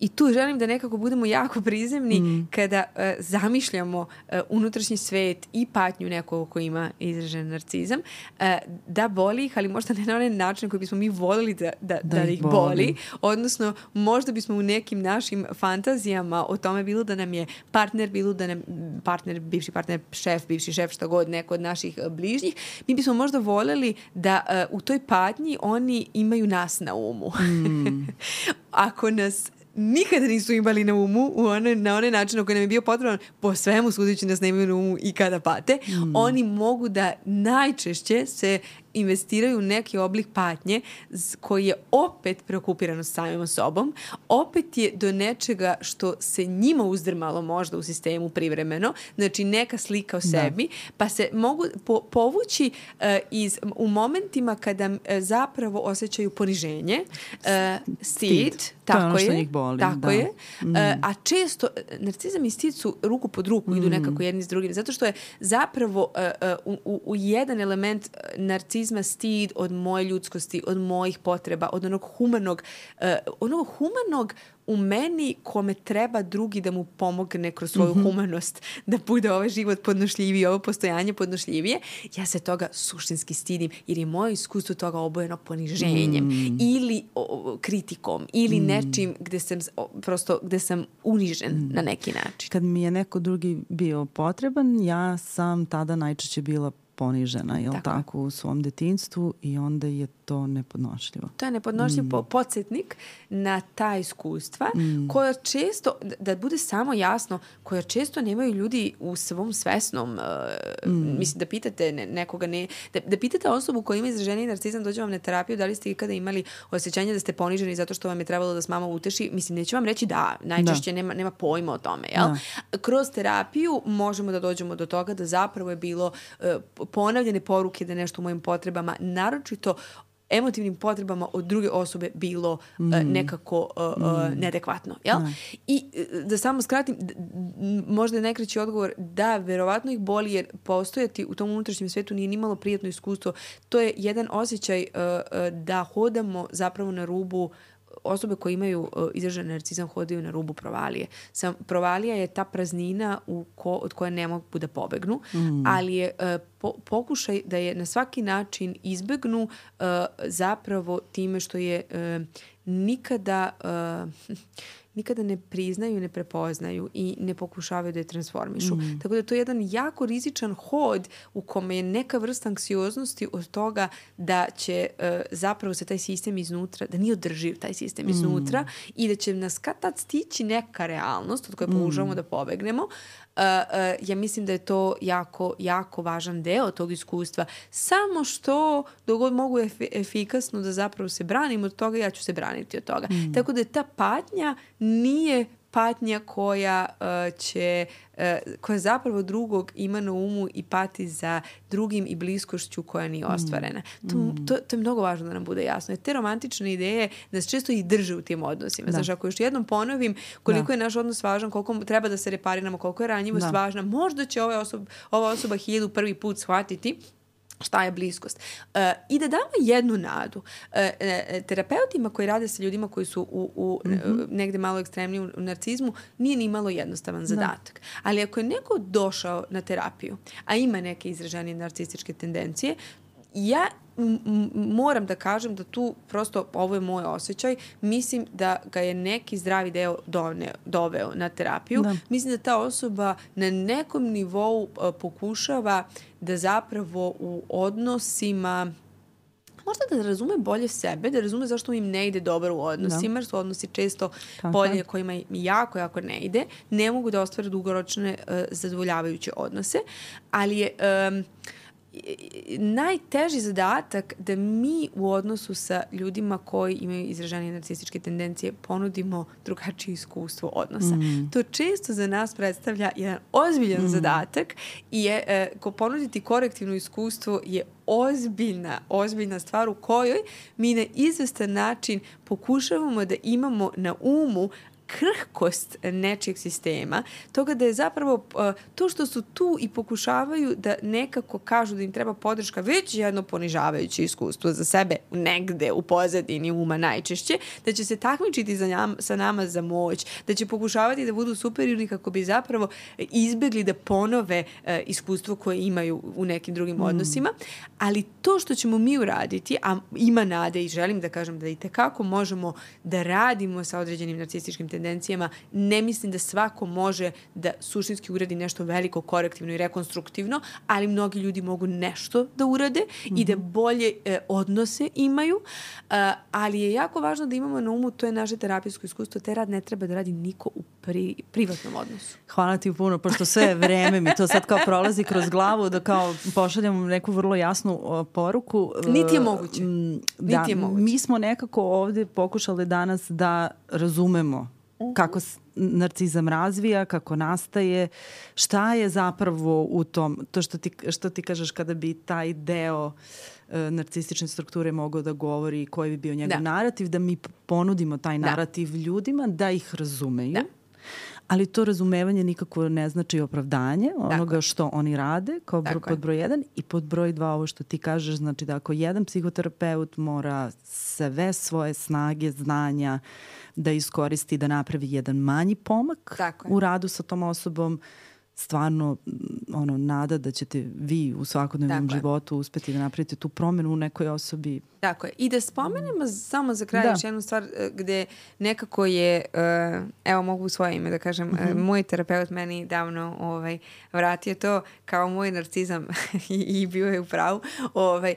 I tu želim da nekako budemo jako prizemni mm. kada uh, zamišljamo uh, unutrašnji svet i patnju nekog ko ima izražen narcizam, uh, da boli ih, ali možda ne na onaj način koji bismo mi volili da, da, da, da ih boli. boli. Odnosno, možda bismo u nekim našim fantazijama o tome bilo da nam je partner, bilo da nam partner, bivši partner, šef, bivši šef, šta god, neko od naših bližnjih, mi bismo možda voljeli da uh, u toj patnji oni imaju nas na umu. Mm. [laughs] Ako nas nikada nisu imali na umu u one, na onaj način na koji nam je bio potreban, po svemu sudići nas ne imaju na umu i kada pate, mm. oni mogu da najčešće se investiraju u neki oblik patnje koji je opet preokupiran s samim sobom, opet je do nečega što se njima uzdrmalo možda u sistemu privremeno, znači neka slika o da. sebi, da. pa se mogu po, povući uh, iz, u momentima kada uh, zapravo osjećaju poniženje, uh, stid, tako je, boli, tako da. je, mm. uh, a često narcizam i stid su ruku pod ruku, mm. idu nekako jedni s drugim, zato što je zapravo uh, uh, u, u jedan element narcizma narcisizma stid od moje ljudskosti, od mojih potreba, od onog humanog, uh, onog humanog u meni kome treba drugi da mu pomogne kroz svoju mm -hmm. humanost da bude ovaj život podnošljiviji, ovo postojanje podnošljivije, ja se toga suštinski stidim jer je moje iskustvo toga obojeno poniženjem mm. ili o, kritikom ili mm. nečim gde sam prosto gde sam unižen mm. na neki način. Kad mi je neko drugi bio potreban, ja sam tada najčešće bila ponižena, jel tako. tako, u svom detinstvu i onda je to nepodnošljivo. To je nepodnošljiv mm. podsjetnik na ta iskustva mm. koja često, da bude samo jasno, koja često nemaju ljudi u svom svesnom, uh, mm. mislim da pitate ne, nekoga, ne, da, da pitate osobu koja ima izraženi narcizam, dođe vam na terapiju, da li ste ikada imali osjećanje da ste poniženi zato što vam je trebalo da s mama uteši, mislim, neću vam reći da, najčešće da. Nema, nema pojma o tome, jel? Da. Kroz terapiju možemo da dođemo do toga da zapravo je bilo uh, ponavljene poruke da nešto u mojim potrebama, naročito emotivnim potrebama od druge osobe bilo mm. uh, nekako uh, uh, mm. neadekvatno. Jel? Mm. I da samo skratim, možda je najkraći odgovor da verovatno ih boli jer postojati u tom unutrašnjem svetu nije nimalo prijatno iskustvo. To je jedan osjećaj da hodamo zapravo na rubu osobe koje imaju uh, izražen narcizam hodaju na rubu provalije. Sam, provalija je ta praznina u ko, od koje ne mogu da pobegnu, mm. ali je uh, po, pokušaj da je na svaki način izbegnu uh, zapravo time što je uh, nikada uh, nikada ne priznaju, ne prepoznaju i ne pokušavaju da je transformišu. Mm. Tako da to je jedan jako rizičan hod u kome je neka vrsta anksioznosti od toga da će uh, zapravo se taj sistem iznutra, da nije održiv taj sistem mm. iznutra i da će nas kad tad stići neka realnost od koje mm. pokušavamo da pobegnemo, ja mislim da je to jako, jako važan deo tog iskustva. Samo što dogod mogu ef efikasno da zapravo se branim od toga, ja ću se braniti od toga. Mm. Tako da ta patnja nije patnja koja uh, će uh, koja zapravo drugog ima na umu i pati za drugim i bliskošću koja nije mm. ostvarena. Mm. To, to, to je mnogo važno da nam bude jasno. Jer te romantične ideje nas često i drže u tim odnosima. Da. Znaš, ako još jednom ponovim koliko da. je naš odnos važan, koliko treba da se repariramo, koliko je ranjivost da. važna, možda će ova osoba, ova osoba hiljadu prvi put shvatiti šta je bliskost. Uh, I da damo jednu nadu. Uh, terapeutima koji rade sa ljudima koji su u, u mm -hmm. negde malo ekstremni u narcizmu, nije ni malo jednostavan da. zadatak. Da. Ali ako je neko došao na terapiju, a ima neke izražene narcističke tendencije, ja moram da kažem da tu prosto ovo je moj osjećaj mislim da ga je neki zdravi deo dovne, doveo na terapiju da. mislim da ta osoba na nekom nivou uh, pokušava da zapravo u odnosima možda da razume bolje sebe, da razume zašto im ne ide dobro u odnosima, da. jer su odnosi često Tako. polje kojima jako, jako ne ide, ne mogu da ostvare dugoročne uh, zadovoljavajuće odnose, ali je... Um, najteži zadatak da mi u odnosu sa ljudima koji imaju izražene narcističke tendencije ponudimo drugačije iskustvo odnosa. Mm. To često za nas predstavlja jedan ozbiljan mm. zadatak i je, e, ko ponuditi korektivno iskustvo je ozbiljna, ozbiljna stvar u kojoj mi na izvestan način pokušavamo da imamo na umu krhkost nečijeg sistema, toga da je zapravo to što su tu i pokušavaju da nekako kažu da im treba podrška, već jedno ponižavajuće iskustvo za sebe negde u pozadini uma najčešće, da će se takmičiti za njam, sa nama za moć, da će pokušavati da budu superiorni kako bi zapravo izbegli da ponove uh, iskustvo koje imaju u nekim drugim mm. odnosima, ali to što ćemo mi uraditi, a ima nade i želim da kažem da i tekako možemo da radimo sa određenim narcističkim tendencijama, ne mislim da svako može da suštinski uradi nešto veliko, korektivno i rekonstruktivno, ali mnogi ljudi mogu nešto da urade mm -hmm. i da mhm. bolje e, odnose imaju, uh, ali je jako važno da imamo na umu, to je naše terapijsko iskustvo, te rad ne treba da radi niko u pri, privatnom odnosu. Hvala ti puno, pošto sve vreme mi to sad kao prolazi kroz glavu, da kao pošaljam neku vrlo jasnu uh, poruku. Niti je moguće. Da, Niti je moguće. mi smo nekako ovde pokušali danas da razumemo. Kako narcizam razvija, kako nastaje, šta je zapravo u tom, to što ti, što ti kažeš kada bi taj deo uh, narcistične strukture mogao da govori koji bi bio njegov da. narativ, da mi ponudimo taj da. narativ da. ljudima, da ih razumeju. Da. Ali to razumevanje nikako ne znači opravdanje onoga dakle. što oni rade kao bro, pod broj jedan. I pod broj dva ovo što ti kažeš, znači da ako jedan psihoterapeut mora sve svoje snage, znanja, da iskoristi da napravi jedan manji pomak Tako u radu sa tom osobom stvarno ono nada da ćete vi u svakodnevnom Tako životu uspeti da napravite tu promenu u nekoj osobi Tako je. I da spomenemo samo za kraj da. još jednu stvar e, gde nekako je, uh, evo mogu u svoje ime da kažem, mm -hmm. moj terapeut meni davno ovaj, vratio to kao moj narcizam [laughs] i, i bio je u pravu, ovaj,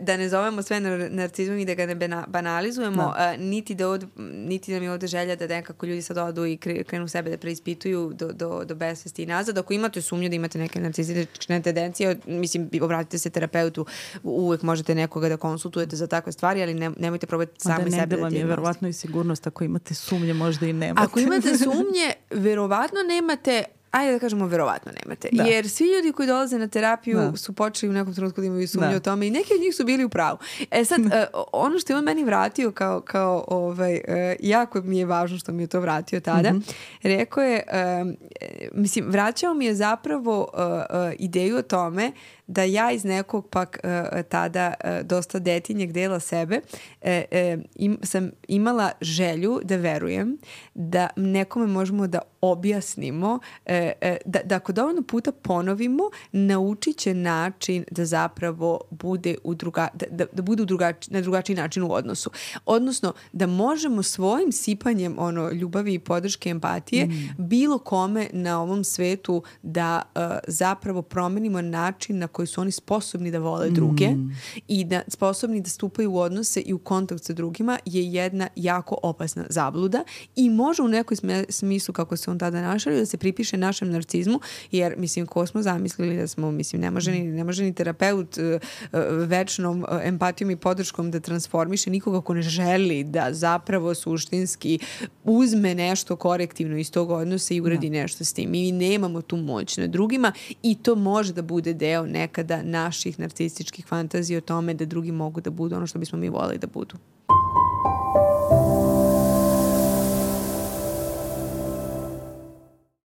da ne zovemo sve narcizmom i da ga ne banalizujemo, da. Niti, da od, niti da mi je ovde želja da nekako ljudi sad odu i krenu sebe da preispituju do, do, do besvesti i nazad. Ako imate sumnju da imate neke narcistične tendencije, mislim, obratite se terapeutu, uvek možete nekoga da konsultujete za takve stvari, ali ne, nemojte probati sami sebe da vam je verovatno i sigurnost ako imate sumnje, možda i nemate. Ako imate [laughs] sumnje, verovatno nemate, ajde da kažemo verovatno nemate. Da. Jer svi ljudi koji dolaze na terapiju da. su počeli u nekom trenutku da imaju sumnje da. o tome i neki od njih su bili u pravu. E sad, uh, [laughs] ono što je on meni vratio kao, kao ovaj, uh, jako mi je važno što mi je to vratio tada, mm -hmm. rekao je, uh, mislim, vraćao mi je zapravo uh, uh, ideju o tome da ja iz nekog pak uh, tada uh, dosta detinjeg dela sebe uh, uh, im, sam imala želju da verujem da nekome možemo da objasnimo uh, uh, da, da ako dovoljno puta ponovimo naučit će način da zapravo bude u druga, da, da, da bude u drugači, na drugačiji način u odnosu. Odnosno da možemo svojim sipanjem ono ljubavi i podrške empatije mm. bilo kome na ovom svetu da uh, zapravo promenimo način na koji su oni sposobni da vole druge mm. i da sposobni da stupaju u odnose i u kontakt sa drugima je jedna jako opasna zabluda i može u nekoj smislu kako se on tada našalio da se pripiše našem narcizmu jer mislim ko smo zamislili da smo mislim ne može ni, ne može ni terapeut uh, večnom uh, empatijom i podrškom da transformiše nikoga ko ne želi da zapravo suštinski uzme nešto korektivno iz tog odnosa i uradi da. nešto s tim. Mi nemamo tu moć na drugima i to može da bude deo ne nekada naših narcističkih fantazija o tome da drugi mogu da budu ono što bismo mi volili da budu.